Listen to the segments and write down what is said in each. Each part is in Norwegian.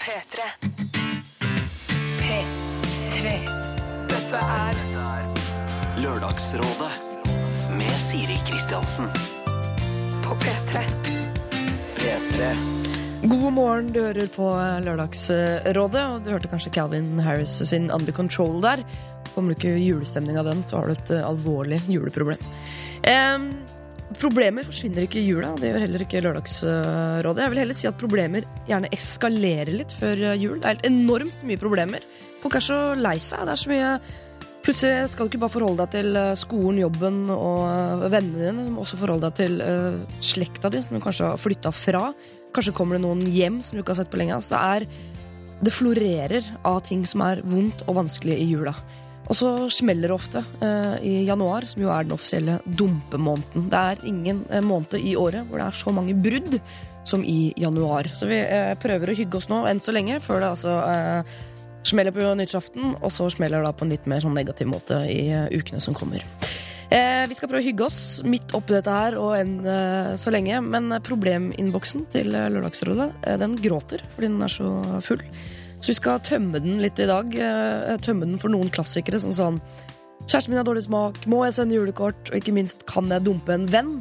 P3. P3. Dette er Lørdagsrådet med Siri Kristiansen. på P3. P3. God morgen, du hører på Lørdagsrådet, og du hørte kanskje Calvin Harris sin Under Control der. Kommer du ikke i julestemning av den, så har du et eh, alvorlig juleproblem. Em, problemer forsvinner ikke i jula, det gjør heller ikke Lørdagsrådet. Jeg vil heller si at problemer gjerne eskalerer litt før jul. Det er helt enormt mye problemer. Folk er så lei seg. Det er så mye Plutselig skal du ikke bare forholde deg til eh, skolen, jobben og eh, vennene dine. Du må også forholde deg til uh, slekta di, som du kanskje har flytta fra. Kanskje kommer det noen hjem som du ikke har sett på lenge. Altså, det, er, det florerer av ting som er vondt og vanskelig i jula. Og så smeller det ofte eh, i januar, som jo er den offisielle dumpemåneden. Det er ingen eh, måned i året hvor det er så mange brudd som i januar. Så vi eh, prøver å hygge oss nå enn så lenge, før det altså eh, smeller på nyttårsaften, og så smeller det på en litt mer sånn negativ måte i eh, ukene som kommer. Eh, vi skal prøve å hygge oss midt oppi dette her og enn eh, så lenge, men probleminnboksen til eh, Lørdagsrådet eh, den gråter fordi den er så full. Så vi skal tømme den litt i dag. Eh, tømme den for noen klassikere, sånn sånn Kjæresten min har dårlig smak, må jeg sende julekort, og ikke minst kan jeg dumpe en venn?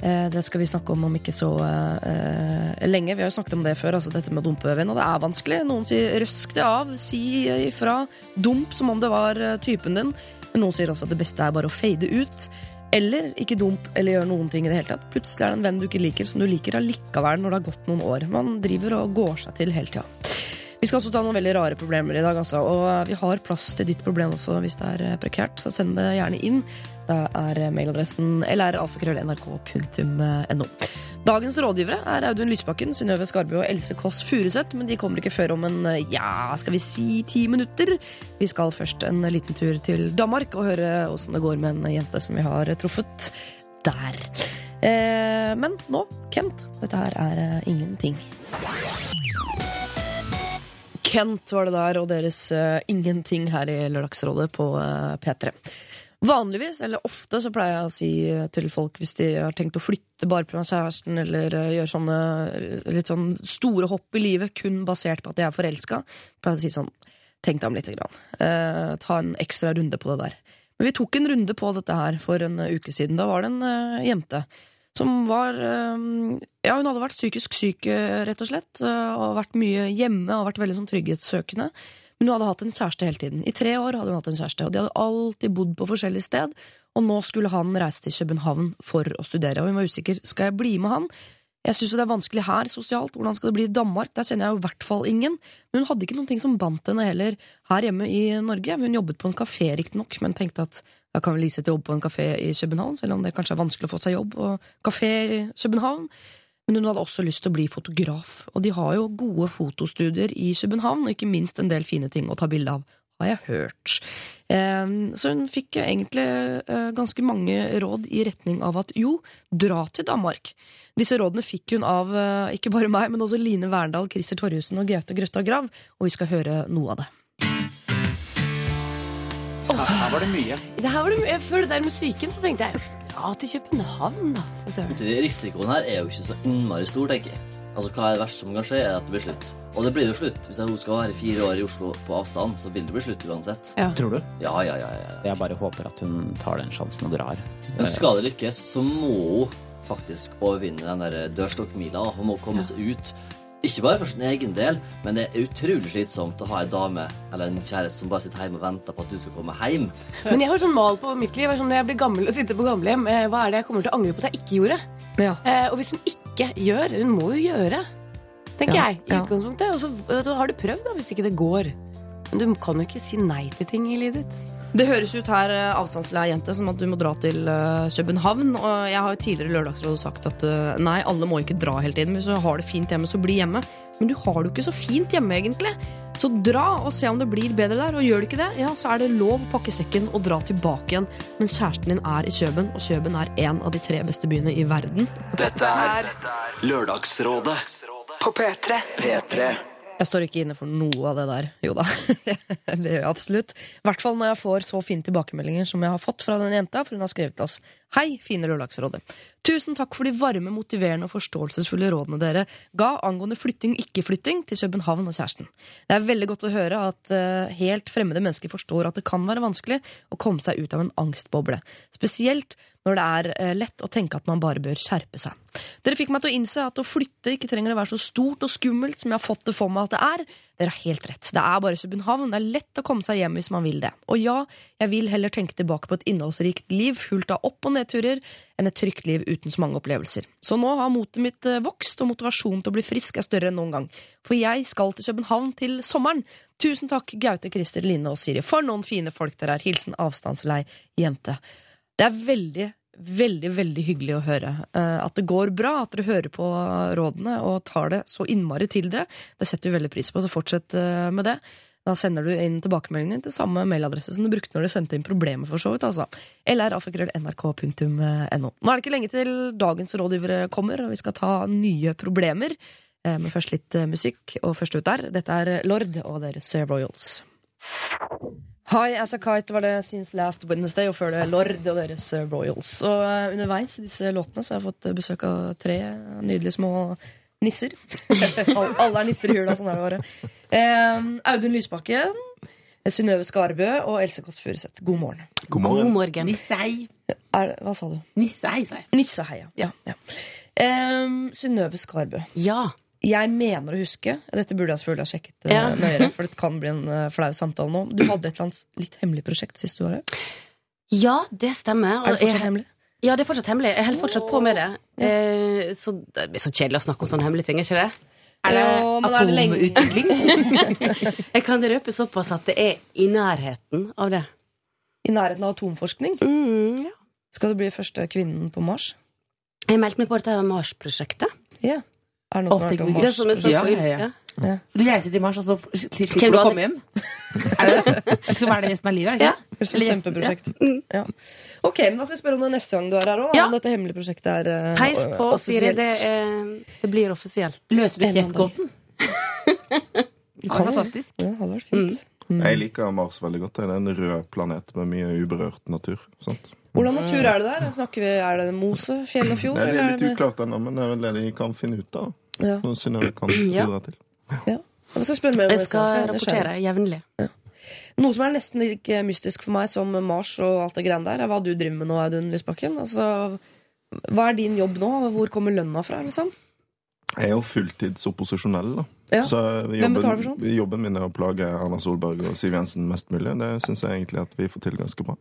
Eh, Det skal vi snakke om om ikke så uh, lenge. Vi har jo snakket om det før, altså dette med å dumpe venn, og det er vanskelig. Noen sier 'røsk det av', si ifra. Dump som om det var typen din. Men noen sier også at det beste er bare å fade ut. Eller ikke dump eller gjør noen ting i det hele tatt. Plutselig er det en venn du ikke liker, som du liker allikevel når det har gått noen år. Man driver og går seg til hele tida. Vi skal også ta noen veldig rare problemer i dag, altså. Og vi har plass til ditt problem også hvis det er eh, prekært, så send det gjerne inn. Da er eh, mailadressen lralfakrøll.nrk.no. Dagens rådgivere er Audun Lysbakken, Synnøve Skarbø og Else Kåss Furuseth, men de kommer ikke før om en eh, ja, skal vi si ti minutter. Vi skal først en liten tur til Danmark og høre åssen det går med en jente som vi har truffet der. Eh, men nå, Kent. Dette her er eh, ingenting. Kent var det der, og deres uh, ingenting her i Lørdagsrådet på uh, P3. Vanligvis, eller ofte, så pleier jeg å si eh, til folk hvis de har tenkt å flytte bare pga. kjæresten, eller uh, gjøre sånne eh, litt sånn store hopp i livet kun basert på at de er forelska, pleier jeg å si sånn Tenk deg om lite grann. Eh, ta en ekstra runde på det der. Men vi tok en runde på dette her for en eh, uke siden. Da var det en eh, jente som var eh, Ja, hun hadde vært psykisk syk, rett og slett. eh, Og vært mye hjemme og vært veldig sånn trygghetssøkende. Men hun hadde hatt en kjæreste hele tiden. I tre år hadde hun hatt en kjæreste, og de hadde alltid bodd på forskjellig sted. Og nå skulle han reise til København for å studere, og hun var usikker. Skal jeg bli med han? Jeg syns det er vanskelig her sosialt. Hvordan skal det bli i Danmark? Der kjenner jeg jo i hvert fall ingen. Men hun hadde ikke noen ting som bandt henne heller her hjemme i Norge. Hun jobbet på en kafé, riktignok, men tenkte at da kan Lise til jobb på en kafé i København, selv om det kanskje er vanskelig å få seg jobb og kafé i København. Men hun hadde også lyst til å bli fotograf, og de har jo gode fotostudier i København, og ikke minst en del fine ting å ta bilde av, har jeg hørt. Eh, Så hun fikk egentlig eh, ganske mange råd i retning av at jo, dra til Danmark. Disse rådene fikk hun av eh, ikke bare meg, men også Line Verndal, Christer Torjussen og Gaute Grøtta Grav, og vi skal høre noe av det. Her var det mye. Det her var det, jeg- Før det der med psyken så tenkte jeg ja, til København, da. for. Risikoen her er jo ikke så innmari stor, tenker jeg. Altså, Hva er det verste som kan skje, er at det blir slutt. Og det blir jo slutt. Hvis hun skal være fire år i Oslo på avstand, så vil det bli slutt uansett. Ja. Tror du? Ja, ja, ja, ja. Jeg bare håper at hun tar den sjansen og drar. Men skal det lykkes, så må hun faktisk overvinne den der dørstokkmila. Hun må komme seg ut. Ikke bare for sin egen del, men det er utrolig slitsomt å ha en dame eller en kjæreste som bare sitter hjemme og venter på at du skal komme hjem. Men jeg har sånn mal på mitt liv. Sånn, når jeg blir gammel og sitter på gamlehjem, eh, hva er det jeg kommer til å angre på at jeg ikke gjorde? Ja. Eh, og hvis hun ikke gjør Hun må jo gjøre, tenker Ja, jeg. i ja. utgangspunktet. Og så har du prøvd, da, hvis ikke det går. Men du kan jo ikke si nei til ting i livet ditt. Det høres ut her, eh, avstandslei jente, som at du må dra til eh, København. Og jeg har jo tidligere i Lørdagsrådet sagt at eh, nei, alle må ikke dra hele tiden. Hvis du har det fint hjemme, så bli hjemme. Men du har det jo ikke så fint hjemme, egentlig. Så dra og se om det blir bedre der. Og gjør det ikke det, ja, så er det lov å pakke sekken og dra tilbake igjen. Men kjæresten din er i Kjøben, og Kjøben er en av de tre beste byene i verden. Dette er Lørdagsrådet på P3. P3 Jeg står ikke inne for noe av det der. Jo da, det gjør jeg absolutt. I hvert fall når jeg får så fine tilbakemeldinger som jeg har fått fra den jenta, for hun har skrevet til oss. Hei, fine Lørdagsrådet. Tusen takk for de varme, motiverende og forståelsesfulle rådene dere ga angående flytting, ikke-flytting til København og kjæresten. Det er veldig godt å høre at uh, helt fremmede mennesker forstår at det kan være vanskelig å komme seg ut av en angstboble. Spesielt når det er eh, lett å tenke at man bare bør skjerpe seg. Dere fikk meg til å innse at å flytte ikke trenger å være så stort og skummelt som jeg har fått det for meg at det er. Dere har helt rett. Det er bare København. Det er lett å komme seg hjem hvis man vil det. Og ja, jeg vil heller tenke tilbake på et innholdsrikt liv fullt av opp- og nedturer enn et trygt liv uten så mange opplevelser. Så nå har motet mitt eh, vokst, og motivasjonen til å bli frisk er større enn noen gang. For jeg skal til København til sommeren. Tusen takk, Gaute, Christer, Line og Siri. For noen fine folk dere er. Hilsen avstandslei jente. Det er veldig, veldig veldig hyggelig å høre eh, at det går bra, at dere hører på rådene og tar det så innmari til dere. Det setter vi veldig pris på, så fortsett eh, med det. Da sender du inn tilbakemeldingen din til samme mailadresse som du brukte når du sendte inn problemet, for så vidt. altså. LRAfakrøll.nrk.no. Nå er det ikke lenge til dagens rådgivere kommer, og vi skal ta nye problemer. Eh, Men først litt musikk, og først ut der. Dette er Lord og deres Royals. Hi as a kite var det since last Wednesday, og før det Lord og deres eh, Royals. Og eh, underveis i disse låtene så har jeg fått besøk av tre nydelige små nisser. Alle er nisser i jula, sånn er det bare. Eh, Audun Lysbakken, Synnøve Skarbø og Else Kåss Furuseth. God morgen. God God morgen. morgen. Nissei. Er, hva sa du? Nissei, sa jeg. Nisseheia. Ja, ja. Eh, Synnøve Skarbø. Ja. Jeg mener å huske Dette burde jeg selvfølgelig ha sjekket eh, Ja. nøyere, for det kan bli en eh, flau samtale nå. Du hadde et eller annet litt hemmelig prosjekt sist du var her. ja, det stemmer. Er det fortsatt jeg- hemmelig? Ja, det er fortsatt hemmelig. Jeg holder fortsatt på med det. Eh, så det blir så kjedelig å snakke om sånne hemmelige ting, er ikke det? Er det Ja, atomutvikling? Jeg kan røpe såpass at det er i nærheten av det. I nærheten av atomforskning? Mm, ja. Skal du bli første kvinnen på Mars? Jeg meldte meg på dette Mars-prosjektet. Ja. Er det noen som har vært om mars? Det er så Ja, ja, ja. ja. Du reiser til Mars, og så slipper du å komme hjem? Er det? Det skal være det resten av livet? Ja. ikke? Det er et kjempeprosjekt. Ja. Ok, men Da skal jeg spørre om det neste gang du er her òg. Ja. Om dette hemmelige prosjektet er uh, Peis på, Siri. offisielt. Det, er, det blir offisielt. Løser du En det Ja, jo- fantastisk. Ja, det hadde vært fint. Jeg liker Mars veldig godt. Det er en rød planet med mye uberørt natur. Sant? Hvordan natur er det der? Snakker vi, Er det mose, fjell og fjord? Nei, det er litt uklart ennå, men det er vel det de kan finne ut av. Ja. Noe Synnøve kan Ja. bidra til. Ja. Jeg skal spørre mer om Jeg det skal jeg er nysgjerrig. rapportere jevnlig. Noe som er nesten like mystisk for meg som Mars og alt det greiene der, er hva du driver med nå, Audun Lysbakken. Altså, hva er din jobb nå? Hvor kommer lønna fra? liksom? Jeg er jo fulltidsopposisjonell, da. Ja. Så jobben, jobben min er å plage Erna Solberg og Siv Jensen mest mulig. Det syns jeg egentlig at vi får til ganske bra.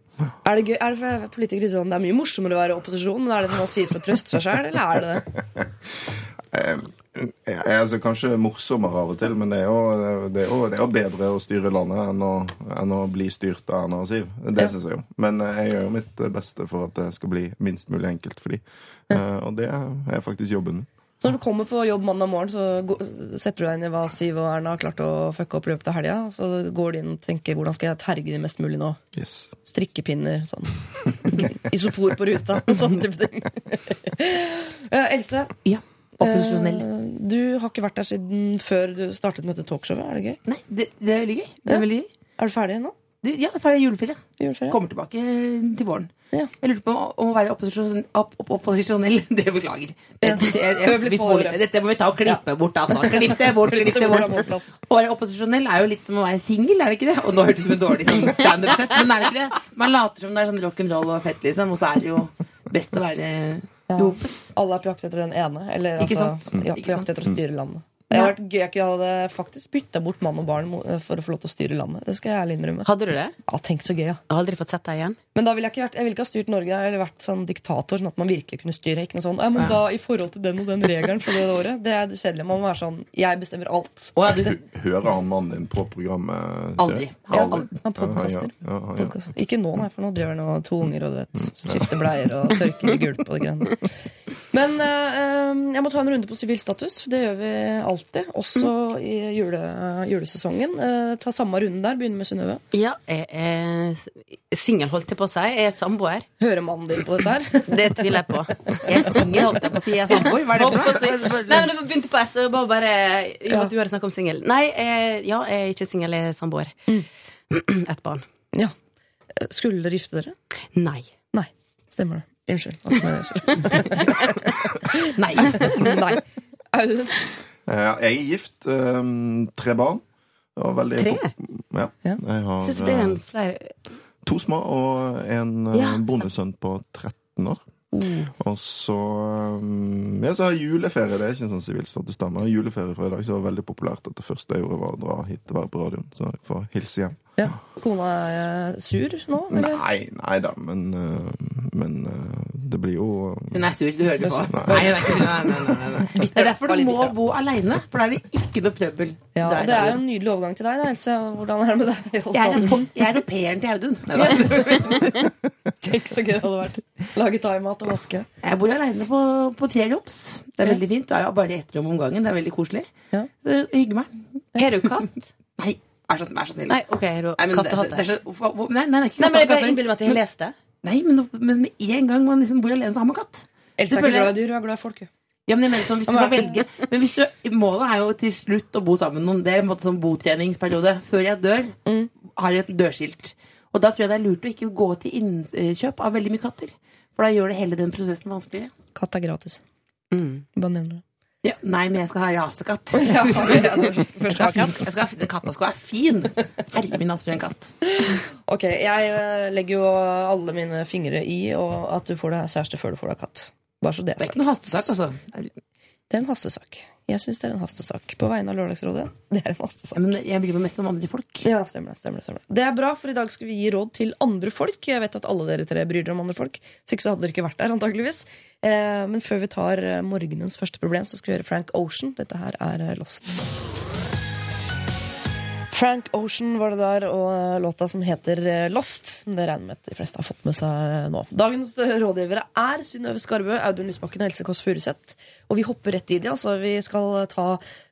Er det gøy? Er det for politikere sånn, det er mye morsommere å være i opposisjon, men er det for man sier for å trøste seg sjøl, eller er det det? Jeg altså kanskje morsommere av og til, men det er jo, det er jo, det er jo bedre å styre landet enn å, enn å bli styrt av Erna og Siv. Det Ja. synes jeg jo. Men eh, jeg gjør jo mitt beste for at det skal bli minst mulig enkelt for de. Eh, Og det er faktisk jobben min. Så når du kommer på jobb mandag morgen, så setter du deg inn i hva Siv og Erna har klart å fucke opp i løpet av helga. Så går du inn og tenker hvordan skal jeg terge de mest mulig nå? Yes. Strikkepinner, sånn. Isopor på ruta, sånn type ting. uh, Else, Ja. Opposisjonell. Uh, du har ikke vært der siden før du startet med dette talkshowet. Er det gøy? Nei, det, det er veldig gøy. Det Ja. er veldig gøy. Er du ferdig nå? Ja, det er ferdig juleferie. Juleferie? Kommer tilbake til våren. Ja. Jeg lurte på om å være opposisjon, opp, opp, opposisjonell. Det beklager. Ja. Det, det, bolig- ordet. dette må vi ta og klippe bort, altså. Klipp det bort, klipp det bort. Å være opposisjonell er jo litt som å være singel, er det ikke det? Og nå hørtes det som en dårlig sånn standup-sett, men er det ikke det? Man later som det er sånn rock'n'roll og fett, liksom, og så er det jo best å være Ja. dopes. Alle er på jakt etter den ene. Eller Ikke altså, sant? ja, på jakt etter å styre landet. Det hadde vært gøy at jeg hadde faktisk bytta bort mann og barn for å få lov til å styre landet. Det skal jeg ærlig innrømme. Hadde du det? Ja, tenk så gøy, ja. Aldri fått sett deg igjen. Men da ville jeg ikke vært Jeg ville ikke ha styrt Norge eller vært sånn diktator, sånn at man virkelig kunne styre. Ikke noe sånn, ja, men da i forhold til den og den regelen for det året. Det er det kjedelige. Man må være sånn Jeg bestemmer alt. Og Hører han mannen din på programmet? Aldri. Ja, Aldri. han podkaster. Ja, ja, ja, ja. Podcast. Ikke nå, nei, for nå driver han og to unger og du vet, skifter bleier og tørker i gulp og det greiene. Men eh, jeg må ta en runde på sivil status. Det gjør vi alltid. Også i jule, julesesongen. Uh, ta samme runden der. Begynne med Synnøve. Ja, jeg er singel, holdt jeg på på seg. Jeg er samboer. Hører mannen din på dette her? Det tviler jeg på. Jeg er singel, holdt jeg på å si. Jeg er samboer. Hva er det for noe? Nei, men det begynte på S. og bare, bare jo, Ja. at Du hadde snakket om singel. Nei, jeg, ja, jeg er ikke singel, jeg er samboer. Et barn. Ja. Skulle dere gifte dere? Nei. Nei. Stemmer det. Unnskyld. Nei. Nei. Audun? Jeg er gift. eh, Tre barn. Det var veldig Tre? Ja. Ja. Jeg har Syns det blir en eh, flere to små og en eh, Ja, bondesønn på 13 år. Mm. Og så um, Ja, så har jeg juleferie. Det er ikke en sånn sivilstatus juleferie fra i dag, så det var veldig populært at det første jeg gjorde, var å dra hit og være på radioen. Så jeg får hilse hjem. Ja. Kona er eh, sur nå? Eller? Nei, nei da, men, uh, men uh, det blir jo Hun er sur, du hører det på. Nei. Nei, er. Nei, nei, nei. Det er derfor du må bitter. bo aleine, for da er det ikke noe trøbbel. Ja, Der det er er jo en nydelig overgang til deg, da, Else. Hvordan er det med deg? Jeg er, er pairen til Audun. Tenk så gøy det hadde vært. Lage thaimat og vaske. Jeg bor aleine på, på tre roms. Det er veldig fint. Det er bare ett rom om gangen. Det er veldig koselig. Ja. Så jeg hygger meg. Har du katt? Nei, vær så, vær så snill. Nei, ok, du Nei, men det er så, hva- hva- nei, nei, nei, ikke Nei, men jeg bare katt- innbiller meg at jeg leste lest. Nei, men, men med en gang man liksom bor alene, så har man katt. Ellers er ikke glad i dyr, og er glad i folk. jo. Ja, men jeg mener sånn, hvis du skal velge Men hvis du, Målet er jo til slutt å bo sammen med noen. Det er en måte sånn botreningsperiode. Før jeg dør, Mm. har jeg et dørskilt. Og da tror jeg det er lurt å ikke gå til innkjøp av veldig mye katter. For da gjør det hele den prosessen vanskeligere. Katt er gratis. Mm. Bare nevner det. Ja, nei, men jeg skal ha jasekatt. Ja, Jeg skal ha katt. jeg skal Katta skal være fin. Herre min natt for en katt. Ok, jeg eh, legger jo alle mine fingre i og at du får deg kjæreste før du får deg katt. Bare så det Det er er ikke er en hastesak, altså. Det er en hastesak. Jeg syns det er en hastesak. På vegne av Lørdagsrådet. Det er en hastesak. Ja, men jeg bryr meg mest om andre folk. Ja, stemmer det, stemmer det, stemmer det. Det er bra, for i dag skal vi gi råd til andre folk. Jeg vet at alle dere tre bryr dere om andre folk. Så ikke så hadde dere ikke vært der, antageligvis. Eh, men før vi tar eh, morgenens første problem, så skal vi høre Frank Ocean. Dette her er eh, Lost. Frank Ocean var det der, og eh, låta som heter Lost, Lost. Det regner med at de fleste har fått med seg eh, nå. Dagens eh, rådgivere er Synnøve Skarbø, Audun Lysbakken og Else Kåss Furuseth. Og vi hopper rett i det. Altså, vi skal ta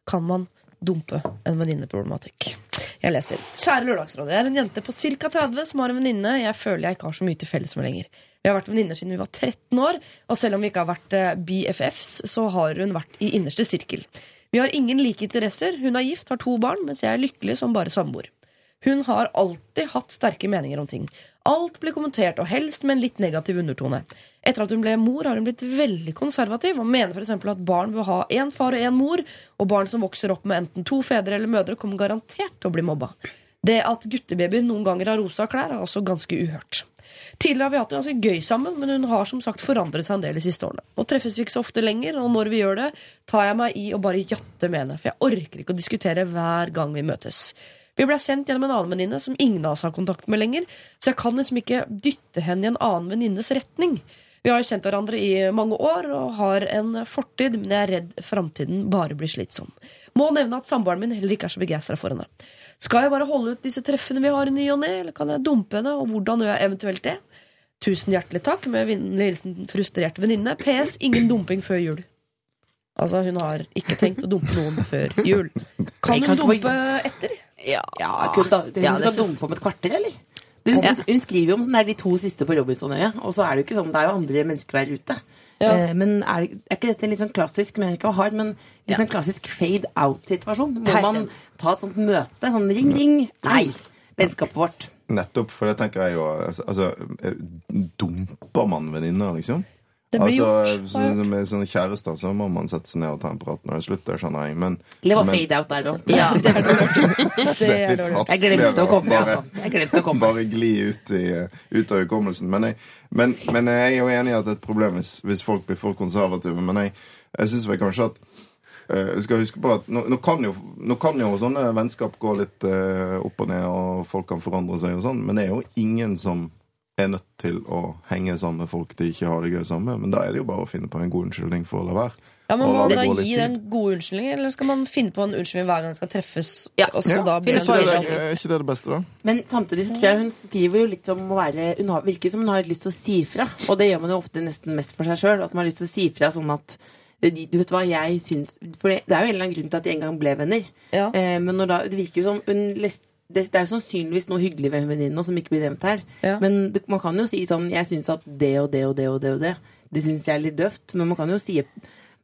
Kan man dumpe en venninneproblematikk? Jeg leser. Kjære Lørdagsrådet. Jeg er en jente på ca. 30 som har en venninne jeg føler jeg ikke har så mye til felles med lenger. Vi har vært venninner siden vi var 13 år, og selv om vi ikke har vært eh, BFFs, så har hun vært i innerste sirkel. Vi har ingen like interesser. Hun er gift, har to barn, mens jeg er lykkelig som bare samboer. Hun har alltid hatt sterke meninger om ting. Alt blir kommentert, og helst med en litt negativ undertone. Etter at hun ble mor, har hun blitt veldig konservativ og mener f.eks. at barn vil ha én far og én mor, og barn som vokser opp med enten to fedre eller mødre, kommer garantert til å bli mobba. Det at guttebabyer noen ganger har rosa klær, er også ganske uhørt. Tidligere har vi hatt det ganske gøy sammen, men hun har som sagt forandret seg en del de siste årene. Nå treffes vi ikke så ofte lenger, og når vi gjør det, tar jeg meg i å bare jatte med henne, for jeg orker ikke å diskutere hver gang vi møtes. Vi ble sendt gjennom en annen venninne som ingen av oss har kontakt med lenger, så jeg kan liksom ikke dytte henne i en annen venninnes retning. Vi har kjent hverandre i mange år og har en fortid, men jeg er redd framtiden bare blir slitsom. Må nevne at samboeren min heller ikke er så begeistra for henne. Skal jeg bare holde ut disse treffene vi har i ny og ne, eller kan jeg dumpe henne, og hvordan gjør jeg eventuelt det? Tusen hjertelig takk, med vennlig hilsen frustrert venninne. PS ingen dumping før jul. Altså, hun har ikke tenkt å dumpe noen før jul. Kan hun dumpe etter? Ja, Ja, kult da. Ja, hun skal dumpe om et kvarter, eller? Det, hun, hun skriver jo om sånn der de to siste på Robinsonøya, og så er det jo ikke sånn, det er jo andre mennesker der ute. Ja. Eh, men er, er ikke dette en litt sånn klassisk, men ikke hard, men litt sånn klassisk fade out-situasjon? Må man ta et sånt møte, sånn ring, ring, nei, vennskapet vårt. Nettopp, for det tenker jeg jo Altså, eh, dumper man venninner, liksom? Det blir altså, gjort, så, Med sånne kjærester så må man sette seg ned og ta en prat når det slutter, skjønner jeg. Men, det var men fade out der òg. Ja, det er dårlig. Det er litt dårlig. Jeg glemte å komme, Bare- altså. Jeg glemte å komme. bare gli ut, i, ut av hukommelsen. Men men, men jeg er jo enig i at det er et problem hvis, hvis folk blir for konservative. Men jeg, jeg syns vel kanskje at eh, jeg skal huske på at nå, nå, kan jo, nå kan jo sånne vennskap gå litt uh, opp og ned, og folk kan forandre seg og sånn, men det er jo ingen som er nødt til å henge sammen med folk de ikke har det gøy sammen med. Men da er det jo bare å finne på en god unnskyldning for å la være. Ja, men Må man da gi den gode unnskyldningen, eller skal man finne på en unnskyldning hver gang den skal treffes? Ja. Og så da blir Er det ikke det, er ikke det det beste, da? Men samtidig så tror jeg hun skriver jo litt om å være Hun har, virker som hun har lyst til å si fra. Og det gjør man jo ofte nesten mest for seg sjøl. At man har lyst til å si fra sånn at du vet hva jeg syns For det, det er jo en eller annen grunn til at de en gang ble venner. Ja. Eh, men når da, det virker jo som hun leste det, det er jo sannsynligvis noe hyggelig ved venninnen som ikke blir nevnt her. Ja. Men det, man kan jo si sånn Jeg syns at det og det og det og det og det Det syns jeg er litt døvt. Men man kan jo si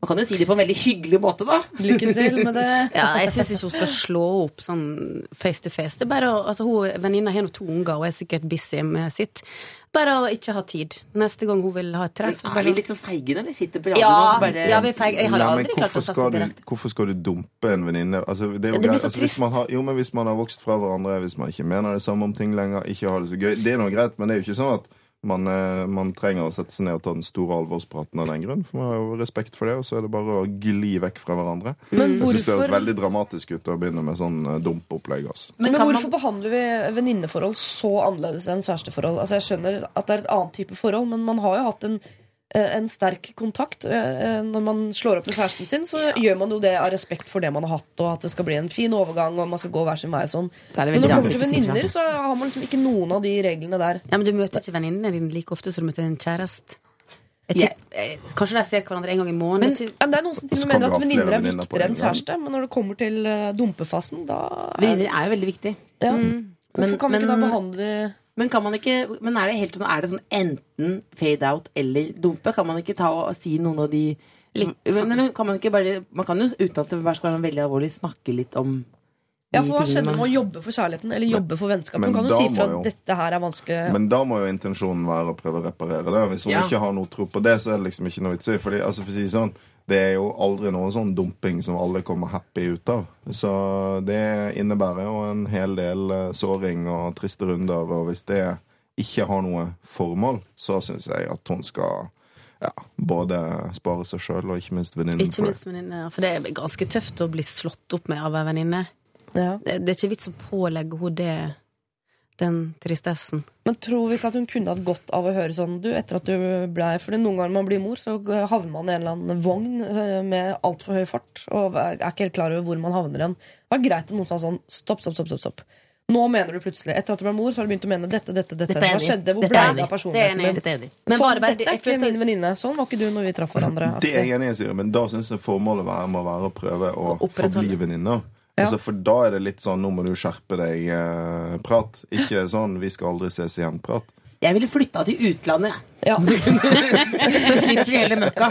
Man kan jo si det på en veldig hyggelig måte, da. Lykke til med det. Ja, jeg syns ikke hun skal slå opp sånn face to face. Det er bare altså, hun, Venninna har nå to unger og er sikkert busy med sitt. Bare å ikke ha tid. Neste gang hun vil ha et Men treff. er bare- vi liksom feige når vi sitter på radioen ja, bare ja, vi er feige. Jeg har Nei, men aldri klart å du, direkte. hvorfor skal du dumpe en venninne? Altså, det, er Det blir greit. så altså, hvis trist. man har, jo, men hvis man har vokst fra hverandre, hvis man ikke mener det samme om ting lenger, ikke har det så gøy Det er noe greit, men det er jo ikke sånn at man, eh, man trenger å sette seg ned og ta den store alvorspraten av den grunn. For man har jo respekt for det, og så er det bare å gli vekk fra hverandre. Men Jeg synes det høres veldig dramatisk ut å begynne med sånn dumpeopplegg. dumpopplegg. Altså. men man- hvorfor behandler vi venninneforhold så annerledes enn kjæresteforhold? Altså, jeg skjønner at det er et annet type forhold, men man har jo hatt en, eh, en sterk kontakt. Eh, Når man slår opp med kjæresten sin, så gjør man jo det av respekt for det man har hatt, og at det skal bli en fin overgang, og man skal gå hver sin vei sånn. Så Men når det kommer til venninner, så har man liksom ikke noen av de reglene der. Ja, men du møter ikke venninnene dine like ofte som du møter en kjæreste. Yeah. Ja. eh, Kanskje de ser hverandre en gang i måneden. Men, ja, men det er noen som til og med mener at venninner er viktigere enn kjæreste. Men når det kommer til eh, dumpefasen, da er, Venninner er jo veldig viktig. ja. Mm. Hvorfor kan vi ikke da men- behandle Men kan man ikke Men er det helt sånn Er det sånn enten fade out eller dumpe? Kan man ikke ta og si noen av de Litt men, men kan man ikke bare Man kan jo uten at det skal være veldig alvorlig, snakke litt om Ja, for Hva skjedde med å jobbe for kjærligheten eller jobbe for vennskapet? Man kan jo si fra at dette her er vanskelig. Men da må jo intensjonen være å prøve å reparere det. Hvis hun Ja. ikke har noe tro på det, så er det liksom ikke noe vits i. Fordi, altså, for å si sånn, det er jo aldri noe sånn dumping som alle kommer happy ut av. Så det innebærer jo en hel del eh, såring og triste runder. Og hvis det ikke har noe formål, så syns jeg at hun skal ja, både spare seg sjøl og ikke minst venninnen Ikke minst venninne. For det er ganske tøft å bli slått opp med av ei venninne. Ja. Det, det er ikke vits å pålegge henne det, den tristessen. Men tror vi ikke at hun kunne hatt godt av å høre sånn du, etter at du ble For noen ganger når man blir mor, så havner man i en eller annen vogn eh, med altfor høy fart og er ikke helt klar over hvor man havner hen. Det var greit om noen sa sånn stopp, stopp, stopp. stopp, stopp. Nå mener du plutselig Etter at du ble mor, så har du begynt å mene dette, dette, dette. Dette er Hva skjedde? Hvor ble det av personligheten er din? Dette er. Men sånn, bare- bare- dette er ikke min venninne. Sånn var ikke du når vi traff hverandre. Det er jeg enig i, men da syns jeg formålet være, må være å prøve å forbli venninner. Ja. Altså, for da er det litt sånn 'nå må du skjerpe deg'-prat. Ikke sånn 'vi skal aldri ses igjen'-prat. Jeg ville flytta til utlandet. Ja. Så slipper vi hele møkka.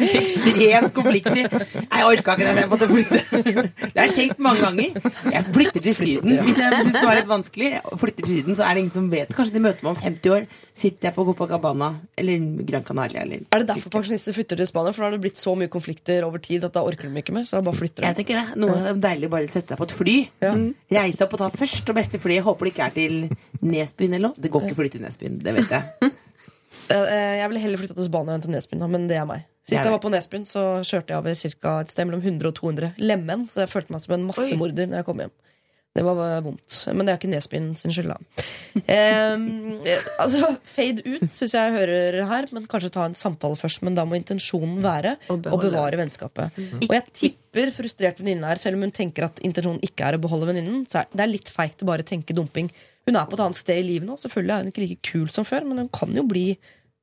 Ekstremt konfliktsky. Jeg orka ikke det. Jeg måtte flytte. Det har jeg tenkt mange ganger. Jeg flytter til Syden. Hvis jeg syns det var litt vanskelig, flytter til Syden, så er det ingen som vet. Kanskje de møter meg om 50 år. Sitter jeg på Copacabana eller Gran Canaria eller Er det derfor pensjonister flytter til Spania? For da har det blitt så mye konflikter over tid at da orker de ikke mer. Så da bare flytter Jeg de. tenker det. Noe er deilig bare å sette seg på et fly. Ja. Reise opp og ta først og beste fly. Jeg håper det ikke er til Nesbyen eller noe. Det går ikke fly til Nesbyen, det vet jeg. Eh, Jeg ville heller flytta til Spania enn til Nesbyen, men det er meg. Sist jeg var på Nesbyen, så kjørte jeg over cirka et sted mellom 100 og 200 lemen. Så jeg følte meg som en massemorder når jeg kom hjem. Det var eh, vondt. Men det er ikke Nesbyen sin skyld, da. Eh, altså, fade ut syns jeg hører her, men kanskje ta en samtale først. Men da må intensjonen være Å bevare vennskapet. Og jeg tipper frustrert venninne her, selv om hun tenker at intensjonen ikke er å beholde venninnen, så er det litt feigt å bare tenke dumping. Hun er på et annet sted i livet nå. Selvfølgelig er hun ikke like kul som før, men hun kan jo bli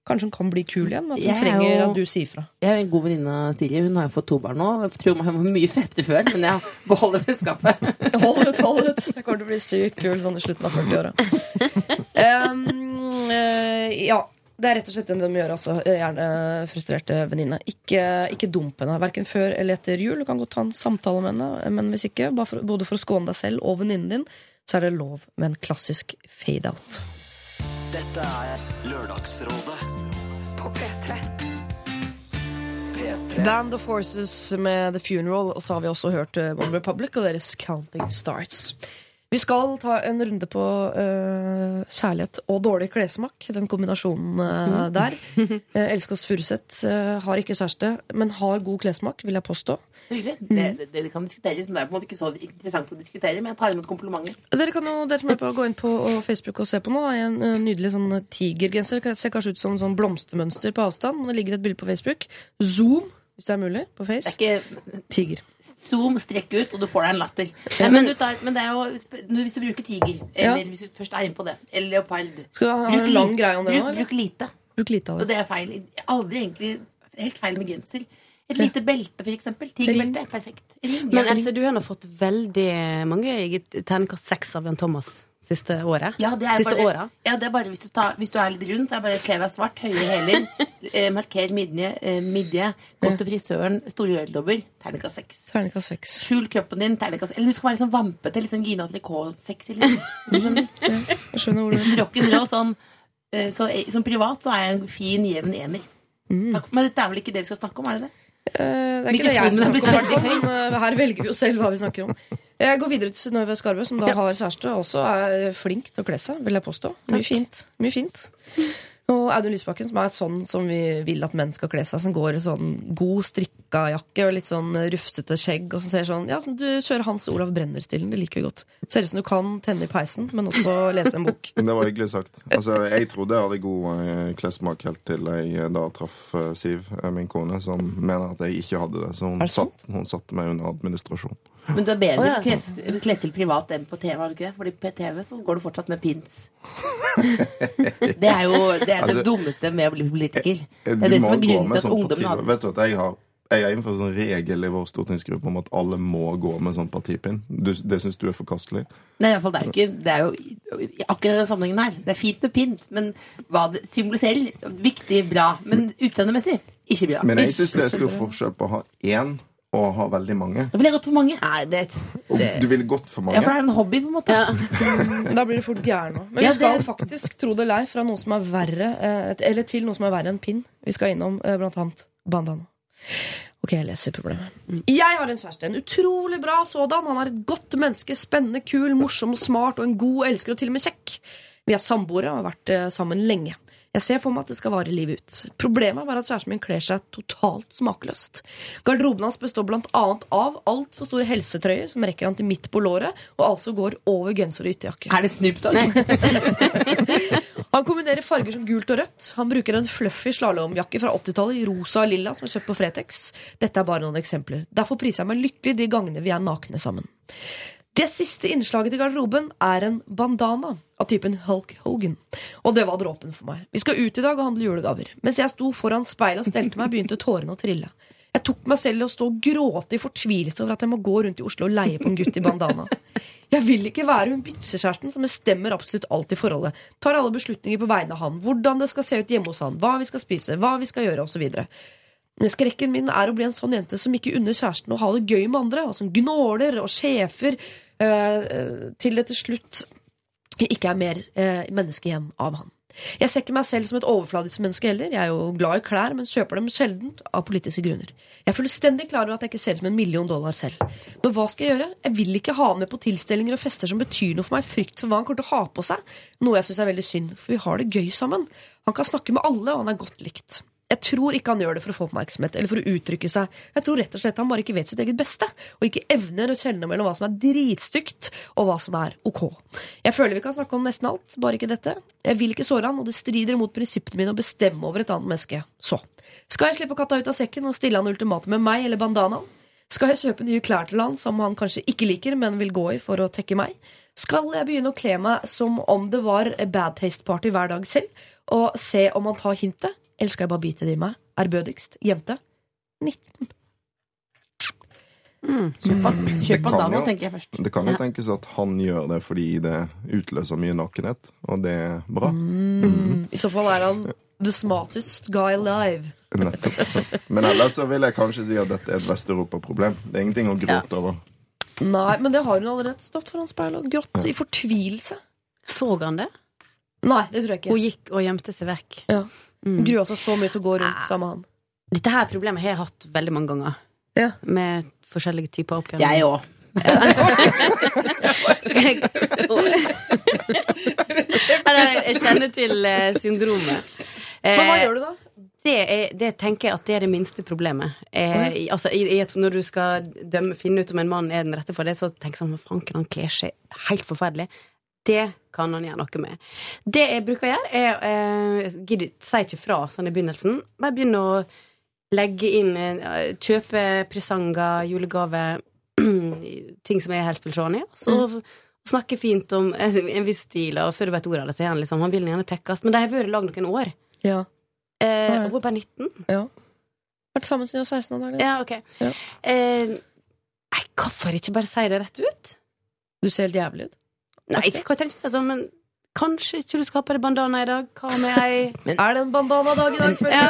Kanskje hun kan bli kul igjen, at hun Jeg er trenger jo- at du sier fra. Jeg er en god venninne av Silje. Hun har jo fått to barn nå. Jeg tror hun var mye fettere før, men jeg beholder vennskapet. Hold ut, hold ut! Jeg kommer til å bli sykt kul sånn i slutten av 40-åra. Um, uh, ja. Det er rett og slett det de gjør, altså. Gjerne frustrerte venninne. Ikke, ikke dump henne, verken før eller etter jul. Du kan godt ta en samtale med henne, men hvis ikke, for, både for å skåne deg selv og venninnen din, så er det lov med en klassisk fade-out. Dette er Lørdagsrådet På P3. P3. Band of Forces med The Funeral, og så har vi også hørt eh, One Republic og deres Counting Stars. Vi skal ta en runde på uh, kjærlighet og dårlig klessmak. Den kombinasjonen eh, der. Uh, Elskås Furuseth uh, har ikke kjæreste, men har god klessmak, vil jeg påstå. Det, det, det kan diskuteres, men det er på en måte ikke så interessant å diskutere. Men jeg tar imot komplimenter. Dere kan jo dere som er på, gå inn på Facebook og se på nå. Det er En nydelig sånn tigergenser. Ser kanskje ut som sånn blomstermønster på avstand. men Det ligger et bilde på Facebook. Zoom, hvis det er mulig, på Det Face. er ikke Tiger. zoom, strekk ut, og du får deg en latter. Nei, men, du tar, men det er jo Hvis du bruker tiger, eller hvis du først er inne på det, eller leopard Skal ha bruk en lang greie om det bruk, bruk lite. Bruk lite av Og det. det er feil. Aldri egentlig helt feil med genser. Et lite belte, for eksempel. Tigerbelte. er Perfekt. Ring. Men Else, du har nå fått veldig mange terningkast seks av Jan Thomas siste året. Ja, det er siste bare, ja, det er bare hvis du, tar, hvis du er litt rund, så er det bare kle deg svart, høye hæler, eh, marker midje, eh, midje gå til frisøren, store øredobber, terningkast seks. Terningkast seks. Skjul kroppen din, terningkast Eller du skal være sånn vampete, litt sånn Gina Tricot-sexy. Liksom. Du skjønner? Jeg skjønner hvor du Rock'n'roll sånn eh, så, Som privat så er jeg en fin, jevn ener. Takk men. Dette er vel ikke det vi skal snakke om, er det det? Eh, Det er ikke det jeg snakker er om, men eh, her velger vi jo selv hva vi snakker om. Jeg går videre til Synnøve Skarbø, som da har kjæreste, og også er flink til å kle seg, vil jeg påstå. Mye fint. Mye fint. Og Audun Lysbakken, som er et sånn som vi vil at menn skal kle seg, som går i sånn god strikka jakke og litt sånn rufsete skjegg, og så ser sånn Ja, sånn, du kjører Hans Olav Brenner-stilen, det liker vi godt. Ser ut som du kan tenne i peisen, men også lese en bok. Det var hyggelig sagt. Altså, jeg trodde jeg hadde god eh, klessmak helt til jeg eh, da traff eh, Siv, min kone, som mener at jeg ikke hadde det. Så hun, det satt, hun satte meg under administrasjon. Men du er bedre oh, ja. kles- klesstil privat enn på TV, har du ikke det? Fordi på TV så går du fortsatt med pins. Det er jo det, er Altså, det dummeste med å bli politiker. Det er det som er grunnen til at sånn ungdommen har Vet du at jeg har jeg har innført en sånn regel i vår stortingsgruppe om at alle må gå med sånn partipinn. Du, det syns du er forkastelig? Nei, i hvert fall, det er ikke Det er jo i akkurat den sammenhengen her. Det er fint med pynt, men hva det symboliserer Viktig, bra. Men utseendemessig ikke bra. Men jeg Ikke syns det er stor forskjell på å ha én og å ha veldig mange. Da ville jeg gått for mange. Nei, det det... du ville gått for mange? Ja, for det er en hobby, på en måte. Ja. Da blir du fort gæren òg. Men Ja, vi skal det- faktisk, tro det eller ei, fra noe som er verre eh, Eller til noe som er verre enn pinn. Vi skal innom eh, blant annet bandana. Ok, jeg leser problemet. Jeg har en kjæreste. En utrolig bra sådan. Han er et godt menneske. Spennende, kul, morsom, smart og en god elsker og til og med kjekk. Vi er samboere og har vært eh, sammen lenge. Jeg ser for meg at det skal vare livet ut. Problemet var at kjæresten min kler seg totalt smakløst. Garderoben hans består blant annet av altfor store helsetrøyer som rekker han til midt på låret, og altså går over genser og ytterjakke. Er det Snoop? Han kombinerer farger som gult og rødt. Han bruker en fluffy slalåmjakke fra 80-tallet i rosa og lilla som er kjøpt på Fretex. Dette er bare noen eksempler. Derfor priser jeg meg lykkelig de gangene vi er nakne sammen. Det siste innslaget til garderoben er en bandana av typen Hulk Hogan. Og det var dråpen for meg. Vi skal ut i dag og handle julegaver. Mens jeg sto foran speilet og stelte meg, begynte tårene å trille. Jeg tok meg selv i å stå og gråte i fortvilelse over at jeg må gå rundt i Oslo og leie på en gutt i bandana. Jeg vil ikke være hun bitchekjæresten som bestemmer absolutt alt i forholdet. Tar alle beslutninger på vegne av han. Hvordan det skal se ut hjemme hos han. Hva vi skal spise. Hva vi skal gjøre, osv. Skrekken min er å bli en sånn jente som ikke unner kjæresten å ha det gøy med andre, og som gnåler og sjefer, øh, til det til slutt ikke er mer eh, menneske igjen av han. Jeg ser ikke meg selv som et overfladisk menneske heller. Jeg er jo glad i klær, men kjøper dem sjelden av politiske grunner. Jeg er fullstendig klar over at jeg ikke ser ut som en million dollar selv. Men hva skal jeg gjøre? Jeg vil ikke ha han med på tilstelninger og fester som betyr noe for meg. Frykt for hva han kommer til å ha på seg. Noe jeg syns er veldig synd, for vi har det gøy sammen. Han kan snakke med alle, og han er godt likt. Jeg tror ikke han gjør det for å få oppmerksomhet eller for å uttrykke seg. Jeg tror rett og slett han bare ikke vet sitt eget beste, og ikke evner å kjenne mellom hva som er dritstygt, og hva som er ok. Jeg føler vi kan snakke om nesten alt, bare ikke dette. Jeg vil ikke såre han, og det strider mot prinsippene mine å bestemme over et annet menneske. Så skal jeg slippe katta ut av sekken og stille han ultimatum med meg eller bandanaen? Skal jeg kjøpe nye klær til han som han kanskje ikke liker, men vil gå i for å tekke meg? Skal jeg begynne å kle meg som om det var bad taste party hver dag selv, og se om han tar hintet? Eller skal jeg bare bite det i meg? Ærbødigst jente 19. Kjøp han, Kjøp kan dama, tenker jeg først. Det kan jo tenkes at han gjør det fordi det utløser mye nakenhet, og det er bra. I så fall er han the smartest guy alive. Nettopp. Så. Men ellers så vil jeg kanskje si at dette er et Vest-Europa-problem. Det er ingenting å gråte over. Nei, men det har hun allerede stått foran speilet og grått i fortvilelse. Så han det? Nei, det tror jeg ikke. Hun gikk og gjemte seg vekk. Ja. Hun grua seg så mye til å gå rundt sammen med han. Dette her problemet har jeg hatt veldig mange ganger. Ja. Med forskjellige typer opp. Jeg òg. Jeg kjenner til eh, syndromet. Men hva Eh, gjør du da? Det, er, det tenker jeg at det er det minste problemet. Eh, altså, i, i et, når du skal dømme, finne ut om en mann er den rette for det, så tenker jeg sånn Fanken, han kler seg helt forferdelig. Det kan han gjøre noe med. Det jeg bruker å gjøre, er eh, gidder, Si ikke fra sånn i begynnelsen. Bare begynne å legge inn eh, Kjøpe presanger, julegave, ting som jeg helst vil se han i. og mm. snakke fint om en, en viss stil, og før du vet ordet av det, så er han liksom Han vil gjerne tekkes. Men de har vært i lag noen år. Ja. Eh, og hun er bare 19. ja. Vært sammen siden jeg var 16 år. Ja, ok. Ja. Eh, nei, hvorfor ikke bare si det rett ut? Du ser helt jævlig ut. Nei, jeg tenkte ikke sånn, men kanskje ikke du skal ha på deg bandana i dag? Hva med ei Er det en bandanadag i dag? føler ja.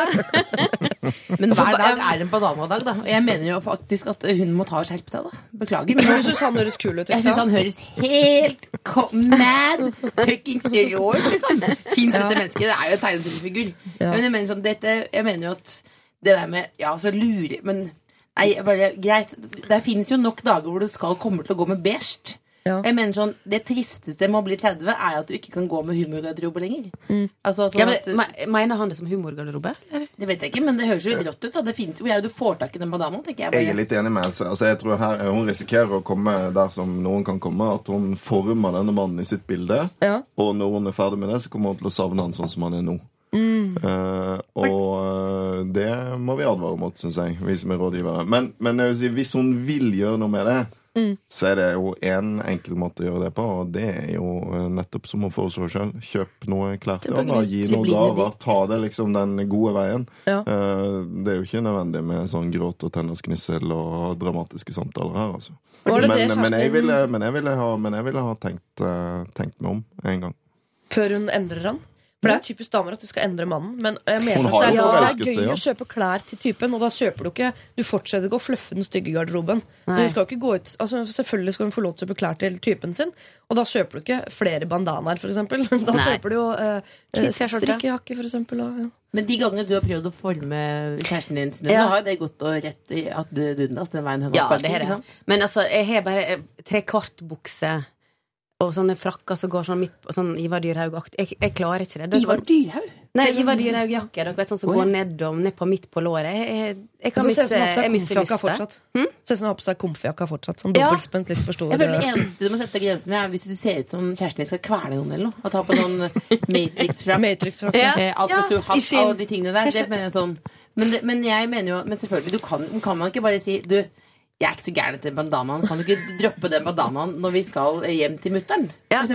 Men hver dag er en bananadag, da. Og jeg mener jo faktisk at hun må ta og skjerpe seg, da. Beklager. Men du syns han høres kul ut? jeg syns han høres helt mad fucking rå liksom. Fins Ja. dette mennesket? Det er jo en tegnefilmfigur. Ja. Men jeg mener sånn, dette Jeg mener jo at det der med Ja, så lurer Men nei, bare greit. Det finnes jo nok dager hvor du skal kommer til å gå med beige. Ja. Jeg mener sånn, Det tristeste med å bli 30 er at du ikke kan gå med humorgarderobe lenger. Altså, sånn Ja, men, at, me- mener han det som humorgarderobe? det vet jeg ikke, men det høres jo litt rått ut. da Det er det du får tak i den madama. tenker jeg bare. Jeg er litt enig med Else. Altså, jeg tror her, Hun risikerer å komme der som noen kan komme. At hun former denne mannen i sitt bilde. Ja. Og når hun er ferdig med det, så kommer hun til å savne han sånn som han er nå. Eh, og uh, det må vi advare mot, syns jeg, vi som er rådgivere. Men, men jeg vil si, hvis hun vil gjøre noe med det, så er det jo én enkel måte å gjøre det på, og det er jo eh, nettopp som å foreslå sjøl. Kjøp noe klær til Kjøp gi noen gaver. Ta det liksom den gode veien. Ja. Eh, det er jo ikke nødvendig med sånn gråt og tennisgnissel og dramatiske samtaler her, altså. Men, det men, jeg ville, men jeg ville ha, men jeg ville ha tenkt, eh, tenkt meg om en gang. Før hun endrer han? For det er typisk damer at de skal endre mannen. Men jeg mener at det er, ja, det er gøy seg, ja. å kjøpe klær til typen, og da kjøper du ikke Du fortsetter ikke å fluffe den stygge garderoben. Men du skal ikke gå ut altså Selvfølgelig skal hun få lov til å kjøpe klær til typen sin, og da kjøper du ikke flere bandanaer, for eksempel. Da Nei. kjøper du jo eh, strikkejakke, for eksempel. Ja. Men de gangene du har prøvd å forme kjæresten din, Synnøve, Ja. så har jo det gått og rett i at du dundas den veien hun har Ja, er sant? Men altså, jeg har bare eh, trekvartbukse og sånne frakker som går sånn midt på sånn Ivar Dyrhaug-aktig. Jeg, jeg klarer ikke det. Dere, Ivar Dyrhaug? Nei, Ivar Dyrhaug-jakke. Dere vet sånn som Å, ja. går ned, og, ned på midt på låret. Jeg, jeg, jeg kan Så ser miste, jeg mister komfjakka lystet. fortsatt. Ser ut som hun har på seg komfjakka fortsatt. Sånn dobbeltspent, litt for stor. Jeg føler det eh, eneste du må sette grensen med, er hvis du ser ut som kjæresten din skal kvele noen eller noe. Og ta på sånn Matrix-frakk. Matrix-frakke. Ja. Eh, Altfor stor hatt, alle de tingene der. Det mener jeg sånn. Men, men jeg mener jo Men selvfølgelig, du kan, kan man ikke bare si Du, jeg er ikke så gæren etter bandanaen. Kan du ikke droppe den bandanaen når vi skal hjem til mutter'n? Ja. Ja,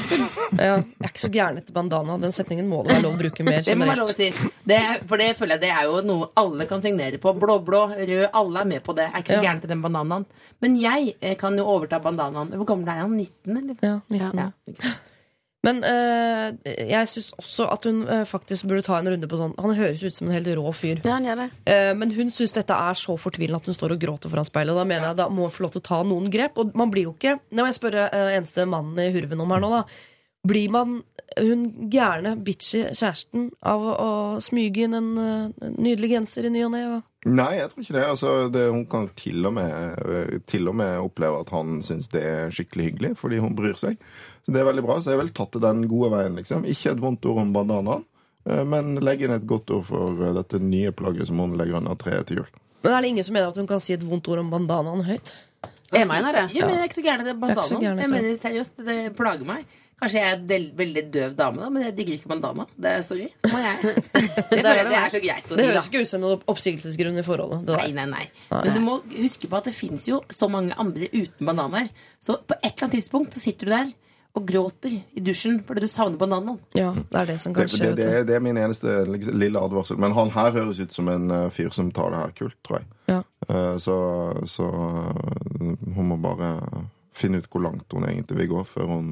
jeg er ikke så gæren etter bandana. Den setningen må det være lov å bruke mer Det generelt. si. Det, er- for det føler jeg det er jo noe alle kan signere på. Blå-blå, rød, alle er med på det. Jeg er ikke så Ja. gæren til den bandanaen. Men jeg eh, kan jo overta bandanaen. Hvor gammel er han? 19, eller? Ja, 19. Ja. Men øh, jeg syns også at hun øh, faktisk burde ta en runde på sånn Han høres ut som en helt rå fyr. Ja, han gjør det. Uh, men hun syns dette er så fortvilende at hun står og gråter foran speilet. Da mener jeg da må hun få lov til å ta noen grep. Og man blir jo ikke Nå må jeg spørre øh, eneste mannen i hurven om her nå, da. Blir man hun gærne, bitchy kjæresten av å, å smyge inn en øh, nydelig genser i ny og ne? og- Nei, jeg tror ikke det. Altså, det hun kan til og, med, til og med oppleve at han syns det er skikkelig hyggelig, fordi hun bryr seg. Så det er veldig bra. Så jeg ville tatt det den gode veien, liksom. Ikke et vondt ord om bandanaen, eh, men legge inn et godt ord for eh, dette nye plagget som hun legger under treet til jul. Men er det ingen som mener at hun kan si et vondt ord om bandanaen høyt? Jeg mener det. Ja, men jeg er ikke så gæren etter Jeg er bandanaen. Jeg mener seriøst, det plager meg. Kanskje jeg er en veldig døv dame, da, men jeg digger ikke bandana. Det er sorry. Så må jeg. Det, er, det er så greit å Det høres ikke ut som noen oppsigelsesgrunn i forholdet. Det Nei, nei, nei. Men du må huske på at det fins jo så mange andre uten bananer. Så på et eller annet tidspunkt så sitter du der og gråter i dusjen fordi du savner bananen. Ja, det er det som Det, kan skje. det, det, er- det er min eneste liksom, lille advarsel. Men han her høres ut som en uh, fyr som tar det her kult, tror jeg. Ja. Uh, så så uh, hun må bare finne ut hvor langt hun egentlig vil gå før hun,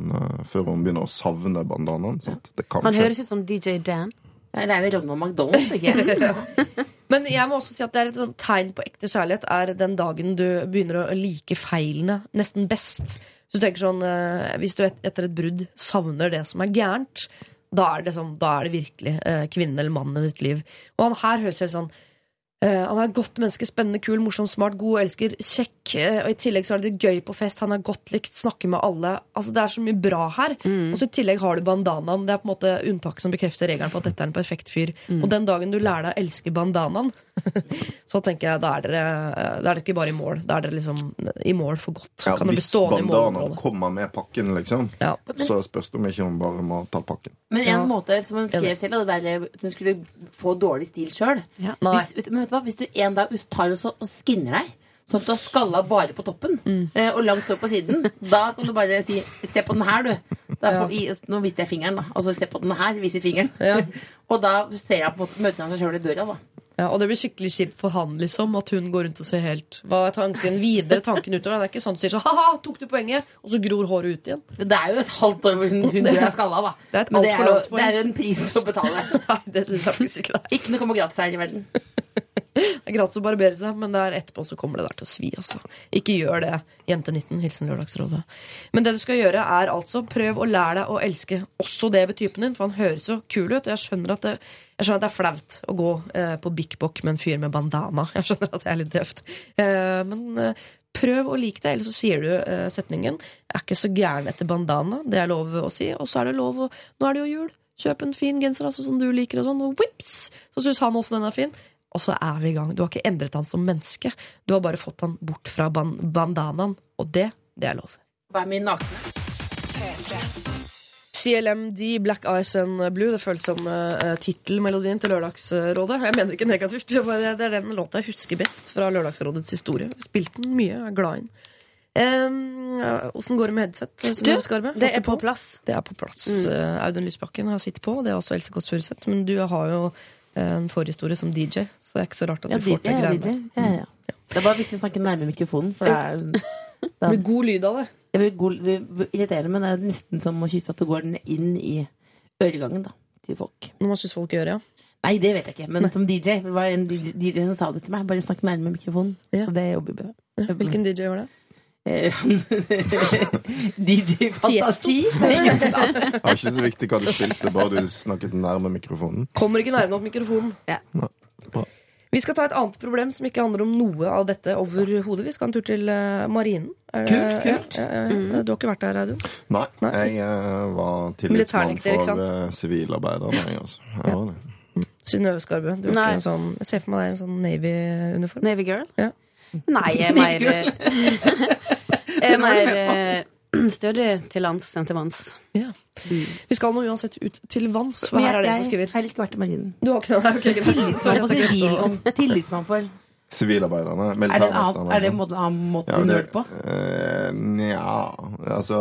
før hun begynner å savne bandanaen. Ja. Det kan Han skje. høres ut som DJ Dan. Eller er det Ronald McDonald? Ikke? Men jeg må også si at det er et tegn på ekte kjærlighet er den dagen du begynner å like feilene nesten best. Så du tenker sånn, eh, Hvis du et, etter et brudd savner det som er gærent, da er det, sånn, da er det virkelig eh, kvinnen eller mannen i ditt liv. Og han her høres helt sånn Han er godt menneske, spennende, kul, morsom, smart, god, elsker, kjekk. eh, og I tillegg så er det gøy på fest, han er godt likt, snakker med alle. Altså Det er så mye bra her. Og så i tillegg har du bandanaen. Det er på en måte unntaket som bekrefter regelen på at dette er en perfekt fyr. Og den dagen du lærer deg å elske bandanaen, så tenker jeg da er dere da er dere ikke bare i mål. Da er dere liksom i mål for godt. Ja, kan hvis bandanaen kommer med pakken, liksom, Ja. så spørs det om ikke hun bare må ta pakken. Men en Ja. måte som hun skrev selv, det der at hun skulle få dårlig stil sjøl Ja. Hvis, vet- du hva? hvis du en dag tar og, og skinner deg Sånn at du har skalla bare på toppen Mm. eh, og langt over på siden. Da kan du bare si 'se på den her', du. Da ja. nå viste jeg fingeren, da. Altså 'se på den her', viser fingeren. Ja. og da ser jeg på møter han seg sjøl i døra, da. Ja, og det blir skikkelig kjipt for han, liksom, at hun går rundt og ser helt Hva er tanken videre tanken utover? Det er ikke sånn du sier sånn ha-ha, tok du poenget? Og så gror håret ut igjen. Det er jo et halvt år hvor hun, hun er skalla, da. Det er Men det er, jo, det er jo en pris å betale. Nei, det syns jeg faktisk ikke det er. Ikke noe kommer gratis her i verden. Det er gratis å barbere seg, men det er etterpå så kommer det der til å svi. Altså. Ikke gjør det, jente 19. Hilsen Lørdagsrådet. Men det du skal gjøre, er altså prøv å lære deg å elske også det ved typen din, for han høres så kul ut. Og jeg skjønner at det, skjønner at det er flaut å gå eh, på Bik Bok med en fyr med bandana. Jeg skjønner at det er litt døvt. Eh, men eh, prøv å like det, eller så sier du eh, setningen 'Jeg er ikke så gæren etter bandana'. Det er lov å si. Og så er det lov å Nå er det jo jul. Kjøp en fin genser altså, som du liker, og sånn, og whips! Så syns han også den er fin. Og så er vi i gang. Du har ikke endret han som menneske. Du har bare fått han bort fra ban bandanaen. Og det, det er lov. Vær min nakne. CLMD, Black Eyes and Blue. Det føles som uh, tittelmelodien til Lørdagsrådet. Jeg mener ikke negativt. Det er det er den låta jeg husker best fra Lørdagsrådets historie. Spilt den mye. Er glad i den. Åssen går det med headset? Du, Skarbe? det er på plass. Det er på plass. Mm. Audun Lysbakken har sittet på. Det er også Else Kåss Furuseth. Men du har jo eh, en forhistorie som DJ, så det er ikke så rart at Ja, du får til DJ, greiene. Ja, Ja, ja. Det er bare viktig å snakke nærme mikrofonen, for det er Det blir god lyd av det. Det blir god, det blir irriterende, men det er nesten som å kysse at du går den inn i øregangen da, til folk. Når man syns folk gjør det, ja. Nei, det vet jeg ikke, men som DJ. Det var en DJ DJ som sa det til meg. Bare snakk nærme mikrofonen. Ja. Så det jobber jeg med. Hvilken DJ var det? Eh, DJ Fantasi. Det var ikke så viktig hva du spilte, bare du snakket nærme mikrofonen. Kommer ikke nærme nok mikrofonen. Bra. Vi skal ta et annet problem som ikke handler om noe av dette overhodet. Vi skal en tur til eh, marinen. Er det- Kult, kult. Ja, ja, ja. Du har ikke vært der, Audun? Nei, Nei. jeg eh, var tillitsmann for sivilarbeiderne. jeg, altså. Jeg var det. Synnøve Skarbe. Du har Nei. ikke en sånn, jeg ser for meg deg i en sånn Navy-uniform. Navy Girl? Ja. Nei, jeg er mer Jeg er mer eh, stødig til lands enn til vanns. Ja. Vi skal nå uansett ut til vanns, Hva her er det som skriver? jeg har ikke vært i marinen. Du har ikke det? Tillitsmann på tillitsmann for Sivilarbeiderne. Er det en Militærvekterne. annen, er det en måte, annen måte Ja, å si på? eh, Nja Altså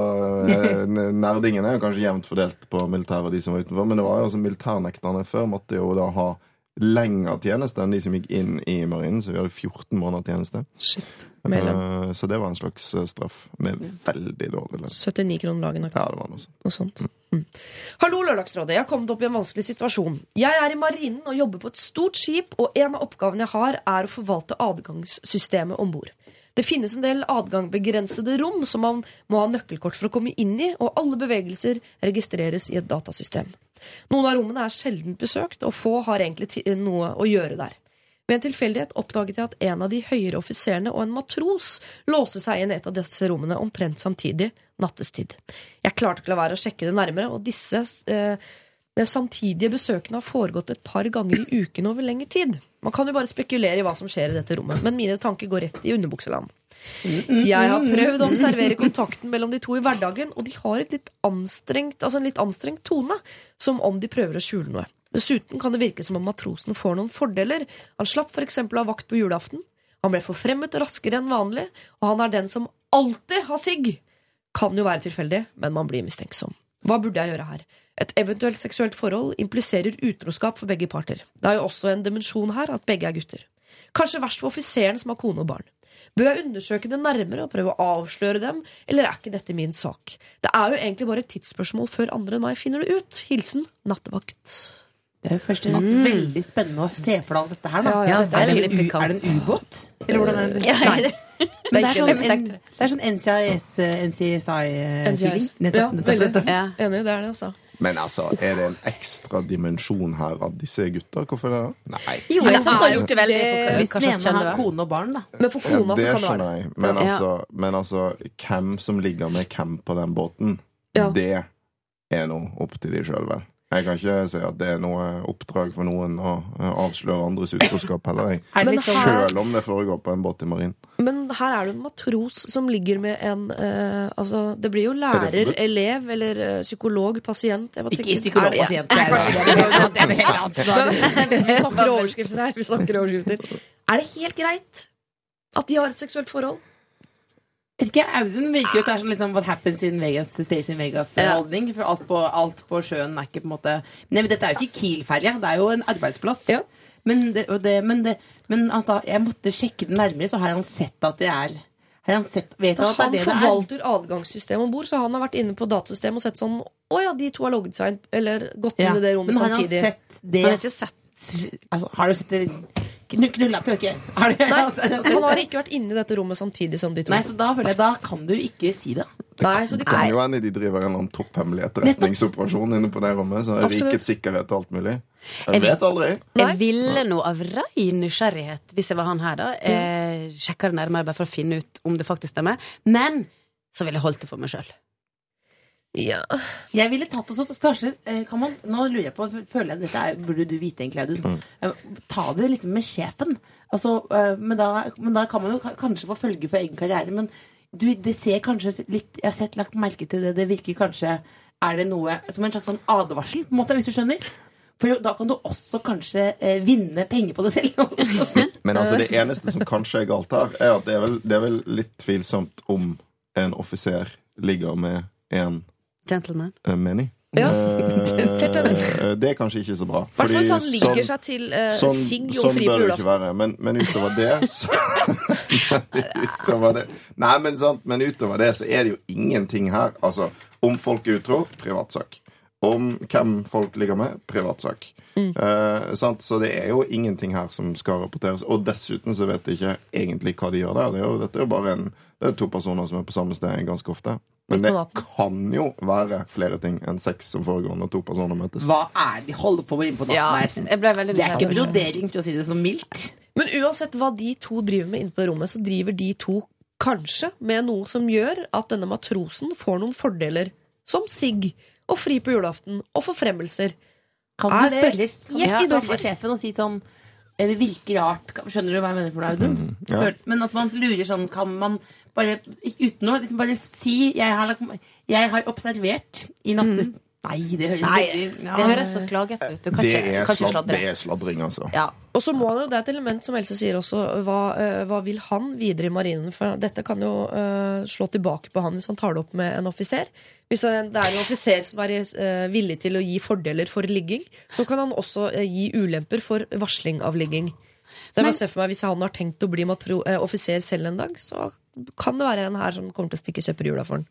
eh, Nerdingen er jo kanskje jevnt fordelt på militæret og de som var utenfor, men det var jo altså militærnekterne før måtte jo da ha lengre tjeneste enn de som gikk inn i marinen, så vi hadde 14 måneder tjeneste. Shit. Uh. Så det var en slags eh, straff med veldig dårlig lønn. 79 kroner dagen. Ja, det var noe sånt. Noe sånt. Mm. Hallo, Lørdagsrådet. Jeg har kommet opp i en vanskelig situasjon. Jeg er i marinen og jobber på et stort skip, og en av oppgavene jeg har, er å forvalte adgangssystemet om bord. Det finnes en del adgangbegrensede rom som man må ha nøkkelkort for å komme inn i, og alle bevegelser registreres i et datasystem. Noen av rommene er sjelden besøkt, og få har egentlig noe å gjøre der. Ved en tilfeldighet oppdaget jeg at en av de høyere offiserene og en matros låste seg inn i et av disse rommene omtrent samtidig nattestid. Jeg klarte ikke å la være å sjekke det nærmere, og disse eh, samtidige besøkene har foregått et par ganger i uken over lengre tid. Man kan jo bare spekulere i hva som skjer i dette rommet, men mine tanker går rett i underbukseland. Jeg har prøvd å observere kontakten mellom de to i hverdagen, og de har litt altså en litt anstrengt tone, som om de prøver å skjule noe. Dessuten kan det virke som om matrosen får noen fordeler. Han slapp f.eks. av vakt på julaften. Han ble forfremmet raskere enn vanlig, og han er den som alltid har sigg. Kan jo være tilfeldig, men man blir mistenksom. Hva burde jeg gjøre her? Et eventuelt seksuelt forhold impliserer utroskap for begge parter. Det er jo også en dimensjon her at begge er gutter. Kanskje verst for offiseren som har kone og barn. Bør jeg undersøke det nærmere og prøve å avsløre dem, eller er ikke dette min sak? Det er jo egentlig bare et tidsspørsmål før andre enn meg finner det ut. Hilsen nattevakt. Det er jo først fremst veldig spennende å se for deg alt dette her. Da. Ja, ja, dette er, er det en er det en ubåt? Eller hvordan er det? Ja, Nei. det- Men det, er sånn, en, det er sånn NCIS, eh, NCSI-feeling. NCIS. Nettopp. Ja, nettopp, veldig. nettopp. Ja. Enig, det er det, altså. Men altså, er det en ekstra dimensjon her av disse gutter? Hvorfor det? Nei. Jo, Men jeg har er gjort det veldig Hvis den ene har er. kone og barn, da. Men for kona ja, så kan det skjønner være jeg. Men altså, men altså, hvem som ligger med hvem på den båten, Ja. det er noe opp til de sjøl, vel. Jeg kan ikke si at det er noe oppdrag for noen å eh, avsløre andres utroskap heller, jeg. Er litt sånn, her- Sjøl om det foregår på en båt i marin. Men her er det en matros som ligger med en uh, Altså, det blir jo lærer, elev eller uh, psykolog, pasient. Ikke psykolog pasient. Det noe annet. Vi snakker overskrifter her. Vi snakker overskrifter. Er det helt greit at de har et seksuelt forhold? Vet ikke, Audun virker jo er sånn liksom What happens in Vegas stays in Vegas-holdning. For alt på, alt på sjøen er ikke på en måte Nei, men Dette er jo ikke Kiel-ferja, det er jo en arbeidsplass. Ja. Men, det, det, men, det, men altså, jeg måtte sjekke det nærmere, så har han sett at det er har han sett, han er Han er? forvalter adgangssystemet om bord, så han har vært inne på datasystemet og sett sånn Å ja, de to har logget seg inn, eller gått Ja, inn i det rommet men har han samtidig. sett det Han har ikke sett altså, Har du sett det Knulla pøke? Har du, Nei, han har ikke vært inne i dette rommet samtidig som de to. Nei, så da føler jeg Da kan du ikke si det. Nei, så de Kan kan jo hende de driver en eller annen topphemmelig etterretningsoperasjon inne på det rommet. Så er rikets sikkerhet og alt mulig. Jeg vet aldri. Jeg ville nå av rein nysgjerrighet, hvis jeg var han her, da, eh, sjekka det nærmere bare for å finne ut om det faktisk stemmer. Men så ville jeg holdt det for meg sjøl. Ja. Jeg ville tatt også, kanskje, eh, kan man, Nå lurer jeg på, føler jeg dette er, burde du vite egentlig, Audun. Mm. Ta det liksom med sjefen. Altså, eh, men, da, men da kan man jo kanskje få følge for egen karriere. Men du, det ser kanskje litt Jeg har sett lagt merke til det. Det virker kanskje Er det noe som en slags sånn advarsel, på en måte, hvis du skjønner? For da kan du også kanskje eh, vinne penger på det selv. Men altså, det eneste som kanskje er galt her, er at det er vel, det er vel litt tvilsomt om en offiser ligger med en Gentleman. uh, many. Ja. Uh, det er kanskje ikke så bra. I hvert fall hvis han liker sånn- seg til uh, Sånn, sigg og sånn fri på bør det ikke julaften. være. Men, men utover det så utover det, Nei, men, sant, men utover det så er det jo ingenting her. Altså, om folk er utro, privatsak. Om hvem folk ligger med, privatsak. Mm. Uh, sant? Så det er jo ingenting her som skal rapporteres. Og dessuten så vet jeg ikke egentlig hva de gjør der. Det er jo, dette er jo bare en, det er to personer som er på samme sted ganske ofte. Men det kan jo være flere ting enn sex som foregår når to personer møtes. Hva er det de holder på med inne på natten Ja, her? jeg ble Det er ikke brodering, for å si det så mildt. Men uansett hva de to driver med inne på rommet, så driver de to kanskje med noe som gjør at denne matrosen får noen fordeler, som sigg og fri på julaften og forfremmelser. Kan du spørre ja, sjefen og si sånn eh, Det virker rart. Skjønner du hva jeg mener for deg, Audun? Mm, ja. Men at man lurer sånn Kan man bare uten å liksom bare si jeg har, jeg har observert i nattes... Nei, det høres Nei, ja. det høres så klagete ut. Du kan Det ikke, er, kan ikke sladre. det er sladring, altså. Ja. Og så må han jo, det er et element som Else sier også, hva, eh, hva vil han videre i marinen? For dette kan jo uh, slå tilbake på han hvis han tar det opp med en offiser. Hvis det er en offiser som er uh, villig til å gi fordeler for ligging, så kan han også uh, gi ulemper for varsling av ligging. Så jeg bare ser for meg Hvis han har tenkt å bli matro, eh, offiser selv en dag, så kan det være en her som kommer til å stikke kjepper i hjula for han.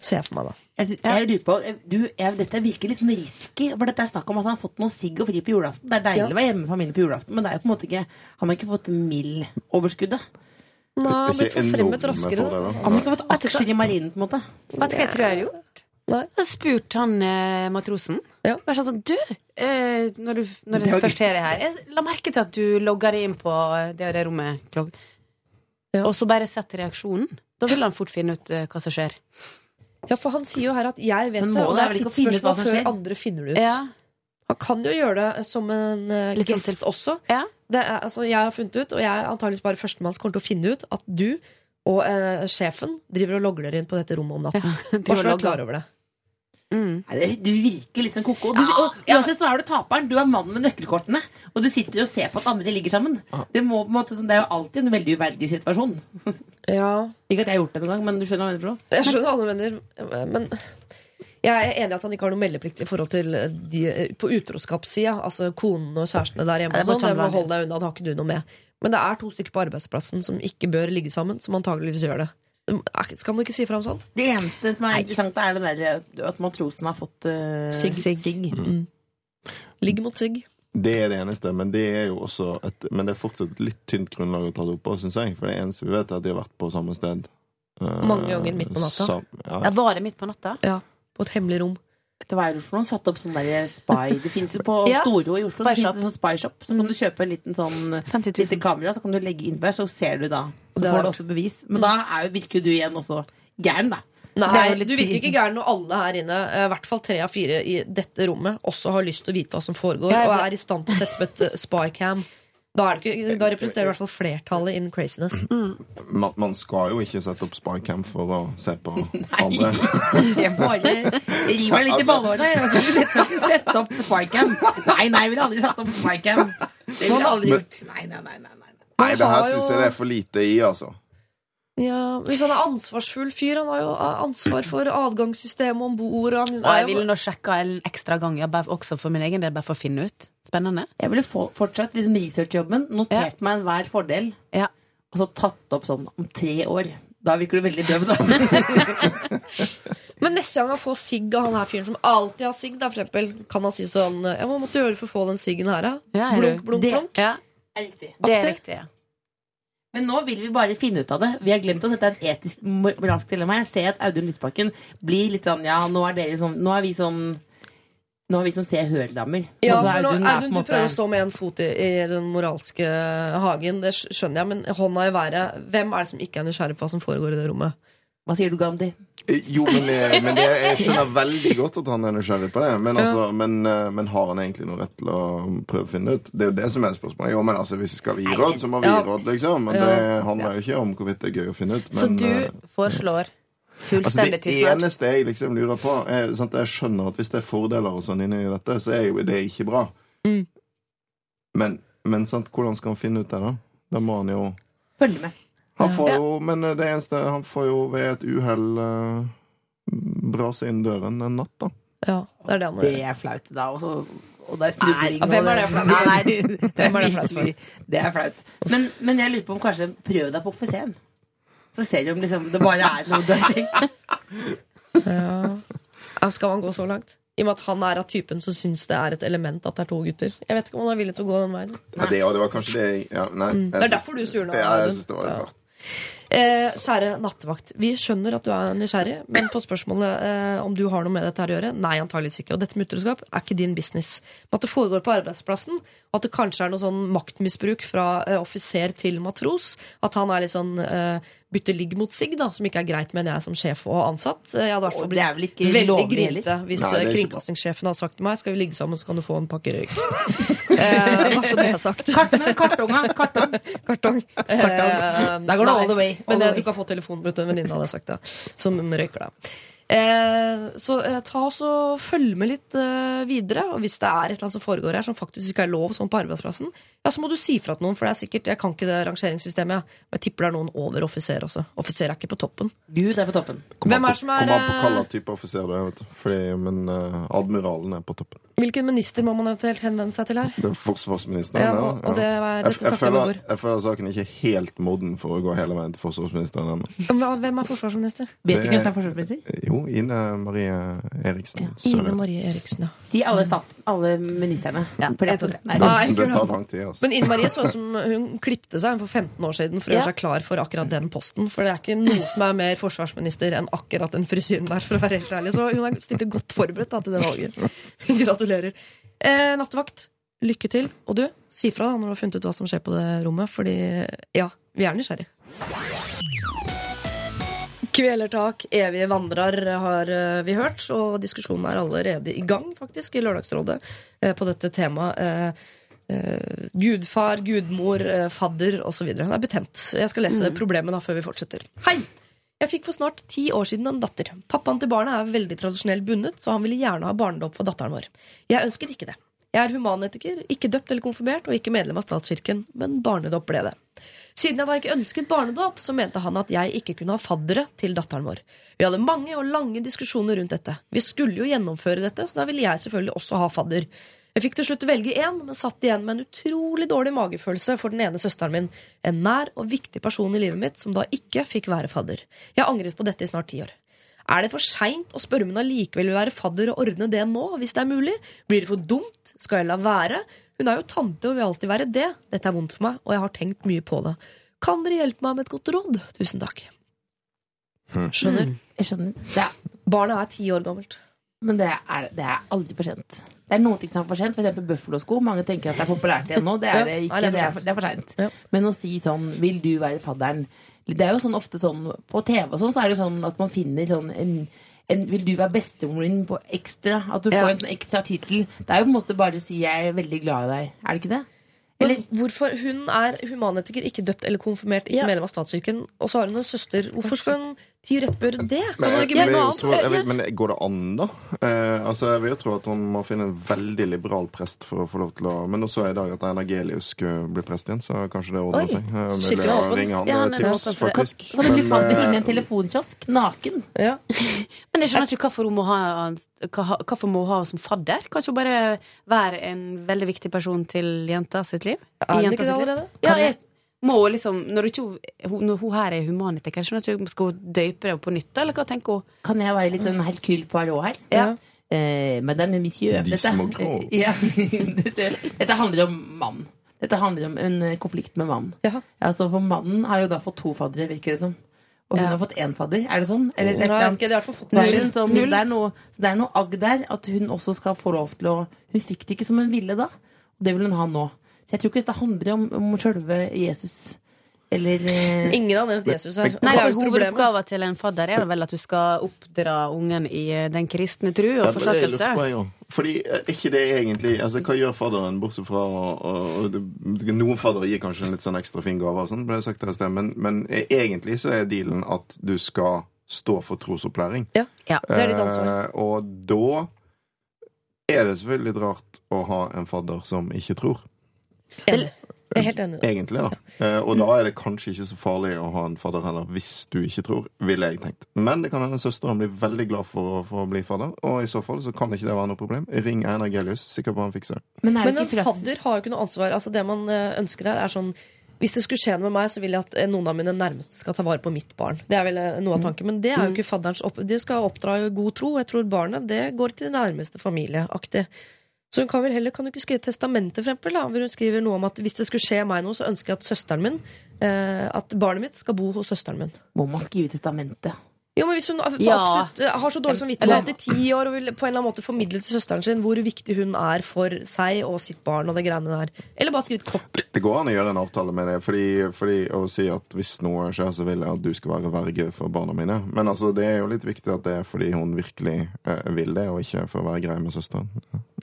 Ser jeg for meg, da. Jeg, synes, jeg lurer på eh, du, jeg, Dette virker litt sånn risky. For dette er snakk om at han har fått noe sigg og fri på julaften. Det er deilig Ja. å være hjemme med familien på julaften, men det er jo på en måte ikke han har ikke fått mild-overskuddet. Nei, han har blitt forfremmet raskere. Han har ikke fått aksjer i marinen, på en måte. Vet du hva jeg tror jeg hadde gjort? Da Jeg har spurt han eh, matrosen. Ja. Bare sånn, Du, eh, når du, når Det jeg først deg her Jeg la merke til at du logger deg inn på det og det rommet. Ja. Og så bare sett reaksjonen. Da vil han fort finne ut eh, hva som skjer. Ja, for han sier jo her at 'jeg vet Men det', og målet det er er vel ikke å finne ut hva tidsspørsmål som før andre finner det ut. Ja. Han kan jo gjøre det som en uh, Litt sånn gest til- også. Ja. Det er, altså, jeg har funnet ut, og jeg er antakeligvis bare førstemann som kommer til å finne ut, at du og eh, sjefen driver og logger dere inn på dette rommet om natten. Bare så du og er klar over det. Mm. Nei, Du virker litt som koko. Du, og uansett så er du taperen. Du er mannen med nøkkelkortene. Og du sitter og ser på at andre ligger sammen. Det, må, på en måte, sånn- det er jo alltid en veldig uverdig situasjon. Ja, Ikke at jeg har gjort det noen gang, men du skjønner hva jeg mener for noe? Jeg skjønner hva du mener, men jeg er enig i at han ikke har noe meldeplikt i forhold til de på utroskapssida. Altså konene og kjærestene der hjemme. Ja, det må sånn, det må holde deg unna, det har ikke du noe med. Men det er to stykker på arbeidsplassen som ikke bør ligge sammen, som antageligvis gjør det. Skal man ikke si fra om sånt? Det eneste som er interessant, er det der at matrosen har fått uh, Sigg. sigg. Mm. Ligg mot sigg. Det er det eneste, men det er jo også et, Men det er fortsatt et litt tynt grunnlag å ta det opp på, syns jeg. For det eneste vi vet, er at de har vært på samme sted. Uh, Mange ganger midt på natta. sam- ja. Det er bare midt på natta? Ja, på et hemmelig rom. Hva er det for noe? Satt opp sånn der spy Det fins jo på Ja. Storo i Oslo. Spy sånn spy shop. Så kan du kjøpe en liten sånn lite kamera, så kan du legge inn der, så ser du da. Så får du også bevis. Men da er jo, virker du igjen også gæren, da. Nei, litt- du virker ikke gæren når alle her inne, eh, i hvert fall tre av fire i dette rommet, også har lyst til å vite hva som foregår, og er i stand til å sette opp et eh, spycam. Da, det ikke, da representerer i hvert fall flertallet innen craziness. Man, man skal jo ikke sette opp spycam for å se på andre. Jeg bare river meg litt i Altså- ballhåret. Jeg skal ikke sette, opp spycam. Nei, nei, jeg ville aldri satt opp spycam. Det ville jeg aldri gjort. Nei, nei, nei, nei, nei. Nei, det her syns jeg det er for lite i, altså. Ja, Hvis han er ansvarsfull fyr, han har jo ansvar for adgangssystemet om bord. Og jeg ville nå sjekka en ekstra gang, ja, bare, også for min egen del, bare for å finne ut. Spennende. Jeg ville få, fortsatt liksom researchjobben, notert meg enhver fordel, Ja. og så tatt opp sånn om tre år. Da virker du veldig døv, da. Men neste gang han får sigg av han her fyren som alltid har sigg, for eksempel, kan han si sånn Jeg hva måtte du gjøre for å få den siggen her, da? Ja, Blunk, blunk, blunk, det- blunk. det Er riktig. det er riktig. Ja. Men nå vil vi bare finne ut av det. Vi har glemt at dette er et etisk moralsk dilemma. Jeg ser at Audun Lysbakken blir litt sånn Ja, nå er dere sånn Nå er vi sånn Nå er vi som ser hørdamer. Ja, for nå, Audun er du måte- prøver å stå med en fot i, i den moralske hagen. Det skjønner jeg, men hånda i været. Hvem er det som ikke er nysgjerrig på hva som foregår i det rommet? Hva sier du, Gandhi? Eh, Jo, men, jeg, men det, jeg skjønner veldig godt at han er nysgjerrig på det. Men, altså, men, eh, men har han egentlig noe rett til å prøve å finne ut? Det er jo det som er spørsmålet. Jo, men altså, Hvis vi skal gi råd, så må vi gi råd, liksom. Men det handler jo ikke om hvorvidt det er gøy å finne ut. Men, Så du eh, Fullstendig Altså, det eneste jeg liksom lurer på er, sant, Jeg skjønner at hvis det er fordeler og sånn inni dette, så er jo det ikke bra. Mm. Men, men sant, hvordan skal han finne ut det, da? Da må han jo Følg med. Han får jo Men det eneste Han får jo ved et uhell uh, brase inn døren en natt, da. Ja, det er det han må Det er flaut, da. Og, så, og det er snubling. Hvem er det flaut for? Nei, det, det, er det er flaut virkelig- det er flaut. Men, men jeg lurer på om kanskje prøv deg på offiseren. Så ser du om liksom, det bare er noe du har tenkt. Ja, Skal han gå så langt? I og med at han er av typen som syns det er et element at det er to gutter. Jeg vet ikke om han er villig til å gå den veien. Ja, det, det var kanskje det jeg ja, Nei. jeg Mm. Det er derfor du surna. Ja, jeg syns det var litt rart. Eh, kjære nattevakt, vi skjønner at du er nysgjerrig, men på spørsmålet eh, om du har noe med dette her å gjøre, nei, antageligvis ikke. Og dette med utroskap er ikke din business. Men at det foregår på arbeidsplassen, og at det kanskje er noe sånn maktmisbruk fra eh, offiser til matros, at han er litt sånn eh, bytter ligg mot sigg, da, som ikke er greit, mener jeg, som sjef og ansatt. Eh, Jeg hadde i hvert fall er vel veldig lovlig grinete hvis Nei, det eh, kringkastingssjefen hadde sagt til meg skal vi ligge sammen, så kan du få en pakke røyk. eh, bare så det er sagt. Kartong, kartonga, kartong. Kartong. Eh, Der går det all the way, all Men the way. du kan få telefonen til en venninne, hadde jeg sagt. Da, som røyker, da. Eh, så eh, ta oss og følg med litt eh, videre. Og hvis det er et eller annet som foregår her som faktisk ikke er lov sånn på arbeidsplassen, ja, så må du si fra til noen, for det er sikkert Jeg kan ikke det rangeringssystemet, men jeg tipper det er noen over offiser også. Offiser er ikke på toppen. Gud er på toppen. Kom Hvem an på- som er, an på eh, hvilken type offiser du er, vet du. Fordi, men eh, admiralen er på toppen. Hvilken minister må man eventuelt henvende seg til her? Det er forsvarsministeren. Ja, ja. og- og det er- Jeg- dette jeg, føler, over. jeg føler saken ikke er helt moden for å gå hele veien til forsvarsministeren ennå. Hvem er forsvarsminister? Vet Det- ikke hvem som er forsvarsminister? Jo, Ine Marie Eriksen. Ine Marie Eriksen, ja. Si alle, stat, alle ministrene. Ja, det- Det tar lang tid, altså. Men Ine Marie så ut som hun klipte seg for 15 år siden for å gjøre seg klar for akkurat den posten. For det er ikke noe som er mer forsvarsminister enn akkurat den frisyren der, for å være helt ærlig. Så hun er stilte godt forberedt da, til det valget. Gratulerer. Eh, nattevakt, lykke til. Og du, si fra da når du har funnet ut hva som skjer på det rommet, fordi ja, vi er nysgjerrig. Kvelertak, evige vandrer har eh, vi hørt, og diskusjonen er allerede i gang, faktisk, i Lørdagsrådet eh, på dette temaet. eh, gudfar, gudmor, fadder osv. Det er betent. Jeg skal lese problemet da før vi fortsetter. Hei! Jeg fikk for snart ti år siden en datter. Pappaen til barnet er veldig tradisjonelt bundet, så han ville gjerne ha barnedåp for datteren vår. Jeg ønsket ikke det. Jeg er humanetiker, ikke døpt eller konfirmert og ikke medlem av statskirken, men barnedåp ble det. Siden jeg da ikke ønsket barnedåp, så mente han at jeg ikke kunne ha faddere til datteren vår. Vi hadde mange og lange diskusjoner rundt dette. Vi skulle jo gjennomføre dette, så da ville jeg selvfølgelig også ha fadder. Jeg fikk til slutt velge én, men satt igjen med en utrolig dårlig magefølelse for den ene søsteren min, en nær og viktig person i livet mitt som da ikke fikk være fadder. Jeg har angret på dette i snart ti år. Er det for seint å spørre om hun allikevel vil være fadder og ordne det nå, hvis det er mulig? Blir det for dumt? Skal jeg la være? Hun er jo tante og vil alltid være det. Dette er vondt for meg, og jeg har tenkt mye på det. Kan dere hjelpe meg med et godt råd? Tusen takk. Skjønner. Jeg skjønner. Er, Barnet er ti år gammelt. Men det er, det er aldri for sent. Det er noen ting som er for sent, f.eks. Buffalo-sko. Mange tenker at det er populært igjen nå. Det er det ikke. det er for. Ja. Men å si sånn Vil du være fadderen? Det er jo sånn ofte sånn På TV og sånn så er det sånn at man finner sånn en, en Vil du være bestemoren din på ekstra? At du Ja. får en sånn ekstra tittel. Det er jo på en måte bare å si 'jeg er veldig glad i deg'. Er det ikke det? Men hvorfor Hun er humanetiker, ikke døpt eller konfirmert, ikke Ja. medlem av statskirken, og så har hun en søster. Hvorfor skal hun ti gjøre det? Kan Men, jeg, men, jeg, annet? vet, men går det an, da? Eh, altså, Jeg vil jo tro at hun må finne en veldig liberal prest for å få lov til å Men nå så jeg i dag at Einar Gelius skulle bli prest igjen, så kanskje det ordner seg. Eh, mulig å ringe han. Ja, han Det tips, faktisk. Kan du ikke Men, falle inn i eh, en telefonkiosk naken? Ja. Men jeg skjønner ikke hvorfor hun må ha Hvorfor må hun ha henne som fadder? Kan hun bare være en veldig viktig person til jenta sitt liv? Er hun ikke det allerede? Ja, jeg må liksom Når, ikke, hun- når hun her er ikke Skal hun døype det på nytt, eller hva tenker hun? Kan jeg være litt sånn Hercule Poirot her? Ja. Eh, Madame et Monsieur. De Dette, ja, dette, dette handler om mann. Dette handler om en eh, konflikt med mann. Ja, Altså, for mannen har jo da fått to faddere, virker det som. Og hun Ja. har fått én fadder. Er det sånn? Eller, ikke, fått det er, sånn, det, er noe, så det er noe agg der at hun også skal få lov til å Hun fikk det ikke som hun ville da. Og det vil hun ha nå. Så jeg tror ikke dette handler om, om sjølve Jesus. Eller eh, Ingen har nevnt Jesus her. Nei, for. Hovedoppgaven til en fadder er vel at du skal oppdra ungen i eh, den kristne tru og Ja, forsakelse. Fordi eh, ikke det egentlig altså Hva gjør fadderen, bortsett fra og, og Noen faddere gir kanskje en litt sånn ekstra fin gave, og sånn, ble det sagt her i sted, men, men eh, egentlig så er dealen at du skal stå for trosopplæring. Ja, Ja. det er ditt ansvar. Eh, og da er det selvfølgelig litt rart å ha en fadder som ikke tror. Enig. Jeg er helt enig. Egentlig, da. Eh, og da er det kanskje ikke så farlig å ha en fadder heller, hvis du ikke tror, ville jeg tenkt. Men det kan hende søsteren blir veldig glad for, å- for å bli fadder, og i så fall så kan ikke det være noe problem. Ring Einar Gelius, sikker på han fikser. Men Men en fadder har jo ikke noe ansvar. Altså Det man eh, ønsker her, er sånn Hvis det skulle skje noe med meg, så vil jeg at eh, noen av mine nærmeste skal ta vare på mitt barn. Det er vel noe av tanken. Men det er jo ikke fadderens opp... De skal oppdra i god tro. Jeg tror barnet det går til nærmeste familieaktig. Så hun kan vel heller kan hun ikke skrive testamente, for eksempel, da, hvor hun skriver noe om at hvis det skulle skje meg noe, så ønsker jeg at søsteren min eh, At barnet mitt skal bo hos søsteren min. Må man skrive testamentet? Jo, men Hvis hun Ja. absolutt, eh, har så dårlig samvittighet i ti år og vil på en eller annen måte formidle til søsteren sin hvor viktig hun er for seg og sitt barn, og det greiene der. Eller bare skrive et kort. Det går an å gjøre en avtale med det, fordi, fordi å si at hvis noe skjer, så vil jeg at du skal være verge for barna mine. Men altså, det er jo litt viktig at det er fordi hun virkelig eh, vil det, og ikke for å være grei med søsteren.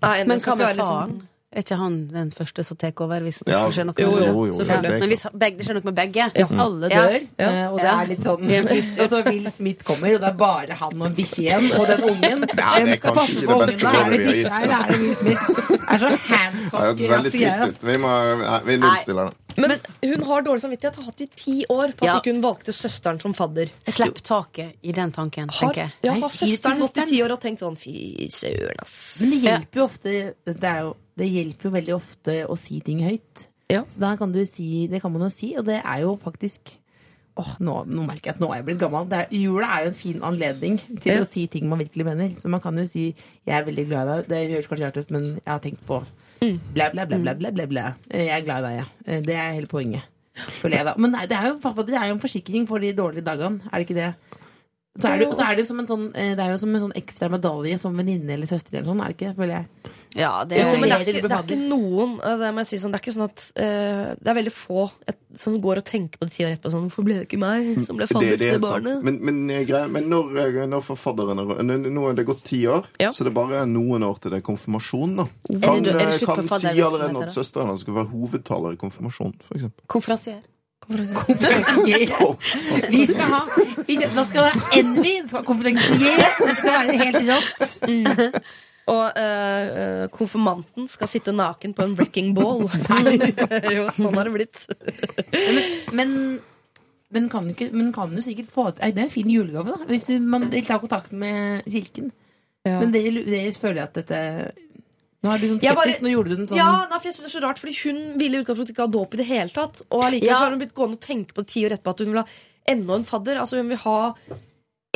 Nei, Men hva med faren? liksom-? Er ikke han den første som tar over hvis det Ja, skal skje noe? jo, jo, jo, det? selvfølgelig. Ja. Men hvis begge, det skjer noe med begge Hvis alle dør, Ja. eh, og det er litt sånn. Og så Will Smith kommer, og det er bare han og en bikkje igjen, og den ungen Ja, Hvem det er skal kanskje passe ikke på det beste ungen? Er det vi har bikkja, gitt. eller er det Will Smith? Det er så Det er handcocky veldig trist. Vi, må, vi nullstiller det. Men hun har dårlig samvittighet. Har hatt i ti år på at Ja. ikke hun valgte søsteren som fadder. Slipp taket i den tanken, Har, tenker jeg. ja, har søsteren gått i ti år og tenkt sånn fy søren, ass. Men det hjelper jo ofte Det, er jo, det hjelper jo veldig ofte å si ting høyt. Ja. Så da kan du si Det kan man jo si, og det er jo faktisk Åh, nå, nå merker jeg at nå er jeg blitt gammel. Det er, jula er jo en fin anledning til Ja. å si ting man virkelig mener. Så man kan jo si 'jeg er veldig glad i deg'. Det høres kanskje rart ut, men jeg har tenkt på bla, bla, bla, bla, bla, bla, bla. Jeg er glad i deg, jeg. Eh, Det er hele poenget. Men nei, det er, jo, det er jo en forsikring for de dårlige dagene, er det ikke det? Så er det, så er det, som en sånn, eh, det er jo som en sånn ekstra medalje som venninne eller søster eller sånn, er det ikke? Føler jeg. Ja, det Jo, er, men det er, ikke, det er ikke noen Det må jeg si sånn, det er ikke sånn at uh, Det er veldig få et, som går og tenker på det ti år etterpå sånn Hvorfor ble det ikke meg som ble fadder til det barnet? Men, men, eh, men når, eh, når får fadderen Nå er det gått ti år, Ja. så det er bare noen år til det er konfirmasjon. da Kan, er det er kan si allerede nå at søsteren skal være hovedtaler i konfirmasjon, f.eks. eksempel. konferansier. Vi skal ha vi skal, Da skal det være Envy det skal konferansiere. Det skal være helt rått. Og eh, eh, konfirmanten skal sitte naken på en wrecking ball. jo, sånn har det blitt. Men, men, kan du ikke, men kan du sikkert få Det er en fin julegave, da. Hvis du, man ikke tar kontakt med kirken. Ja. Men dere, dere føler at dette Nå er du sånn skeptisk. bare- Nå gjorde du den sånn Ja, nei, for jeg synes det er så rart, fordi Hun ville i utgangspunktet ikke ha dåp i det hele tatt. Og allikevel Ja. så har hun blitt gående og tenke på det ti år etterpå at hun vil ha enda en fadder. Altså Hun vil ha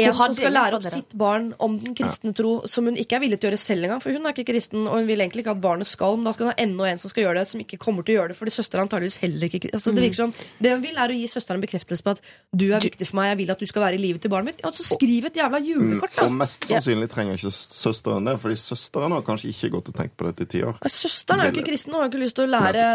en som skal lære opp sitt barn om den kristne tro, som hun ikke er villig til å gjøre selv engang. For hun er ikke kristen, og hun vil egentlig ikke at barnet skal, men da skal hun ha enda en som skal gjøre det, som ikke kommer til å gjøre det, fordi søsteren er antageligvis heller ikke altså, Det virker som Det hun vil, er å gi søsteren bekreftelse på at du er viktig for meg, jeg vil at du skal være i livet til barnet mitt. Altså så skriv et jævla julekort, da. Og mest sannsynlig trenger ikke søsteren det, fordi søsteren har kanskje ikke gått og tenkt på dette i ti år. Søsteren er jo ikke kristen og har ikke lyst til å lære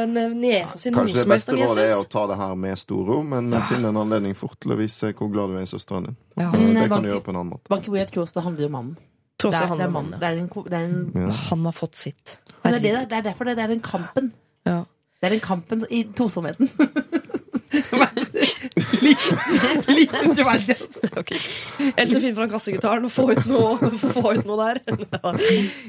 eh, niesa si noe Kanskje det beste om rådet er å ta det her med stor ro, men finn en anledning fort til å vise hvor glad du er i søsteren din. Ja. Og Men, det kan du gjøre på en annen måte. Boy, jeg tror det handler jo om mannen. Det er, han det er, er mannen. Det er, en, det er, en, Ja. Han har fått sitt. det er det, det er derfor det, det er den kampen. Ja. Det er den kampen i tosomheten. Liten troverdig, altså. Else finn fram kassegitaren og få ut noe, få ut noe der.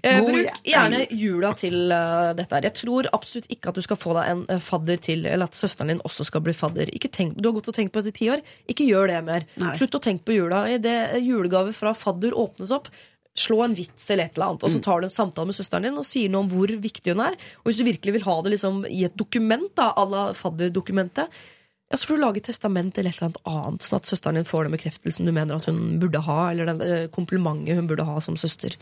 Eh, Bruk gjerne jula til eh, dette her. Jeg tror absolutt ikke at du skal få deg en eh, fadder til, eller at søsteren din også skal bli fadder. Ikke tenk, du har gått og tenkt på dette i ti år. Ikke gjør det mer. Nei. Slutt å tenke på jula. Idet julegaver fra fadder åpnes opp, slå en vits eller et eller annet, og så tar du en samtale med søsteren din og sier noe om hvor viktig hun er. Og hvis du virkelig vil ha det liksom i et dokument, da, à la fadderdokumentet, ja, så får du lage et testament eller et eller annet annet, sånn at søsteren din får den bekreftelsen du mener at hun burde ha, eller den eh, komplimentet hun burde ha som søster.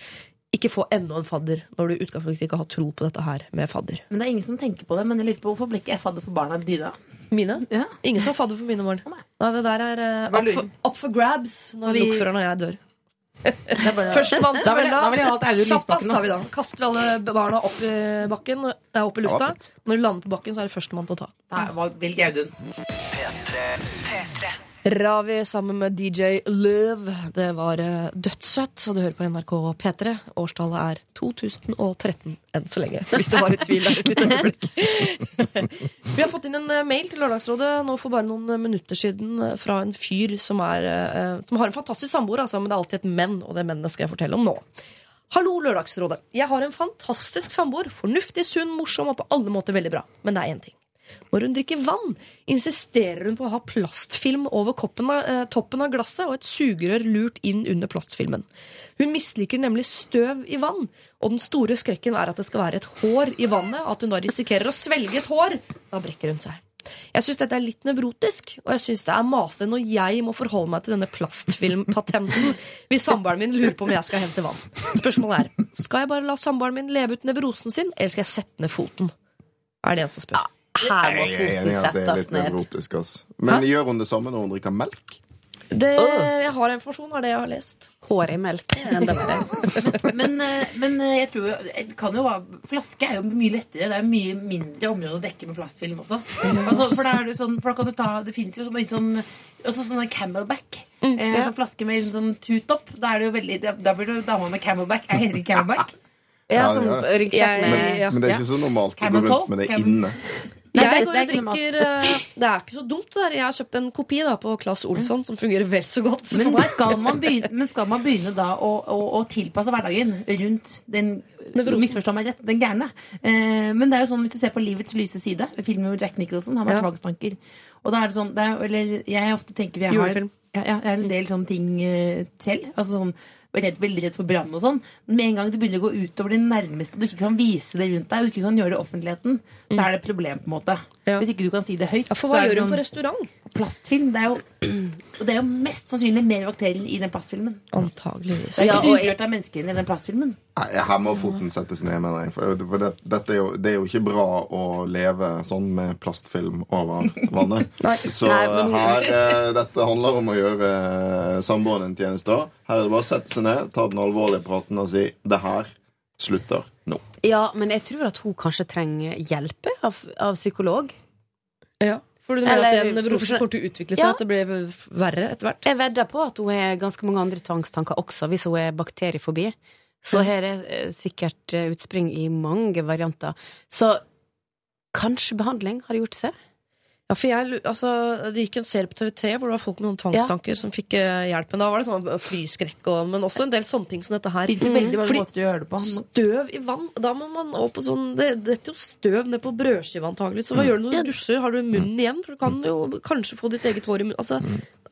Ikke få enda en fadder når du utgangspunktet ikke har tro på dette her med fadder. Men det er ingen som tenker på det. Men jeg lurer på hvorfor ble ikke jeg fadder for barna dine? Mine? Ja. Ingen som har fadder for mine barn. Nei, det der er uh, up, for, up for grabs når Vi- lokføreren og jeg dør. Det vant Førstemann til Da Kjappast tar vi da. Kaster vi alle barna opp i bakken, eh, opp i lufta. Når de lander på bakken, så er det førstemann til å ta. Nei, hva- Velg Audun. Ravi sammen med DJ Løv. Det var eh, dødssøtt, så du hører på NRK P3. Årstallet er 2013 enn så lenge, hvis du var i tvil der et lite øyeblikk. Vi har fått inn en eh, mail til Lørdagsrådet nå for bare noen eh, minutter siden fra en fyr som, er, som har en fantastisk samboer, altså, men det er alltid et menn, og det mennet skal jeg fortelle om nå. Hallo, Lørdagsrådet. Jeg har en fantastisk samboer. Fornuftig, sunn, morsom og på alle måter veldig bra. Men det er én ting. Når hun drikker vann, insisterer hun på å ha plastfilm over av, eh, toppen av glasset og et sugerør lurt inn under plastfilmen. Hun misliker nemlig støv i vann, og den store skrekken er at det skal være et hår i vannet, at hun da risikerer å svelge et hår. Da brekker hun seg. Jeg syns dette er litt nevrotisk, og jeg syns det er masete når jeg må forholde meg til denne plastfilmpatenten hvis samboeren min lurer på om jeg skal hente vann. Spørsmålet er skal jeg bare la samboeren min leve ut nevrosen sin, eller skal jeg sette ned foten? Er det en som spør? Her må Jeg er enig foten i at det er settes litt ned. nevrotisk. ass. Men gjør hun det samme når hun drikker melk? Det jeg har informasjon, av det jeg har lest. Hår i melk. Men, eh, men eh, jeg tror det kan jo være, Flaske er jo mye lettere. Det er mye mindre område å dekke med plastfilm også. Altså, for da er det sånn, for da kan du ta Det fins jo så sånn også sånne camelback. eh, sånn flaske med sånn tut-opp. Da er det jo veldig Da, blir du dama med camelback. Jeg heter camelback? Ja, Ja, sånn ja. ryggsekk med men, Men det er ikke så normalt å gå Camel toe? rundt med det inne. Nei, jeg går og ikke drikker eh, Det er ikke så dumt. Der. Jeg har kjøpt en kopi da, på Claes Olsson som fungerer vel så godt. Men skal man begynne, men skal man begynne da å, å, å tilpasse hverdagen rundt den. Misforstå meg rett, den gærne. Eh, men det er jo sånn hvis du ser på Livets lyse side, filmen med Jack Nicholson, han har Ja. tvangstanker. Og da er det sånn det er, Eller jeg ofte tenker vi har ja, ja, jeg har en del sånne ting eh, selv. Altså sånn Redd, veldig redd for brann og sånn. Men med en gang det begynner å gå utover det nærmeste, du ikke kan vise det rundt deg, og du ikke kan gjøre det i offentligheten, så er det et problem, på en måte. Ja. Hvis ikke du kan si det høyt. Ja, for så hva er gjør hun sånn- på restaurant? plastfilm. Det er, jo, og det er jo mest sannsynlig mer bakterier i den plastfilmen. Antageligvis. Det er ikke og- av mennesker i den plastfilmen. Her må foten settes ned, mener jeg. For, for det, dette er jo, det er jo ikke bra å leve sånn med plastfilm over vannet. Så Nei, men- her eh, Dette handler om å gjøre eh, samboeren en tjeneste. Her er det bare å sette seg ned, ta den alvorlige praten og si 'det her slutter. Ja, men jeg tror at hun kanskje trenger hjelp av, av psykolog. Ja. For du mener Eller at nevrosen kommer til å utvikle seg? Ja. At det blir verre etter hvert? Jeg vedder på at hun har ganske mange andre tvangstanker også, hvis hun er bakteriefobi. Så her er eh, sikkert eh, utspring i mange varianter. Så kanskje behandling har gjort seg? Ja, for jeg, altså, Det gikk en serie på TV3 hvor det var folk med noen tvangstanker som fikk eh, hjelp. Men da var det sånn flyskrekk, og, men også en del sånne ting som dette her. Mm. veldig Fordi på. støv i vann Da må man opp på sånn Det dette er jo støv ned på brødskiva antagelig. Så hva gjør du når du dusjer? Har du munnen igjen? For du kan jo kanskje få ditt eget hår i munnen. Altså,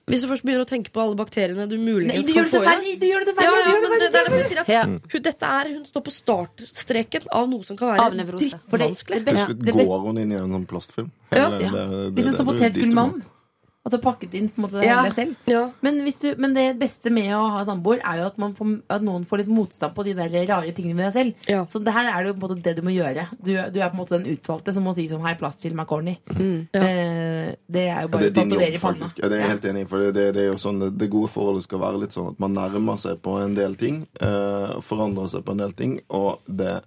hvis du først begynner å tenke på alle bakteriene du muligens kan få i deg Du gjør det ja, verre! ja, gjør det det, det er derfor det jeg sier at hun, dette er, hun står på startstreken av noe som kan være det- drittvanskelig. det Til slutt går hun inn i en sånn plastfilm. Ja. Eller Ja. det- det- det- som det- det- det- potetgullmannen. At du har pakket inn på en måte det Ja. hele selv. Ja. Men, hvis du, men det beste med å ha samboer er jo at, man får, at noen får litt motstand på de der rare tingene med deg selv. Ja. Så det her er det jo på en måte det du må gjøre. Du, du er på en måte den utvalgte som må si sånn Hei, plastfilm er corny. Ja. Eh, det er jo Ja, bare det er å din tatovere jobb, i panna. faktisk. Ja, det er jeg helt enig i. For det, er jo sånn, det, det gode forholdet skal være litt sånn at man nærmer seg på en del ting. Eh, forandrer seg på en del ting. Og det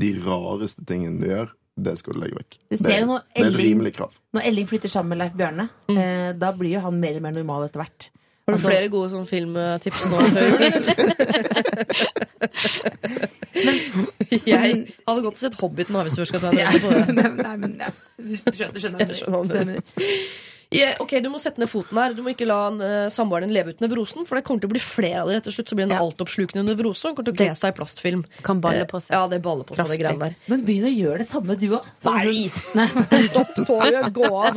de rareste tingene du gjør, det skal du legge vekk. Du Det, jo er- når det er et Elling- rimelig krav. Når Elling flytter sammen med Leif Bjørne, eh, da blir jo han mer og mer normal etter hvert. Har du Altså- flere gode sånn filmtips nå men. Jeg hadde godt sett Hobbiten hvis vi skal ta det på det. Nei, nei, men ja. Du skjønner, du skjønner. Jeg skjønner Ja, ok, Du må sette ned foten her. Du må ikke la uh, samboeren din leve ut nevrosen. For det kommer til å bli flere av det. etter slutt så blir det en Ja. altoppslukende nevrose. Hun kommer til å kle seg i plastfilm. Kan balle på seg. Eh, Ja, det baller på seg, det greiene der. Men begynn å gjøre det samme, du òg. Nei! Stopp toget, gå av.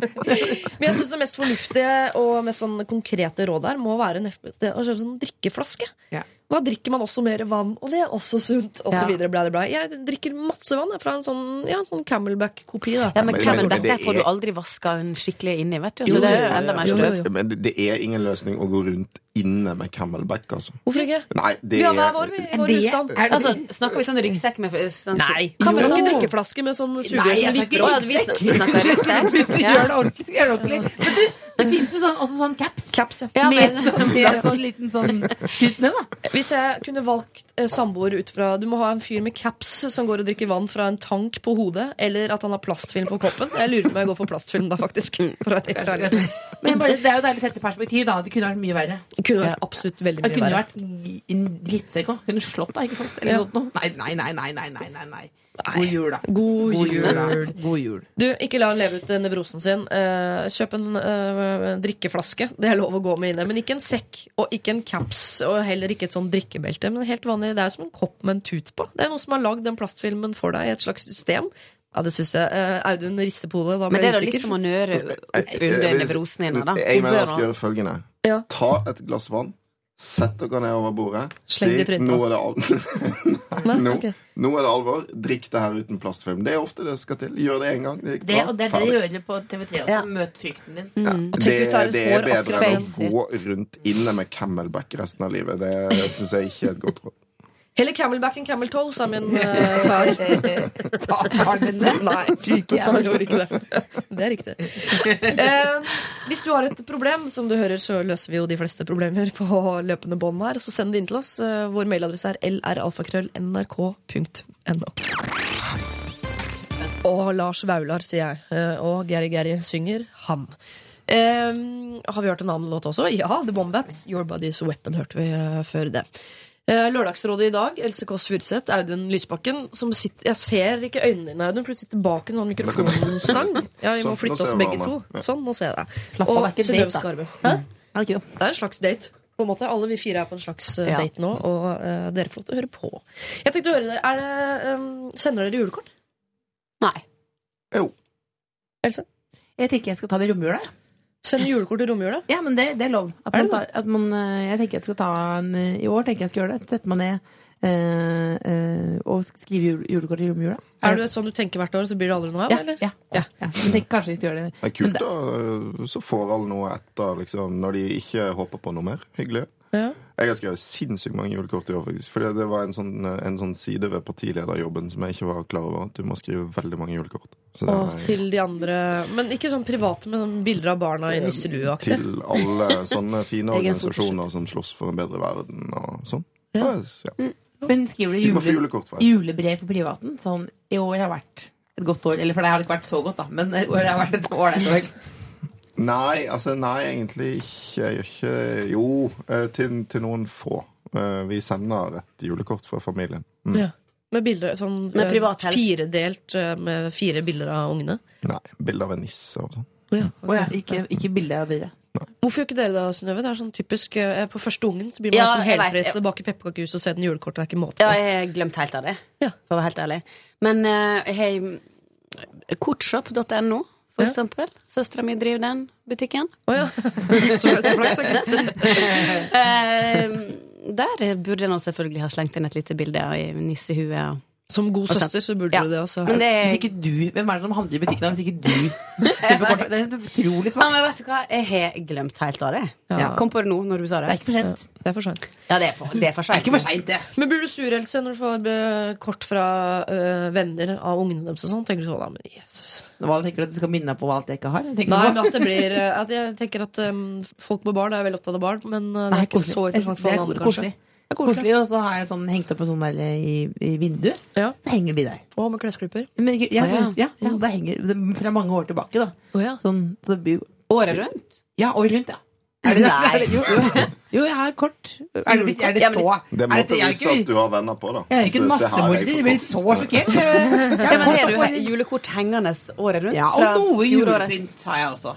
Men jeg syns det mest fornuftige og mest sånn konkrete rådet her må være det å kjøpe sånn drikkeflaske. Ja. Da drikker man også mer vann, og det er også sunt. Og så Ja. bla, bla, bla. Jeg drikker masse vann fra en sånn, ja, en sånn Camelback-kopi. da. Ja, men Men- Camelback der får du aldri vaska skikkelig inni, vet du. Jo, det er jo, enda mer støv. Men det, det er ingen løsning å gå rundt inne med camelback, altså. Hvorfor ikke? Nei, det Vi har er hver vår, vi, vår husstand. det- Altså, snakker vi sånn ryggsekk med sånn Nei, Hva vi med sånn drikkeflaske med sånn sugerør som vipper opp. Vi snakker ryggsekk? Gjør det ordentlig, skal gjøre det ordentlig. Men du, det finnes jo sånn, også sånn caps. Caps, ja. Ja, med, men, sånn, med sånn liten sånn kutt ned, da. Hvis jeg kunne valgt eh, samboer ut fra Du må ha en fyr med caps som går og drikker vann fra en tank på hodet, eller at han har plastfilm på koppen. Jeg lurer på om jeg går for plastfilm da, faktisk. For å være helt ærlig. Men bare, det er jo deilig å sette perspektiv, da. Det kunne vært mye verre. Det kunne vært absolutt veldig mye kunne verre. vært en drittsekk òg. Kunne slått deg, ikke sant? Eller Ja. noe. Nei, nei, nei, nei, nei, nei, nei, nei. God jul, da. God jul. da. God jul. Du, ikke la han leve ut eh, nevrosen sin. Eh, kjøp en eh, drikkeflaske. Det er lov å gå med inne. Men ikke en sekk, og ikke en caps, og heller ikke et sånn drikkebelte. Men helt vanlig, det er som en kopp med en tut på. Det er noen som har lagd den plastfilmen for deg i et slags system. Ja, det syns jeg. Eh, Audun rister på hodet. Men det er da litt som å nøre opp under nevrosen din. da. Jeg mener jeg skal gjøre følgende. Ja. Ta et glass vann, sett dere ned over bordet. Sleng det nå er det, al Nei, nå, okay. nå er det alvor. Drikk det her uten plastfilm. Det er ofte det skal til. Gjør det én gang. Det gikk Det, bra. og det er det de gjør på TV3 også. Ja. Møt frykten din. Ja, det, det det er bedre enn å gå rundt inne med camelback resten av livet. Det syns jeg ikke er et godt råd. Heller camelback enn camel toe, sa min uh, far. Sa faren din det? Nei, han gjorde ikke det. Det er riktig. Eh, hvis du har et problem, som du hører, så løser vi jo de fleste problemer på løpende bånd her. Så send det inn til oss. Eh, Vår mailadresse er lralfakrøll.nrk.no. Og Lars Vaular, sier jeg. Eh, Og Gary Gary synger han. Eh, har vi hørt en annen låt også? Ja, The Wombats. Your Body's Weapon hørte vi før det. Eh, Lørdagsrådet i dag, Else Kåss Furuseth, Audun Lysbakken. Som sitter, jeg ser ikke øynene dine, Audun, for du sitter bak en sånn mikrofonstang. Ja, Vi må Sånn, flytte oss begge to. Sånn, nå ser jeg deg. Og Synnøve. Skarve. Er det er en slags date. På en måte. Alle vi fire er på en slags eh, Ja. date nå, og uh, dere får lov til å høre på. Jeg tenkte å høre dere, er det, um, Sender dere julekort? Nei. Jo. Else? Jeg tenker jeg skal ta det romjula. Sender julekort i romjula? Ja, men det, det er lov. At Er man tar, at man, eh, jeg tenker jeg skal ta en eh, I år tenker jeg skal gjøre det. Sette meg ned eh, eh, og skrive jul, julekort i romjula. Er du et sånn du tenker hvert år, så blir det aldri noe av? ja, eller? ja, ja, ja. Men tenk kanskje ikke gjøre det. Det er kult, da. Så får alle noe etter, liksom, når de ikke håper på noe mer. Hyggelig. Ja. Jeg har skrevet sinnssykt mange julekort i år, faktisk. Fordi det var en sånn, en sånn side ved partilederjobben som jeg ikke var klar over. At du må skrive veldig mange julekort. Så det er- til de andre Men ikke sånn private med sånn bilder av barna i nisselueaktig. Til alle sånne fine organisasjoner som slåss for en bedre verden og sånn. Ja. Ja. Ja. Men skriver du jule, julekort, julebrev på privaten? Sånn i år har vært et godt år. Eller for det har det ikke vært så godt, da. Men i år har vært et ålreit år. Nei, altså nei, egentlig ikke. Jeg gjør ikke Jo, eh, til, til noen få. Eh, Vi sender et julekort fra familien. Mm. Ja. Med bilder sånn Med eh, privat firedelt med fire bilder av ungene. Nei, bilder av en nisse og sånn. Oh, ja, okay. oh, ja, ikke, ikke bilde av dere. Hvorfor gjør ikke dere det, Synnøve? Det er sånn typisk På første ungen så blir man Ja, sånn vet, helfreds ja. bak i pepperkakehuset og ser den julekortet. Det er ikke måte på. Ja, jeg har glemt helt av det, Ja. for å være helt ærlig. Men uh, hei, kortshop.no, for Ja. eksempel. Søstera mi driver den butikken. Å ja. så, så flaks. Eh, der burde nå selvfølgelig ha slengt inn et lite bilde av i nissehue. og- Som god Og så- søster så burde Ja. du det, altså. Men det er Hvis ikke du, Hvem er det som handler i butikken hvis ikke du kjøper? Det er utrolig Men smart. vet du hva, jeg har glemt helt av det. Ja. Kom på det nå når du sa Det det. er ikke for sent. Det er for sent. Ja, det er for, det er for Det er ikke for sent, det. Men blir du sur, Else, når du får eh, kort fra øh, venner av ungene deres og sånn? Tenker du sånn, da, men Jesus. Hva tenker du at du skal minne deg på hva alt jeg ikke har? Tenker Nei, men at det blir eh, at Jeg tenker at um, folk med barn er veldig opptatt av barn, men det Nei, er ikke så interessant for alle andre, koselig. Det er koselig. Og så har jeg sånn hengt opp en sånn der i, i vinduet. Ja. Så henger de der. Og med klesklipper. Men, ja, ah, ja. ja, ja, det henger det- fra mange år tilbake, da. Oh, ja. Sånn, så, Året rundt? ja, året rundt, ja. Er det. Er det, jo, jo. Jo, jeg har kort. Er det, er det så Det er det, er vise at du har venner på, da. jeg er ikke en massemorder. Jeg blir så sjokkert. Ja, men har du julekort hengende året rundt? Ja, og noe julepynt har jeg også.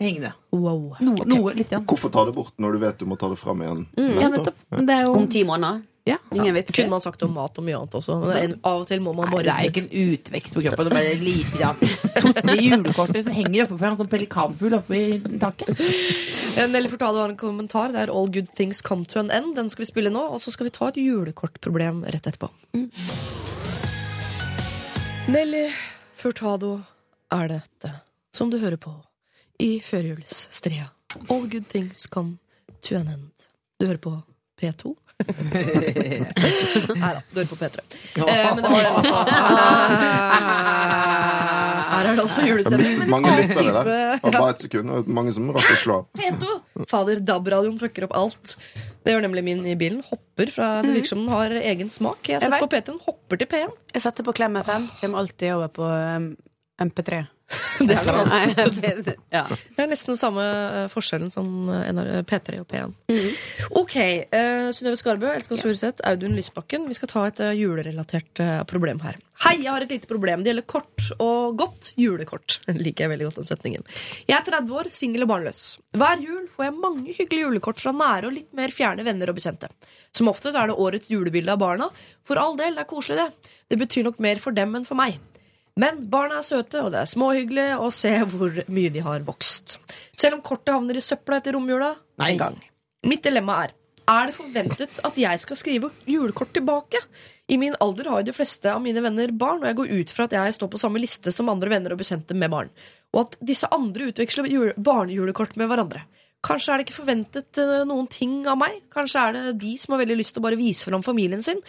Hengende. Wow. Noe, noe litt, ja. Hvorfor ta det bort når du vet du må ta det fram igjen mm. neste ja, det er jo Om ti måneder? ja. Ingen vet. Kunne man sagt om mat og mye annet også. Men en, av og til må man Nei, det er ikke en utvekst på kroppen. Det er bare lite ja. To-tre julekorter som henger oppe fra en sånn pelikanfugl oppe i taket. Nelly Furtado har en kommentar. Det er All Good Things Come To An End. Den skal vi spille nå, og så skal vi ta et julekortproblem rett etterpå. Nelly Furtado er dette, som du hører på i førjulsstria. All Good Things Come To An End. Du hører på P2. Nei da, du hører på P3. Eh, men det var det. Her er det også Jeg julestemning. mistet mange lyttere der. Det var bare et sekund, og mange som rakk å slå av. P2! Fader, DAB-radioen fucker opp alt. Det gjør nemlig min i bilen. Hopper fra Det virker som den har egen smak. Jeg setter på P3-en, hopper til P1. Jeg setter på Klem FM. Kommer alltid over på um, MP3. Det er sant. Nei, det- ja. Det er nesten samme eh, forskjellen som eh, P3 og P1. Ok, uh, Synnøve Skarbø, Elsker oss Audun Lysbakken. Vi skal ta et eh, julerelatert eh, problem her. Hei, jeg har et lite problem. Det gjelder kort og godt julekort. Liker jeg veldig godt den setningen. Jeg er 30 år, singel og barnløs. Hver jul får jeg mange hyggelige julekort fra nære og litt mer fjerne venner og bekjente. Som oftest er det årets julebilde av barna. For all del, det er koselig, det. Det betyr nok mer for dem enn for meg. Men barna er søte, og det er småhyggelig å se hvor mye de har vokst. Selv om kortet havner i søpla etter romjula en gang. Mitt dilemma er er det forventet at jeg skal skrive julekort tilbake? I min alder har jo de fleste av mine venner barn, og jeg går ut fra at jeg står på samme liste som andre venner og bekjente med barn. Og at disse andre utveksler jule barnejulekort med hverandre. Kanskje er det ikke forventet eh, noen ting av meg? Kanskje er det de som har veldig lyst til å bare vise fram familien sin?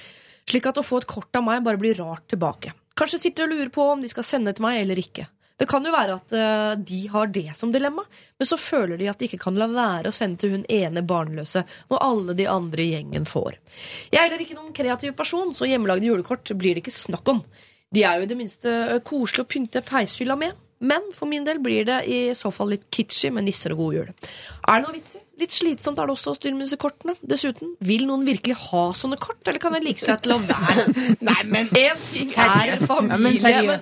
Slik at å få et kort av meg bare blir rart tilbake. Kanskje sitter og lurer på om de skal sende til meg eller ikke. Det kan jo være at eh, de har det som dilemma, men så føler de at de ikke kan la være å sende til hun ene barnløse når alle de andre i gjengen får. Jeg er heller ikke noen kreativ person, så hjemmelagde julekort blir det ikke snakk om. De er jo i det minste eh, koselige å pynte peishylla med, men for min del blir det i så fall litt kitschy med nisser og god jul. Er det noe vits i? Litt slitsomt er det også å styre med disse kortene. Dessuten, vil noen virkelig ha sånne kort, eller kan jeg like seg til å være? Nei, men En ting er familie.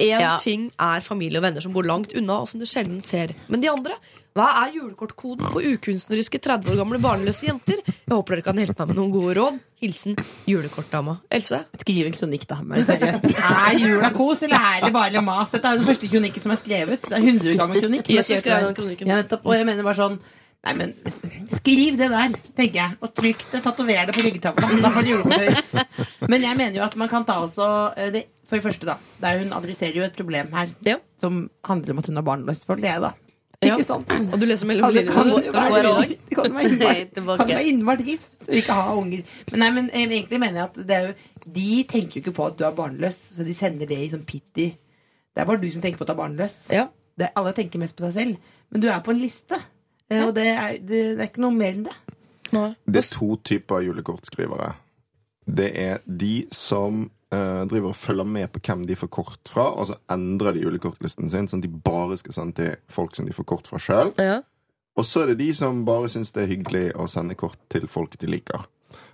Ja, men Ja. ting er familie og venner som bor langt unna, og som du sjelden ser. Men de andre? Hva er julekortkoden for ukunstneriske 30 år gamle barnløse jenter? Jeg håper dere kan hjelpe meg med noen gode råd. Hilsen julekortdama. Else? Skriv en kronikk, da. Men seriøst. Er jula kos, eller er det bare mas? Dette er jo den første kronikken som er skrevet. Det er 100 år gammel kronikk. Jeg er skrev den kronikken. Ja, nettopp. Og jeg mener bare sånn Nei, men skriv det der, tenker jeg. Og trykk det, tatover det på ryggetavla. Da får du julekortet ditt. Men jeg mener jo at man kan ta også eh, det, For det første, da. Der hun adresserer jo et problem her Ja. som handler om at hun har barnløs. For det, da. Ja. Ikke sant? Og du leser mellom linjene? kan linjene. kan, Det være, det kan være Nei, kan være innmari hist og ikke ha unger. Men, nei, men eh, egentlig mener jeg at det er jo, de tenker jo ikke på at du er barnløs, så de sender det i sånn pity. Det er bare du som tenker på at du er barnløs. Ja. Det, alle tenker mest på seg selv. Men du er på en liste, eh, og det er, det, det er ikke noe mer enn det. Det er to typer julekortskrivere. Det er de som eh, driver og følger med på hvem de får kort fra, og så endrer de julekortlisten sin, sånn at de bare skal sende til folk som de får kort fra sjøl. Ja. Og så er det de som bare syns det er hyggelig å sende kort til folk de liker.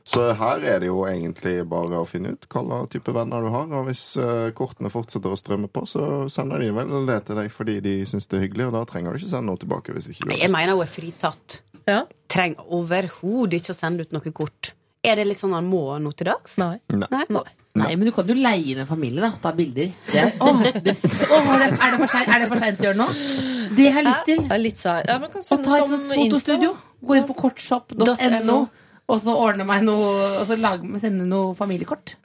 Så her er det jo egentlig bare å finne ut hva slags type venner du har. Og hvis eh, kortene fortsetter å strømme på, så sender de vel det til deg fordi de syns det er hyggelig, og da trenger du ikke sende noe tilbake. hvis ikke du har Jeg mener hun er fritatt. Ja. Trenger overhodet ikke å sende ut noe kort. Er det litt sånn han må nå til dags? Nei. Nei. Nei. Nei, men du kan jo leie inn en familie, da. Ta bilder. Det åh, det, åh, er, det, er, det for sent, er det for seint å gjøre nå? Det har jeg lyst til. Er litt sær. Ja, men kan Og ta et sånt fotostudio. Gå inn på kortshop.no, og så ordne meg noe Og så lage, sende noe familiekort.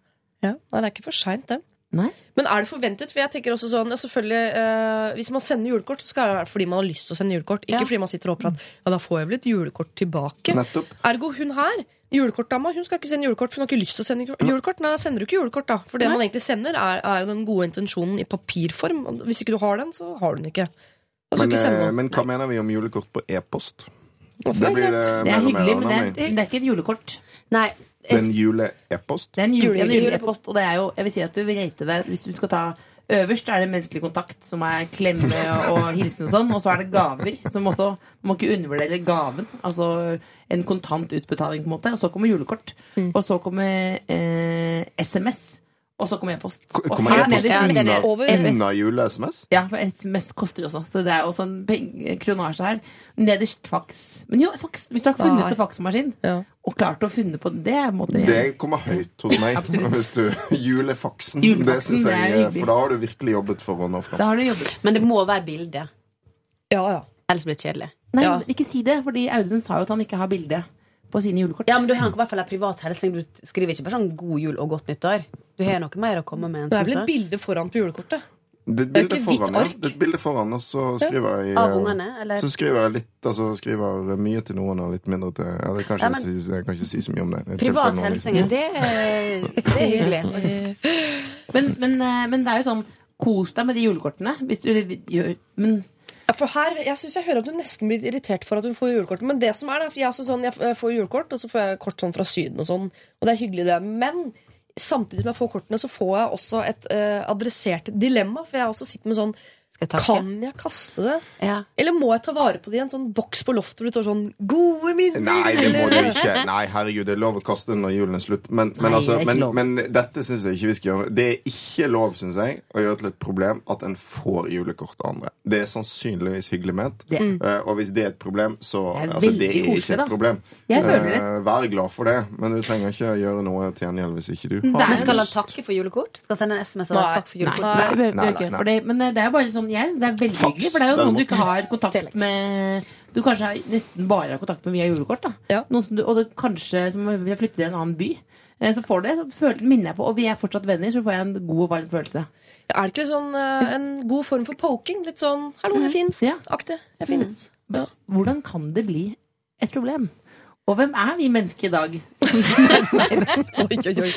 Ja. Nei, det er ikke for seint, det. Nei. Men er det forventet? For jeg tenker også sånn, ja, selvfølgelig, eh, Hvis man sender julekort, så skal det være fordi man har lyst til å sende julekort. Ikke Ja. fordi man sitter og håper at ja, da får jeg vel et julekort tilbake. Nettopp. Ergo hun her, julekortdama, hun skal ikke sende julekort, for hun har ikke lyst til å sende julekort. Nei, da sender du ikke julekort, da. For det man egentlig sender, er, er jo den gode intensjonen i papirform. Og Hvis ikke du har den, så har du den ikke. Skal Men, ikke sende eh, noe. men hva mener vi om julekort på e-post? Hvorfor er det greit? det Det er og mer hyggelig, men det er, det er ikke et julekort. Nei. Det er en jule-e-post. Det er en jule-e-post, og det er jo Jeg vil si at du vil rate det hvis du skal ta Øverst er det menneskelig kontakt, som er klemme og hilsen og sånn. Og så er det gaver, som også Man må ikke undervurdere gaven. Altså en kontant utbetaling, på en måte. Og så kommer julekort. Og så kommer eh, SMS. Og så kommer e-post. Kommer e-post under jule-SMS? Ja, for SMS koster jo også, så det er også en kronasje her. Nederst faks. Men jo, faks. Hvis du har funnet en faksmaskin, Ja. og klart å funne på det, måtte, på Det kommer høyt hos meg. Hvis du, julefaksen. Julefaksen, det syns jeg. For da har du virkelig jobbet for å nå fram. Da har du jobbet. Men det må være bilde. Ja, ja. Ellers blir det kjedelig. Nei, Ja. ikke si det, fordi Audun sa jo at han ikke har bilde på sine julekort. Ja, men Du har i hvert fall en privat hilsen. Du skriver ikke bare sånn 'god jul' og godt nyttår'. Du har noe mer å komme med. Det er vel et bilde foran på julekortet? Det et Det er ikke hvitt foran, ja. Det er et bilde foran, og så skriver jeg Av eh, ungene, eller? Så skriver jeg litt, altså skriver mye til noen og litt mindre til ja, det kan Ja, ikke men- si, Jeg kan ikke si så mye om det. det. er Privat liksom- det, det er hyggelig. Men, men, eh, men det er jo sånn Kos deg med de julekortene. Hvis du gjør Men for her, Jeg synes jeg hører at du nesten blir irritert for at du får julekort. Men det som er da, jeg, er sånn, jeg får julekort, og så får jeg kort sånn fra Syden. og sånn, og det er hyggelig det. Men samtidig som jeg får kortene, så får jeg også et uh, adressert dilemma. For jeg også sitter med sånn Takke? Kan jeg kaste det? Ja. Eller må jeg ta vare på det i en sånn boks på loftet hvor det står sånn 'Gode minner'? Nei, det må du ikke. Nei, herregud, det er lov å kaste den når julen er slutt. Men, men, Nei, altså, det er men, men dette syns jeg ikke vi skal gjøre. Det er ikke lov, syns jeg, å gjøre til et problem at en får julekort av andre. Det er sannsynligvis hyggelig ment. Det- Eh, og hvis det er et problem, så Det er altså, det er ikke da. et problem. Jeg føler det. Eh, vær glad for det, men du trenger ikke gjøre noe til gjengjeld hvis ikke du har er- Men skal han takke for julekort? Skal han sende en SMS og takk for julekort? Nei, nei, Nei, du nei, nei. Det, men det er bare sånn jeg, synes Det er veldig Faks, hyggelig, for det er jo noen du ikke har kontakt med Du kanskje har, nesten bare har kontakt med via julekort. da Ja. Noen som du, Og det kanskje som vi har flyttet til en annen by. Eh, Så får du det, så føler, minner jeg på Og vi er fortsatt venner, så får jeg en god og varm følelse. Er det ikke sånn eh, en god form for poking? Litt sånn 'hallo, jeg fins'? Ja. Aktig. Jeg fins. Ja. Hvordan kan det bli et problem? Og hvem er vi mennesker i dag? Oi, oi, oi.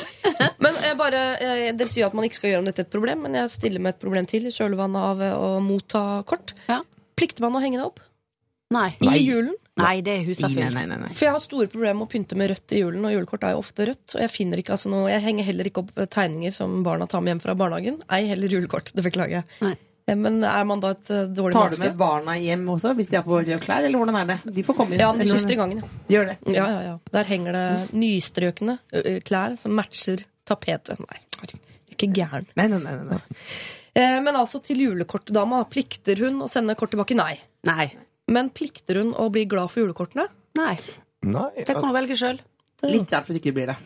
Men jeg bare, jeg, Dere sier jo at man ikke skal gjøre om dette et problem, men jeg stiller med et problem til i kjølvannet av eh, å motta kort. Ja. Plikter man å henge det opp Nei. i julen? Nei, det er husafyll. nei, nei. For jeg har store problemer med å pynte med rødt i julen, og julekort er jo ofte rødt. Og jeg finner ikke altså noe Jeg henger heller ikke opp eh, tegninger som barna tar med hjem fra barnehagen. Ei heller julekort. Det beklager jeg. Nei. Eh, Men er man da et dårlig menneske? Tar du med barna hjem også, hvis de har på røde klær? Eller hvordan er det? De får komme inn. Ja, de skifter i gangen, ja. De gjør det. Ja, ja, ja. Der henger det nystrøkne klær som matcher tapetet. Nei, jeg er ikke gæren. Nei, nei, nei, nei. Eh, men altså til julekortdama. Plikter hun å sende kort tilbake? Nei. Nei. Men plikter hun å bli glad for julekortene? Nei. Nei, Det kan hun velge sjøl. Litt rart hvis ikke det blir det.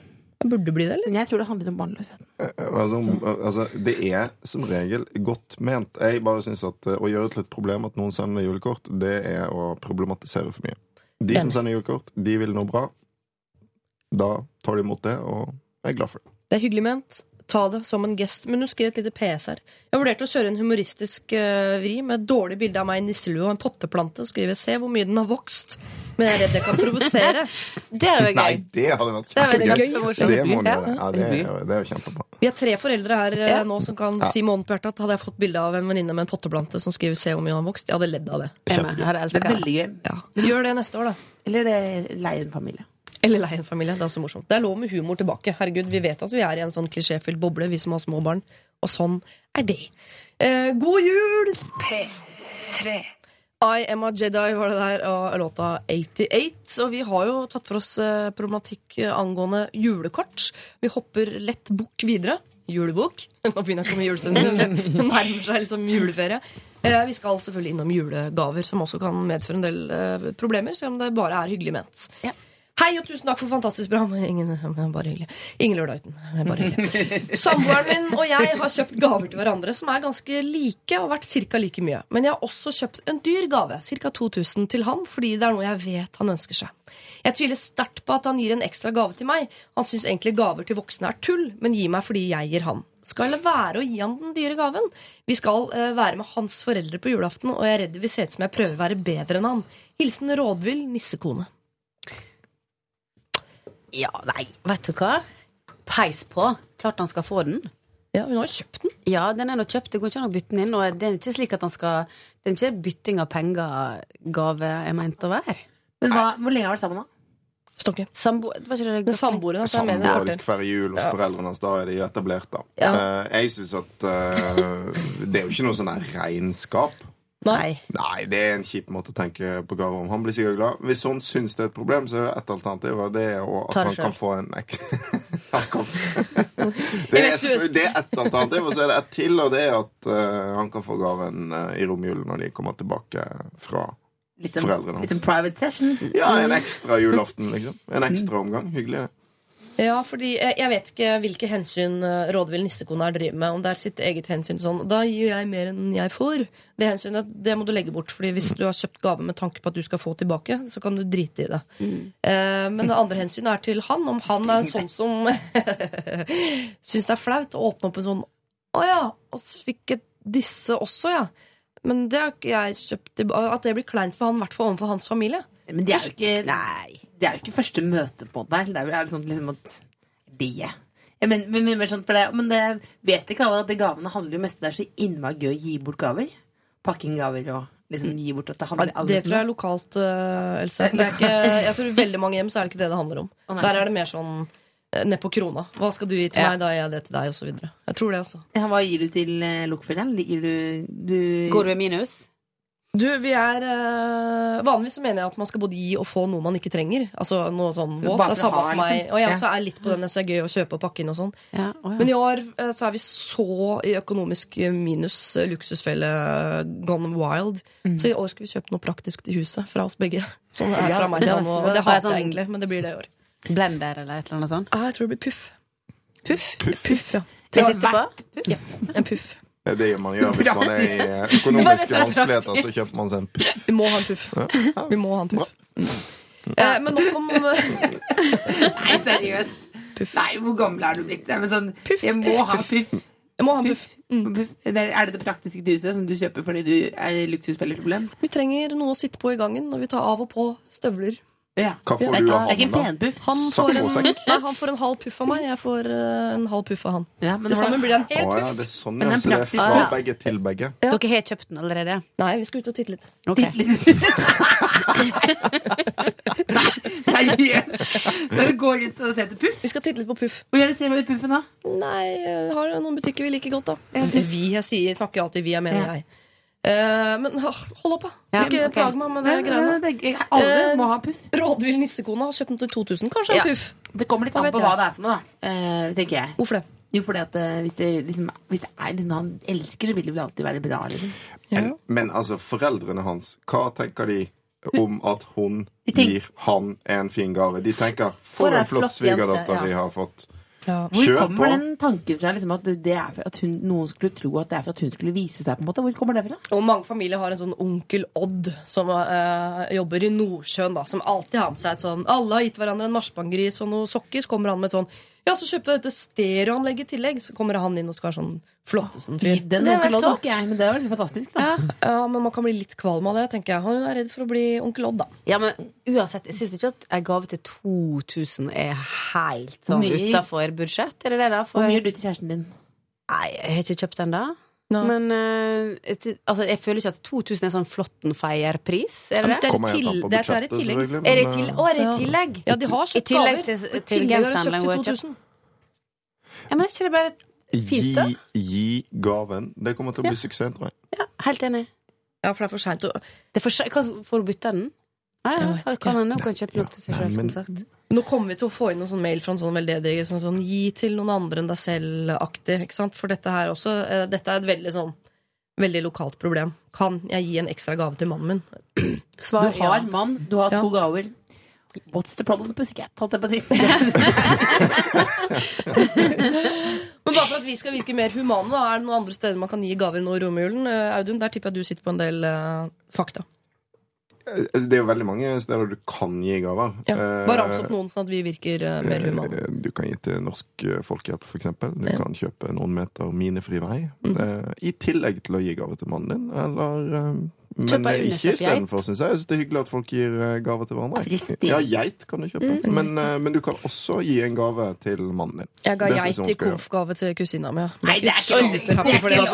Burde bli det, eller? Men jeg tror det handler om barnløshet. Altså, altså, det er som regel godt ment. Jeg bare syns at eh, å gjøre til et problem at noen sender julekort, det er å problematisere for mye. De som sender julekort, de vil noe bra. Da tar de imot det, og jeg er glad for det. Det er hyggelig ment. Ta det som en gest. Men hun skrev et lite PS her. Jeg vurderte å kjøre en humoristisk uh, vri med et dårlig bilde av meg i nisselue og en potteplante og skrive 'se hvor mye den har vokst', men jeg er redd jeg kan provosere. Det er jo Nei, gøy. det hadde vært Det er kjempegøy. kjempemorsomt. Det må du gjøre. Ja, det, er, det er jo kjempebra. Vi er tre foreldre her eh, Ja. nå som kan si med hånden på hjertet at hadde jeg fått bilde av en venninne med en potteplante som skriver 'se hvor mye den har vokst', jeg hadde ledd av det. Hadde Det er veldig gøy. Ja. Gjør det neste år, da. Eller det leie en familie. Eller lei en familie. Det er så morsomt. Det er lov med humor tilbake. Herregud, Vi vet at vi er i en sånn klisjéfylt boble, vi som har små barn. Og sånn er det. Eh, god jul! P3. I Am A Jedi var det der, og låta 88. Og vi har jo tatt for oss eh, problematikk eh, angående julekort. Vi hopper lett bukk videre. Julebukk. Nå begynner jeg å komme julestemning. Det nærmer seg liksom juleferie. Eh, Vi skal selvfølgelig innom julegaver, som også kan medføre en del eh, problemer, selv om det bare er hyggelig ment. Ja. Hei og tusen takk for fantastisk bra. Ingen, bare hyggelig. Ingen lørdag uten. Bare hyggelig. Samboeren min og jeg har kjøpt gaver til hverandre som er ganske like og vært ca. like mye. Men jeg har også kjøpt en dyr gave, ca. 2000, til han fordi det er noe jeg vet han ønsker seg. Jeg tviler sterkt på at han gir en ekstra gave til meg. Han syns egentlig gaver til voksne er tull, men gir meg fordi jeg gir han. Skal jeg være å gi han den dyre gaven? Vi skal uh, være med hans foreldre på julaften, og jeg er redd det vil se ut som jeg prøver å være bedre enn han. Hilsen rådvill nissekone. Ja, nei, vet du hva? Peis på. Klart han skal få den. Ja, Hun har jo kjøpt den. Ja, den er nå kjøpt. Det går ikke an å bytte den inn. Og det er ikke slik at han skal Det er ikke bytting av penger gave er meint å være. Men hva, hvor lenge har dere vært sammen, da? Stokke. Sambo... Men samboeren jeg de skal feire jul hos foreldrene hans. Da er de etablert, da. Ja. Eh, jeg syns at uh, Det er jo ikke noe sånn regnskap. Nei. Nei, det er en kjip måte å tenke på gave om. Han blir sikkert glad. Hvis hun syns det er et problem, så er det ett alternativ, og det er at han kan få en ek... Det, er, det er ett alternativ, og så er det ett til, og det er at uh, han kan få gaven uh, i romjulen når de kommer tilbake fra Liksom, Foreldrene hans. liksom private session. Ja, en ekstra julaften, liksom. En ekstra omgang. Hyggelig. det. Ja, fordi jeg, jeg vet ikke hvilke hensyn uh, rådvill nissekone driver med. Om det er sitt eget hensyn sånn Da gir jeg mer enn jeg får. Det hensynet det må du legge bort. Fordi hvis du har kjøpt gave med tanke på at du skal få tilbake, så kan du drite i det. Eh, men det andre hensynet er til han. Om han er sånn som syns det er flaut å åpne opp en sånn Å ja, og så fikk jeg disse også, ja. Men det har ikke jeg kjøpt At det blir kleint for han, i hvert fall overfor hans familie. Men det er jo ikke Nei. Det er jo ikke første møte på der. Det er jo sånn liksom at Det ja, men, men, men, men, sånn for det, men det vet ikke alle at det gavene handler jo mest Det er så innmari gøy å gi bort gaver. Pakkinggaver og liksom gi bort at det handler ja, det tror jeg er lokalt, uh, Else. Det er ikke, jeg tror veldig mange hjem så er det ikke det det handler om. Oh. Der er det mer sånn eh, ned på krona. Hva skal du gi til Ja. meg, da gir jeg det til deg, osv. Jeg tror det, altså. Ja, Hva gir du til uh, lokføreren? Gir du, du Går du i minus? Du, vi er øh, Vanligvis så mener jeg at man skal både gi og få noe man ikke trenger. Altså noe sånn vås er samme for meg. liksom. Og jeg Ja. også er litt på den så det er gøy å kjøpe og pakke inn og sånn. Ja. ja. Men i år eh, så er vi så i økonomisk minus, eh, luksusfelle eh, gone wild. Mm. Så i år skal vi kjøpe noe praktisk til huset fra oss begge. Sånn er fra meg. Ja, Og det har hater sånn- jeg egentlig, men det blir det i år. Blender eller et eller annet sånt? Ah, jeg tror det blir puff. Puff? Puff, ja. Å sitte på? En puff. Det er det man gjør hvis man er i eh, økonomiske vanskeligheter. Så kjøper man seg en puff. Vi må ha en puff. Vi må ha en puff. Mm. Eh, men nok om Nei, seriøst. Puff. Nei, hvor gammel er du blitt? Sånn, Puff, jeg må puff, ha puff. Jeg må ha en puff. puff. Er, er det det praktiske til huset som du kjøper fordi du er i luksusfelleproblem? Vi trenger noe å sitte på i gangen når vi tar av og på støvler. Ja. Hva får du av han, da? Han får, en, nei, han får en halv puff av meg, jeg får eh, en halv puff av han. Ja, men Til sammen blir det en Å hel ja, puff. det er sånn, Men ja. Så det er fra begge til begge. Ja. Dere har kjøpt den allerede? Nei, vi skal ut og titte litt. Nei, Seriøst? Dere går gå rundt og ser etter puff? Vi skal titte litt på puff. Hvor gjør du se med puffen, da? Nei, jeg har noen butikker vi liker godt, da. Vi, jeg sier, snakker alltid vi, jeg mener Ja. jeg. Eh, men hold opp, da. Ja, Ikke okay. plag meg med det greiene. er- Alle Eh, må ha puff. Rådvill nissekone har kjøpt den til 2000. Kanskje Ja. en puff. Det kommer litt an på hva det er for noe, da. Eh, tenker jeg. Hvorfor det? Jo, fordi at hvis det, liksom, hvis det er liksom noe han elsker, så vil det vel alltid være bra, liksom. Men, men altså, foreldrene hans, hva tenker de om at hun gir han en fin gave? De tenker For 'for en flott flott svigerdatter ja. vi har fått'. Ja. Hvor Kjør kommer på. den tanken fra liksom, at, det er for at hun, noen skulle tro at det er for at hun skulle vise seg? på en måte? Hvor kommer det fra? Og mange familier har en sånn onkel Odd som eh, jobber i Nordsjøen, da, som alltid har med seg et sånn Alle har gitt hverandre en marsipangris og noen sokker, så kommer han med et sånn Ja, så kjøpte jeg dette stereoanlegget i tillegg. Så kommer han inn og skal være sånn flottesen-fyr. Den Det er ikke jeg, men det er veldig fantastisk, da. Ja, men man kan bli litt kvalm av det, tenker jeg. Han er redd for å bli onkel Odd, da. Ja, men uansett, jeg syns ikke at en gave til 2000 er helt sånn utafor budsjett. eller det det, da? For, Hvor mye gir du til kjæresten din? Nei, jeg har ikke kjøpt den, da. Nei. Men uh, altså, jeg føler ikke at 2000 er en sånn Flåttenfeier-pris. Er det det? er til- det er- i tillegg. Er det i men, til, eh, å, er det i tillegg? Ja, de har I kjøpt tillegg gaver. til, til tillegg har de kjøpt til jeg kjøpt- 2000. Ja, men er ikke det bare Fint, da. Gi, gi gaven. Det kommer til å bli suksess, tror jeg. Ja, helt enig. Ja, for det er for seint å får du bytte den? Ja, ja, kan hende hun kan kjøpe nok til seg sjøl, som sagt. Nå kommer vi til å få inn noen sånn mail fra en sånn veldedig sånn, sånn Gi til noen andre enn deg selv-aktig. For dette her også eh, Dette er et veldig sånn Veldig lokalt problem. Kan jeg gi en ekstra gave til mannen min? Svar, Du har ja. mann, du har Ja. to gaver. What's the problem, pussycat? Holdt jeg på å si. Men bare for at vi skal virke mer humane, da, er det noen andre steder man kan gi gaver nå i romjulen? Eh, Audun, der tipper jeg du sitter på en del uh, fakta. Altså, Det er jo veldig mange steder du kan gi gaver. Ja. Eh, Bare rams opp noen, sånn at vi virker eh, mer humane. Eh, Du kan gi til Norsk eh, Folkehjelp, eksempel. Du Ja. kan kjøpe noen meter minefri vei. Mm. Eh, I tillegg til å gi gave til mannen din. Eller eh, Men ikke istedenfor, syns jeg. Jeg syns det er hyggelig at folk gir eh, gaver til hverandre. Ja, geit kan du kjøpe. Mm. Men, eh, men du kan også gi en gave til mannen din. Jeg ga geit i konfgave til kusina mi. ja. Nei, det er ikke lov. Superhappy for det. Det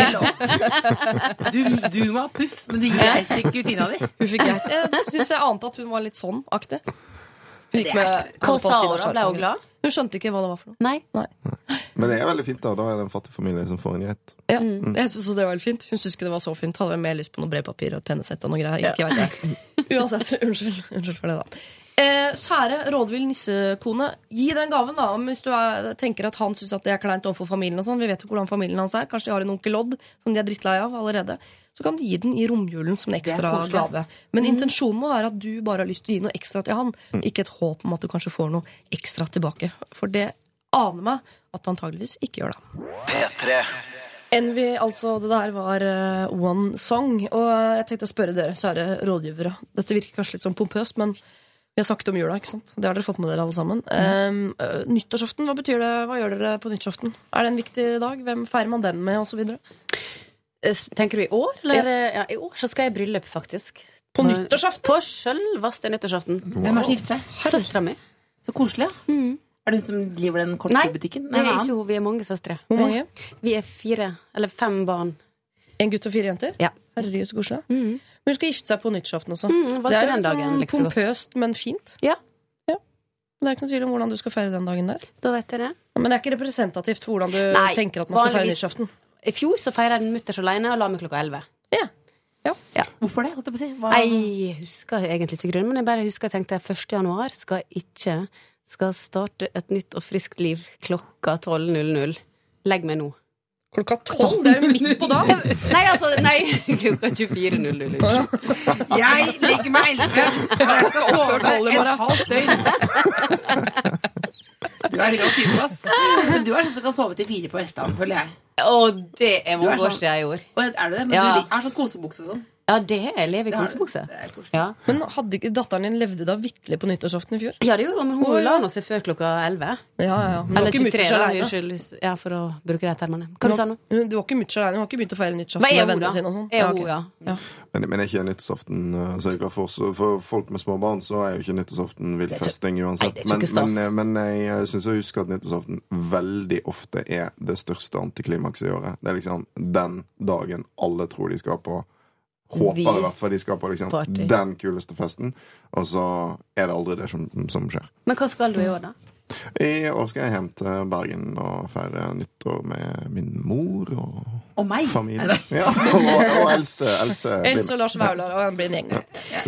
Altså. Du, du må ha puff, men du gir geit til kusina di. Hun fikk geit. Jeg syns jeg ante at hun var litt sånn aktig. Hun gikk med Hva sa hun da? Ble hun glad? Hun skjønte ikke hva det var for noe. Nei. Men det er veldig fint, da. Da er det en fattig familie som får en geit. Ja, Jeg synes det var veldig fint. Hun syntes ikke det var så fint. Hadde mer lyst på noe brevpapir og et pennesett og noe greier. Ikke vet jeg. Uansett, unnskyld, unnskyld for det, da. Eh, kjære rådvill nissekone, gi den gaven, da. om Hvis du er, tenker at han syns det er kleint overfor familien. og sånn Vi vet jo hvordan familien hans er. Kanskje de har en onkel Odd som de er drittlei av allerede. Så kan du gi den i romjulen som en ekstra gave. Men intensjonen må være at du bare har lyst til å gi noe ekstra til han. Ikke et håp om at du kanskje får noe ekstra tilbake. For det aner meg at du antageligvis ikke gjør det. P3. Envy, altså. Det der var uh, One Song. Og eh, jeg tenkte å spørre dere, kjære rådgivere. Dette virker kanskje litt sånn pompøst, men vi har snakket om jula, ikke sant? Det har dere fått med dere alle sammen. Um, eh, nyttårsaften, hva betyr det? Hva gjør dere på nyttårsaften? Er det en viktig dag? Hvem feirer man den med, og så videre? Eh, Tenker du i år? Eller? Ja. I år så skal jeg i bryllup, faktisk. På nyttårsaften? På sjølveste nyttårsaften. Hvem er det som gifter seg? Søstera mi. Så koselig. ja. Er det hun som driver den Nei, det er ikke hun. Vi er mange søstre. Hvor mange? Vi er fire, eller fem barn. En gutt og fire jenter? Ja. Herregud, så koselig. Mm. Hun skal gifte seg på nyttårsaften også. Mm, det er den dagen, sånn liksom pompøst, men fint. Ja. Det er ikke noe tvil om hvordan du skal feire den dagen der. Da vet jeg det. Men det er ikke representativt for hvordan du Nei, tenker at man skal feire nyttårsaften. I fjor så feira jeg den mutters aleine og la meg klokka elleve. Hvorfor det? holdt jeg på å si? Hva- Nei, Jeg husker egentlig ikke grunnen, men jeg bare husker jeg tenkte 1. januar skal ikke skal starte et nytt og friskt liv klokka 12.00. Legg meg nå. Klokka tolv? Det er jo midt på dagen! Nei, altså, nei, klokka 24.00. Unnskyld. Jeg legger meg elleve, og jeg skal sove et halvt døgn. Du er rå type, ass. Men du er sånn som kan sove til fire på Vestland, føler jeg. Å, det er mange år siden jeg gjorde. Er du det? Men Ja. du er sånn kosebukse og sånn. Ja, det er jeg. I du. kosebukse. Ja. Men hadde ikke datteren din levde da vitterlig på nyttårsaften i fjor? ja, det gjorde hun, men hun Å, ja. la nå seg før klokka 11. Ja, ja, ja. Eller du var ikke 23, da. Unnskyld, ja, for å bruke de termene. Hva du sa du nå? Hun- Du var ikke mutters alene, hun har ikke begynt å feire nyttårsaften med vennene sine og sånn. Ja, okay. ja. ja. Men, men er ikke nyttårsaften eh, så er jeg glad for, så for folk med små barn, så er jo ikke nyttårsaften vill festing Nei, uansett. ikke Men, men, eh, men jeg syns å huske at nyttårsaften veldig ofte er det største antiklimakset i året. Det er liksom den dagen alle tror de skal på. Håper i hvert fall de skal på liksom, Party. den kuleste festen. Og så er det aldri det som, som skjer. Men hva skal du i år, da? I år skal jeg hjem til Bergen og feire nyttår med min mor og Og meg. familie. Ja, og, og Else. Else Else og. Lars Vaular og en blind gjeng. Ja.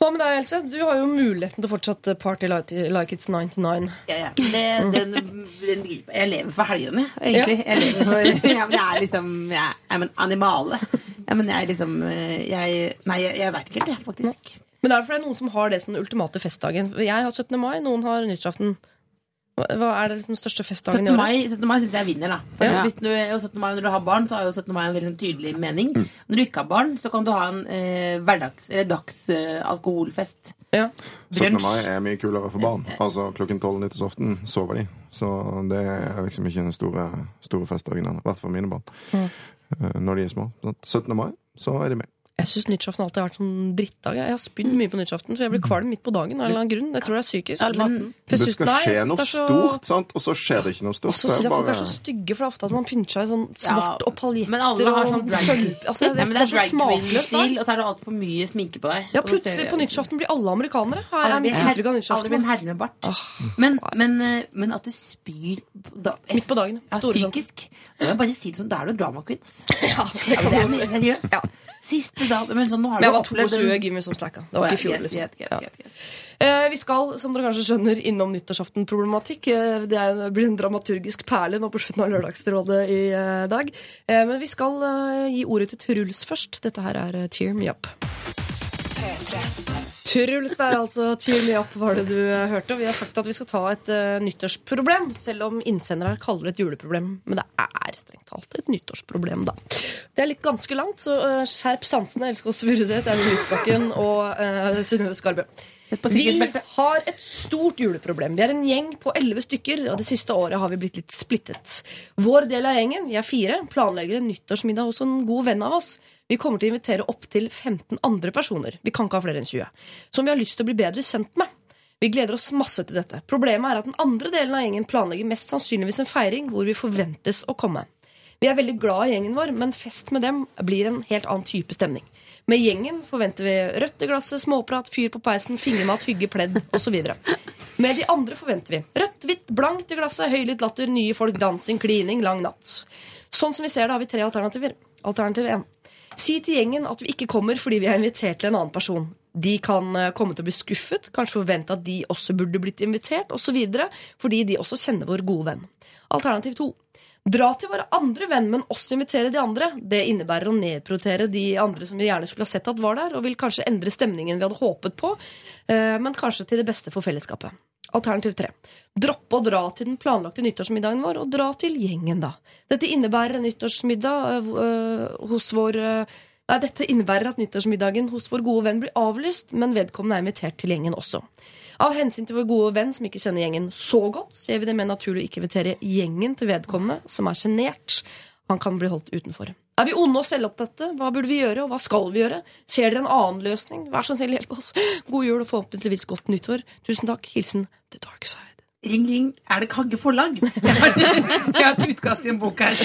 Hva med deg, Else? Du har jo muligheten til å fortsette party like it's 99. Ja, ja. Det, den, den, jeg lever for helgene, egentlig. Jeg lever for ja, men Jeg er liksom Jeg er en animale. Ja, men jeg liksom eh, jeg, Nei, jeg, jeg veit ikke helt, jeg, faktisk. Men det er fordi det noen som har det som den ultimate festdagen. Jeg har 17. mai, noen har nyttårsaften. Hva er det liksom største festdagen i året? mai, 17. mai syns jeg vinner, da. For Ja. hvis du, og 17. mai, når du har barn, så har jo 17. mai en veldig sånn tydelig mening. Når du ikke har barn, så kan du ha en eh, hverdags- eller dagsalkoholfest. Ja. 17. mai er mye kulere for barn. Altså Klokken tolv nyttårsaften sover de. Så det er liksom ikke den store, store festdagen ennå. I hvert fall mine barn. Mm. Eh, Når de er små. 17. mai, så er de med. Jeg syns nyttårsaften alltid har vært sånn drittdag. Jeg har spydd mye på nyttårsaften, så jeg blir kvalm midt på dagen. Av en eller annen grunn. Jeg tror det er psykisk. Men, For Det skal nei, skje noe så- stort, sant? og så skjer det ikke noe stort. Og så Det syns jeg folk er så stygge, for det er ofte at man pynter seg i sånn svart Ja, og paljetter Men alle har sånn drag sølv. Altså, det, det er så smakløst og så er det altfor mye sminke på deg. Ja, plutselig på nyttårsaften blir alle amerikanere. Her Alle er mitt blir her- inntrykk av alle blir hermebart. nyttårsaften. Men, men, eh, men at du spyr da, Midt på dagen. Ja, sånn. psykisk. Bare si det sånn, da er du drama queen. Ja, det kan du er seriøst. Siste Men sånn, Men jeg var opplevd 22, en- give som some Det var ikke i fjor, liksom. get, get, Ja. greit, greit. Eh, vi skal, som dere kanskje skjønner, innom nyttårsaften-problematikk. Eh, det blir en dramaturgisk perle nå på slutten av Lørdagsrådet i eh, dag. Eh, men vi skal gi ordet til Truls først. Dette her er Tear Me Up. Truls der, altså. Cheer Me Up var det du eh, hørte. Og vi har sagt at vi skal ta et uh, nyttårsproblem, selv om innsendere kaller det et juleproblem. Men det er strengt talt et nyttårsproblem, da. Det er litt ganske langt, så uh, skjerp sansene. Else Kåss Furuseth, Eivind Lysbakken og uh, Synnøve Skarbø. Vi har et stort juleproblem. Vi er en gjeng på elleve stykker, og det siste året har vi blitt litt splittet. Vår del av gjengen, vi er fire, planlegger en nyttårsmiddag hos en god venn av oss. Vi kommer til å invitere opptil 15 andre personer. Vi kan ikke ha flere enn 20. Som vi har lyst til å bli bedre kjent med. Vi gleder oss masse til dette. Problemet er at den andre delen av gjengen planlegger mest sannsynligvis en feiring hvor vi forventes å komme. Vi er veldig glad i gjengen vår, men fest med dem blir en helt annen type stemning. Med gjengen forventer vi rødt i glasset, småprat, fyr på peisen, fingermat, hygge, pledd osv. Med de andre forventer vi rødt, hvitt, blankt i glasset, høylytt latter, nye folk, dansing, klining, lang natt. Sånn som vi ser det, har vi tre alternativer. Alternativ 1. Si til gjengen at vi ikke kommer fordi vi er invitert til en annen person. De kan eh, komme til å bli skuffet, kanskje forvente at de også burde blitt invitert, osv. Fordi de også kjenner vår gode venn. Alternativ 2. Dra til våre andre venn, men også invitere de andre. Det innebærer å nedprioritere de andre som vi gjerne skulle ha sett at var der, og vil kanskje endre stemningen vi hadde håpet på, eh, men kanskje til det beste for fellesskapet. Alternativ 3. Droppe å dra til den planlagte nyttårsmiddagen vår, og dra til gjengen, da. Dette innebærer en nyttårsmiddag øh, hos vår øh, Nei, dette innebærer at nyttårsmiddagen hos vår gode venn blir avlyst, men vedkommende er invitert til gjengen også. Av hensyn til vår gode venn som ikke kjenner gjengen så godt, så gjør vi det mer naturlig å ikke invitere gjengen til vedkommende, som er sjenert. Han kan bli holdt utenfor. Er vi onde og selvopptatte? Hva burde vi gjøre, og hva skal vi gjøre? Ser dere en annen løsning? Vær så snill, hjelp oss. God jul og forhåpentligvis godt nyttår. Tusen takk. Hilsen The Dark Side. Ring, ring. Er det Kagge Forlag? Jeg har, jeg har et utkast i en bok her.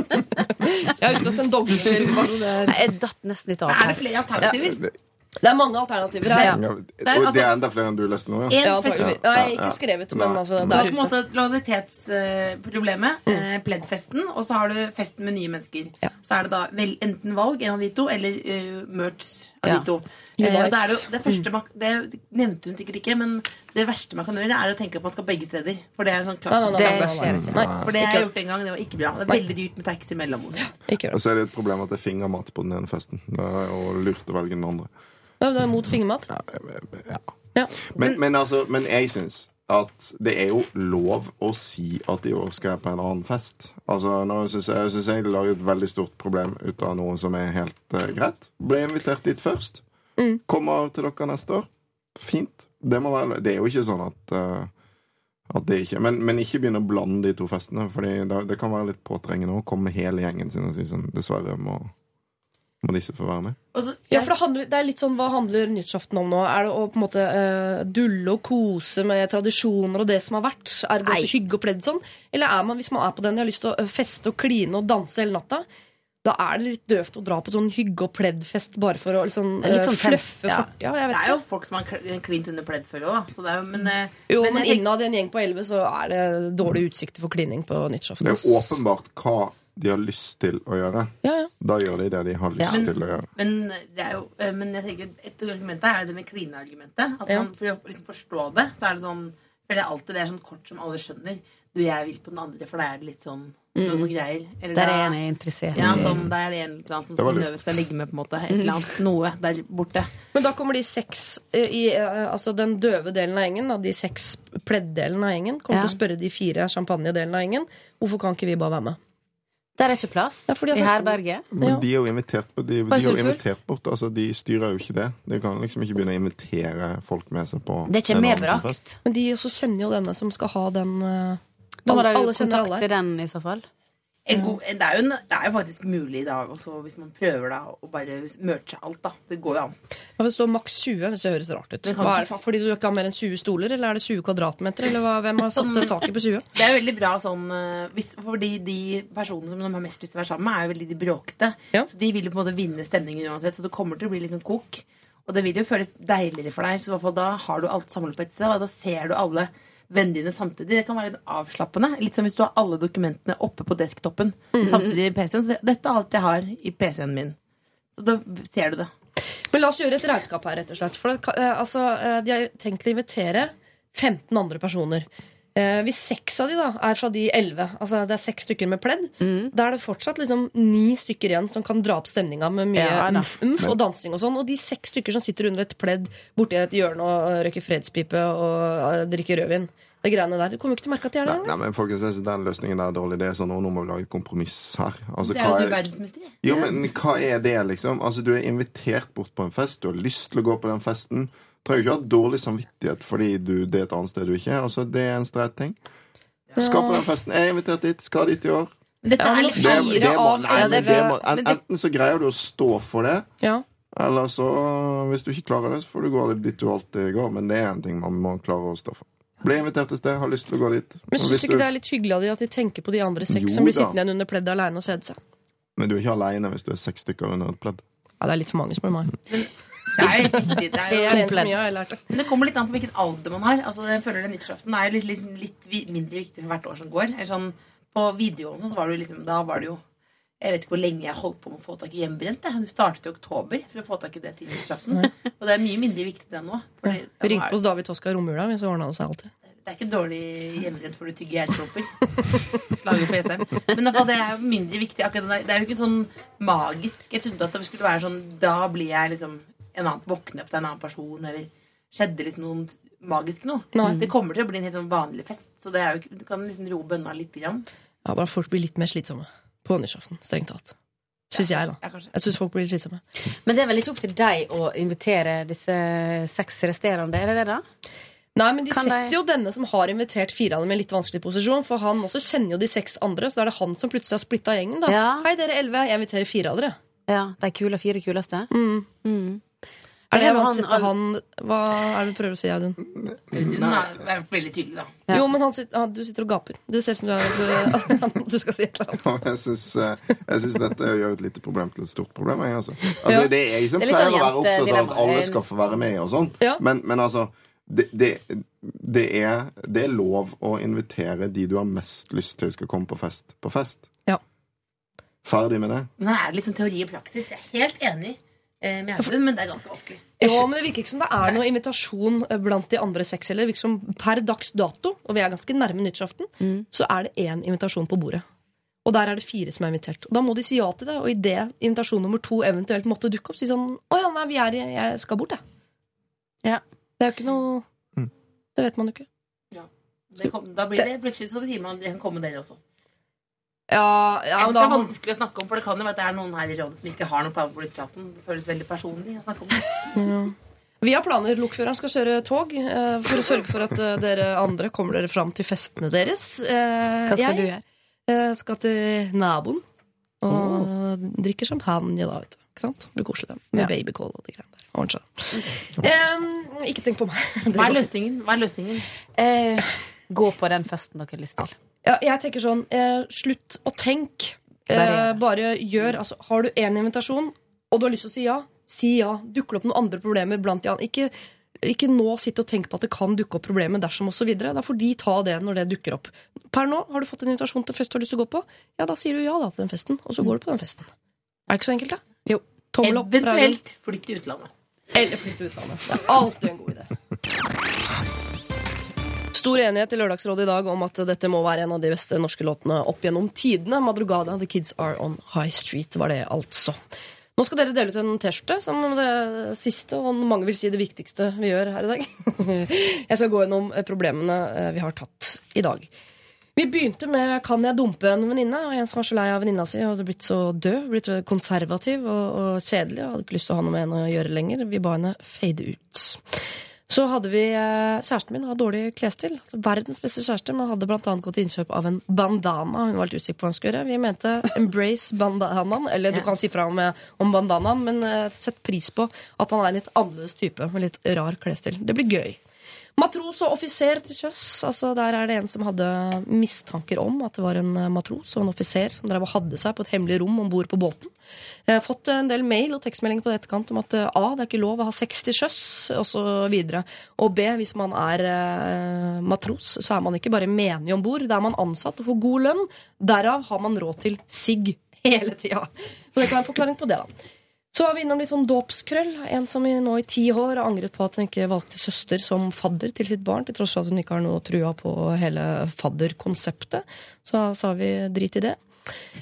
Jeg har utkast en dogmefilm. er- Jeg datt nesten litt av. Er det flere alternativer? Det er mange alternativer her. Ja. Det, er og det er enda flere enn du leste nå, ja? En Ja. Nei, ikke skrevet, men altså Du har der på en ute. måte lojalitetsproblemet, eh, pleddfesten, og så har du festen med nye mennesker. Ja. Så er det da vel enten valg, en av de to, eller uh, merch av Ja. de to. Eh, det, er det, det, første man, det nevnte hun sikkert ikke, men det verste man kan gjøre, er å tenke at man skal begge steder. For det er en sånn Nei, nei, klassisk nei, Det skjer ikke. nei. For det har gjort en gang, det var ikke bra. Det er veldig dyrt med taxi mellom oss. Og så er det et problem at det er fingermat på den ene festen. Det er jo lurt å velge den andre. Ja, Du er mot fingermat? Ja. Ja. Men, men, altså, men jeg syns at det er jo lov å si at i år skal jeg på en annen fest. Altså, nå synes jeg, jeg synes jeg lager et veldig stort problem ut av noe som er helt uh, greit. Ble invitert dit først. Kommer til dere neste år. Fint. Det, må være, det er jo ikke sånn at uh, at det ikke, men, men ikke begynne å blande de to festene. for det, det kan være litt påtrengende å komme hele gjengen sin og si sånn Dessverre må, må disse få være med. Og så, Ja, for det, handler, det er litt sånn, Hva handler nyttårsaften om nå? Er det å på en måte uh, dulle og kose med tradisjoner og det som har vært? Er det bare også hygge og pledd sånn? Eller er man, hvis man er på den og har lyst til å eh, feste og kline og danse hele natta, da er det litt døvt å dra på sånn hygge- og pledd-fest bare for å liksom, litt eh, sånn fluffe ja. fort. Ja, det er jo folk som har klint under pledd før òg, da. Så er men, Jo, men men innad i en gjeng på elleve så er det dårlige utsikter for klining på nyttårsaften. Det er åpenbart hva de har lyst til å gjøre. Ja, ja. Da gjør de det de har lyst Ja. til å gjøre. Men, det er jo, eh, men jeg tenker et argument er det med klineargumentet. At man, For å liksom forstå det, så er det sånn For det er alltid det er sånn kort som alle skjønner. Du, jeg vil på den andre, for da er det litt sånn noe sånn greier. Eller Der er en jeg interessert Ja, sånn, Der er det en eller annen som. Synnøve skal ligge med, på en måte. Et eller annet, noe der borte. Men da kommer de seks eh, i, eh, Altså den døve delen av gjengen, da, de seks pleddelen av gjengen, kommer Ja. til å spørre de fire champagnedelen av gjengen hvorfor kan ikke vi bare være med. Der er ikke plass Ja, de i herberget. Men de er jo invitert, på- de, de er jo invitert bort. Altså, de styrer jo ikke det. De kan liksom ikke begynne å invitere folk med seg på Det er ikke medbrakt. Men de også kjenner jo denne som skal ha den eh, Da må de jo kjenner alle. kontakte den i så fall. En god, det, er jo en, det er jo faktisk mulig i dag også, hvis man prøver da å bare merche alt. da Det går jo an. Ja, det står maks 20. Det høres rart ut. Hva er fordi du ikke har mer enn 20 stoler, eller er det 20 kvadratmeter? Eller hva, hvem har satt taket på 20? Det er veldig bra sånn eh, hvis, Fordi de personene som de har mest lyst til å være sammen med, er jo veldig de bråkete. Ja. Så de vil jo på en måte vinne stemningen uansett. Så det kommer til å bli litt sånn kok. Og det vil jo føles deiligere for deg. Så i hvert fall da har du alt samlet på et sted. Da ser du alle vennene dine samtidig. Det kan være litt avslappende. Litt som hvis du har alle dokumentene oppe på desktopen samtidig i PC-en. Så dette er alt jeg har i PC-en min. Så da ser du det. Men la oss gjøre et regnskap her, rett og slett. For det, eh, altså, eh, de har tenkt å invitere 15 andre personer. Eh, hvis seks av de da er fra de elleve, altså det er seks stykker med pledd, da er det fortsatt liksom ni stykker igjen som kan dra opp stemninga med mye Ja, da. umf, umf og dansing og sånn. Og de seks stykker som sitter under et pledd borti et hjørne og røyker fredspipe og drikker rødvin. Det greiene der. Du kommer ikke til å merke at de er det Nei, nei, men folkens, jeg synes Den løsningen der er dårlig. Det er sånn, «Å, Nå må vi lage et kompromiss her. Altså, Det er hva jo du er, verdensmester i. jo, men hva er det, liksom? Altså, Du er invitert bort på en fest, du har lyst til å gå på den festen. Trenger jo ikke ha dårlig samvittighet fordi du, det er et annet sted du ikke er. Altså, Det er en streit ting. Skal på den festen. Jeg er invitert dit. Skal dit i år. Men dette er litt Fire av enten så greier du å stå for det, Ja. eller så, hvis du ikke klarer det, så får du gå litt dit du alltid går. Men det er en ting man må klare å stå for. Ble invitert til sted, har lyst til å gå dit. Men syns du ikke det er litt hyggelig av de at de tenker på de andre seks Jo som blir sittende igjen under pleddet aleine og kjede seg? Men du er ikke aleine hvis du er seks stykker under et pledd. Ja, det er litt for mange, spør du meg. Det er jo riktig. Det er jo en har lært. Men det kommer litt an på hvilken alder man har. Altså, jeg føler det Nyttårsaften er jo litt, liksom, litt mindre viktig for hvert år som går. Eller sånn, på videoen så var det jo liksom Da var det jo Jeg vet ikke hvor lenge jeg holdt på med å få tak i hjemmebrent. jeg. Det startet i oktober for å få tak i det til nyttårsaften. Og det er mye mindre viktig det nå. Det, Vi ringte på hos David Toska i romjula, men så ordna det seg alltid. det er ikke dårlig hjemmebrent for du tygger jernklumper. Slager på SM. Men det er jo mindre viktig. Akkurat det er jo ikke sånn magisk. Jeg trodde at det skulle være sånn Da blir jeg liksom en annen våkne opp til en annen person, eller skjedde liksom noe magisk noe. Nei. Det kommer til å bli en helt sånn vanlig fest, så det er jo du kan liksom roe bønna litt. Grann. Ja, bare folk blir litt mer slitsomme på nyttårsaften, strengt tatt. Syns jeg, da. Ja. Jeg syns folk blir litt slitsomme. Men det er vel ikke opp til deg å invitere disse seks resterende, er det det, da? Nei, men de Kan setter de- jo denne som har invitert fire av dem i en litt vanskelig posisjon, for han også kjenner jo de seks andre, så da er det han som plutselig har splitta gjengen, da. Ja. Hei, dere elleve, jeg inviterer fire av dere. Ja, De kule fire kuleste? Mm. Mm. Er det det han, sitter han Hva er det du prøver å si, Audun? Vær veldig tydelig, da. Ja. Jo, men han sitter, han, du sitter og gaper. Det ser ut som du, er, du skal si et eller annet. Jeg syns, eh, dette gjør et lite problem til et stort problem. Jeg, altså. Altså, Det er jeg som Det er pleier sånn å være opptatt av at alle skal få være med og sånn. Ja. Men, men altså det, det, det, er, det er lov å invitere de du har mest lyst til skal komme på fest, på fest. Ja. Ferdig med det. Men er det litt sånn teori og praksis. Jeg er helt enig men det er ganske vanskelig. Jo, men Det virker ikke som det er noen invitasjon eh, blant de andre seks heller. Virker som Per dags dato, og vi er ganske nærme nyttårsaften, så er det én invitasjon på bordet. Og der er det fire som er invitert. Og Da må de si ja til det. Og idet invitasjon nummer to eventuelt måtte dukke opp, si sånn Å ja, nei, vi er i Jeg skal bort, jeg. Ja. Det er jo ikke noe Mm. Det vet man jo ikke. Det kom, da blir det plutselig så sier man det kan komme dere også. Ja, ja Jeg synes da det er vanskelig å snakke om, for det kan jo være at det er noen her i rådet som ikke har noen planer for nyttårsaften. Det føles veldig personlig å snakke om det. Vi har planer. Lokføreren skal kjøre tog eh, for å sørge for at eh, dere andre kommer dere fram til festene deres. Eh, Hva skal jeg du gjøre? Jeg skal til naboen og drikke champagne da, vet du. Ikke sant? Blir koselig, det. Med Ja. babycall og de greiene der. Seg. Ikke tenk på meg. Hva er løsningen? Hva er løsningen? Eh, gå på den festen dere har lyst til. Ja, jeg tenker sånn, eh, slutt å tenke. Eh, Bare gjør altså, Har du én invitasjon, og du har lyst til å si ja, si ja. Dukker det opp noen andre problemer blant andre? Ikke, ikke nå sitte og tenke på at det kan dukke opp problemer dersom osv. Da får de ta det når det dukker opp. Per nå har du fått en invitasjon til fest du har lyst til å gå på. Ja, da sier du ja da til den festen, og så går du på den festen. Er det ikke så enkelt, da? Jo. Tommel opp. Eventuelt flytt til utlandet. Eller flytte til utlandet. Det er alltid en god idé. Stor enighet i Lørdagsrådet i dag om at dette må være en av de beste norske låtene opp gjennom tidene. Madrugada, The Kids Are On High Street, var det altså. Nå skal dere dele ut en T-skjorte, som det siste, og mange vil si det viktigste vi gjør her i dag. Jeg skal gå gjennom problemene eh, vi har tatt i dag. Vi begynte med 'Kan jeg dumpe en venninne?' Og en som var så lei av venninna si og hadde blitt så død, blitt konservativ og, og kjedelig og hadde ikke lyst til å ha noe med henne å gjøre lenger. Vi ba henne fade ut. Så hadde vi eh, Kjæresten min har dårlig klesstil. Altså, verdens beste kjæreste, men hadde annet gått til innkjøp av en bandana. Hun var litt usikker på hva hun skulle gjøre. Vi mente embrace bandanaen. Eller du kan si fra om, eh, om bandanaen, men eh, sett pris på at han er en litt annerledes type med litt rar klesstil. Det blir gøy. Matros og offiser til sjøs. Altså, der er det en som hadde mistanker om at det var en eh, matros og en offiser som drev og hadde seg på et hemmelig rom om bord på båten. Jeg har fått en del mail og tekstmeldinger på etterkant om at eh, A. Det er ikke lov å ha sex til sjøs, osv. Og B. Hvis man er eh, matros, så er man ikke bare menig om bord. Da er man ansatt og får god lønn. Derav har man råd til sigg hele tida. Så det kan være en forklaring på det, da. Så var vi innom litt sånn dåpskrøll. En som i, nå i ti år har angret på at hun ikke valgte søster som fadder til sitt barn, til tross for at hun ikke har noe trua på hele fadderkonseptet. Så sa vi drit i det.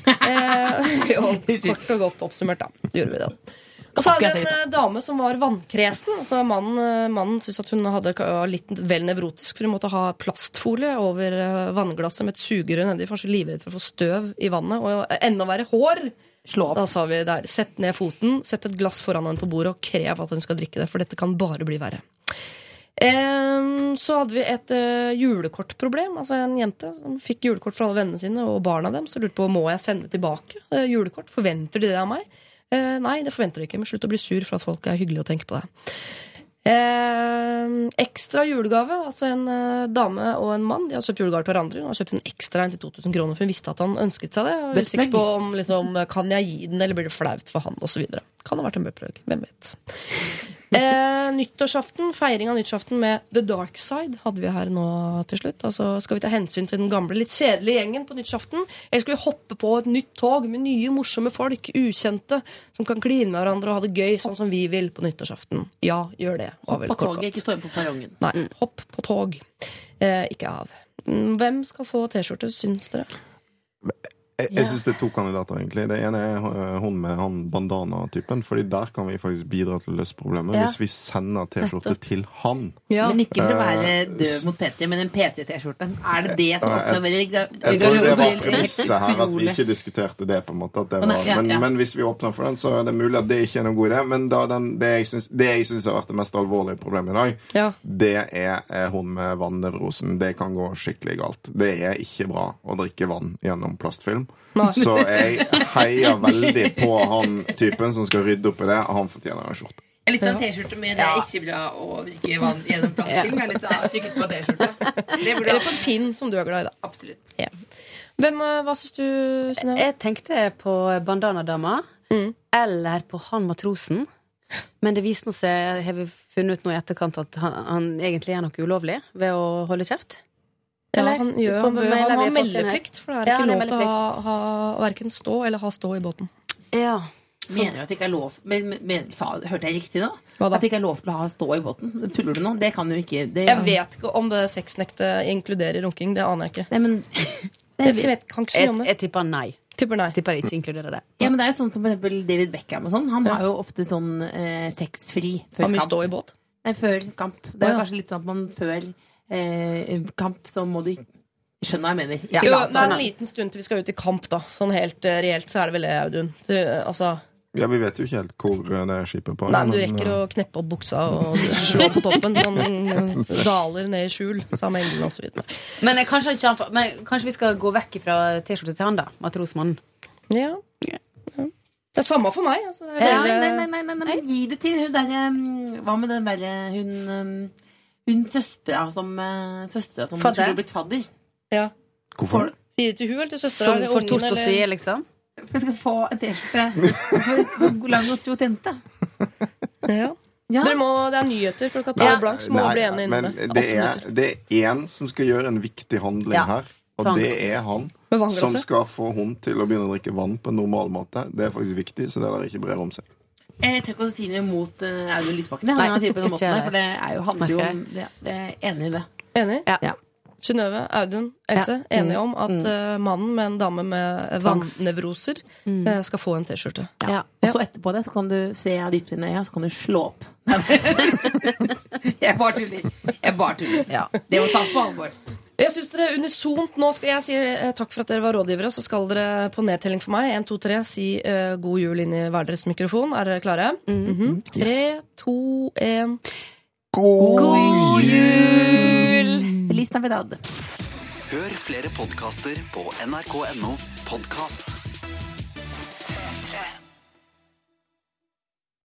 Eh, jo, kort og godt oppsummert, da. Gjorde vi det. Og så hadde vi en eh, dame som var vannkresen. Altså mannen, eh, mannen syntes at hun hadde litt vel nevrotisk, for hun måtte ha plastfolie over eh, vannglasset med et sugerør nedi, for hun var så livredd for å få støv i vannet. Og enda verre hår! Da sa vi der, sett ned foten, sett et glass foran henne på bordet og krev at hun skal drikke det, for dette kan bare bli verre. Em, så hadde vi et eh, julekortproblem. Altså En jente som fikk julekort fra alle vennene sine og barna dem. Så lurte på må jeg sende tilbake eh, julekort. Forventer de det av meg? Eh, nei, det forventer de ikke. Men slutt å bli sur for at folk er hyggelige og tenker på deg. Eh, Ekstra julegave. Altså en eh, dame og en mann De har kjøpt julegave til hverandre. Hun har kjøpt en ekstra en til 2000 kroner, for hun visste at han ønsket seg det. Og er usikker på om liksom, kan jeg gi den, eller blir det flaut for han, osv. Kan ha vært en buttplug. Hvem vet. Eh, nyttårsaften, feiring av nyttårsaften med The Dark Side hadde vi her nå til slutt. Altså Skal vi ta hensyn til den gamle, litt kjedelige gjengen på nyttårsaften? Eller skal vi hoppe på et nytt tog med nye, morsomme folk, ukjente, som kan kline med hverandre og ha det gøy, sånn som vi vil på nyttårsaften? Ja, gjør det. Hopp På kort toget, ikke stå på perrongen. Nei, hopp på tog. Eh, ikke av. Mm, Hvem skal få T-skjorte, syns dere? Jeg, jeg syns det er to kandidater, egentlig. Det ene er øh, hun med han bandana-typen. Fordi der kan vi faktisk bidra til å løse problemet. Ja. Hvis vi sender T-skjorte til han. Ja. Men ikke for å være død døv mot P3, men en P3-T-skjorte. Er det det som åpner veldig Jeg tror det var premisset her, at vi ikke diskuterte det. på en måte at det var, men, men hvis vi åpner for den, så er det mulig at det ikke er noen god idé. Men da den, det jeg syns det jeg syns har vært det mest alvorlige problemet i dag, Ja. det er eh, hun med vannevrosen. Det kan gå skikkelig galt. Det er ikke bra å drikke vann gjennom plastfilm. Så jeg heier veldig på han typen som skal rydde opp i det. Han fortjener en skjorte. Jeg til å T-skjorte med 'det er ikke bra å drikke vann gjennom plastfilm'. Jeg har lyst til å på T-skjorte. Eller på en pinn som du er glad i, da. Absolutt. Hvem, eh, hva syns du, Synnøve? Jeg tenkte på bandanadama Mm. eller på han matrosen. Men det viste seg, har vi funnet ut nå i etterkant, at han, han egentlig gjør noe ulovlig ved å holde kjeft. Ja, Eller? han, gjør, han, bør, han har meldeplikt, for det er Ja, ikke lov til å ha, ha verken stå eller ha stå i båten. Ja. Mener du at det ikke er lov men, men, men, sa, Hørte jeg riktig nå? Hva da? At det ikke er lov til å ha stå i båten? Tuller du nå? Det kan jo ikke det, Jeg vet ikke om det sexnekte inkluderer runking. Det aner jeg ikke. Nei, men, Jeg vet, kan ikke så mye om det. jeg tipper nei. Tipper nei. Tipper ikke inkluderer det. ja, men det er jo sånn som for eksempel David Beckham og sånn. Han har jo ofte sånn eh, sexfri før Har mye kamp. stå i båt. Nei, før kamp. Det er ja. kanskje litt sånn at man før eh, kamp så må du Skjønner hva jeg mener. Ja. Jo, det er sånn, en liten stund til vi skal ut i kamp, da. Sånn helt uh, reelt så er det vel det, Audun. Du, altså, Ja, Vi vet jo ikke helt hvor det det skipet er på. nei, men du rekker å kneppe opp buksa og slå på toppen. Sånn eh, daler ned i skjul sammen med englene osv. Men, eh, kanskje, men kanskje vi skal gå vekk fra T-skjorte til han, da? Matrosmannen. Ja. ja. Det er samme for meg. Altså, det er Nei, det- nei, nei, nei, nei, nei, gi det til hun derre Hva med den derre hun Hun søstera som, uh, søstera som Fadde. skulle blitt fadder. Ja. Hvorfor? Sier det til hun eller til søstera Som får for tort å si, liksom? For jeg skal få for, for lang og tro tjeneste. Ja. Ja. Dere må, det er nyheter klokka tolv Ja. blank, så må Nei, bli enige men innen det. det er, det er én som skal gjøre en viktig handling Ja. her. Og Tvangs. det er han som skal få hun til å begynne å drikke vann på en normal måte. Det er faktisk viktig, så det der ikke brer om seg. Jeg tør ikke å si noe imot uh, Audun Lysbakken. Nei, det på den måten der. For det er jo, handler jo om det, det er enig i det. Enig? Ja. Ja. Synnøve, Audun, Else, Ja. enige om at eh, mannen med en dame med vannnevroser mm. uh, skal få en T-skjorte. Ja. Og så etterpå det så kan du se dypt inn i øya, så kan du slå opp. jeg bare tuller. Jeg bare tuller. Det må tas på alvor. Jeg synes dere unisont Nå skal jeg si eh, takk for at dere var rådgivere. Så skal dere på nedtelling for meg. 1, 2, 3, si eh, god jul inn i hver deres mikrofon. Er dere klare? Mhm. Tre, to, én. God jul! Feliz Navidad. Hør flere podkaster på nrk.no podkast.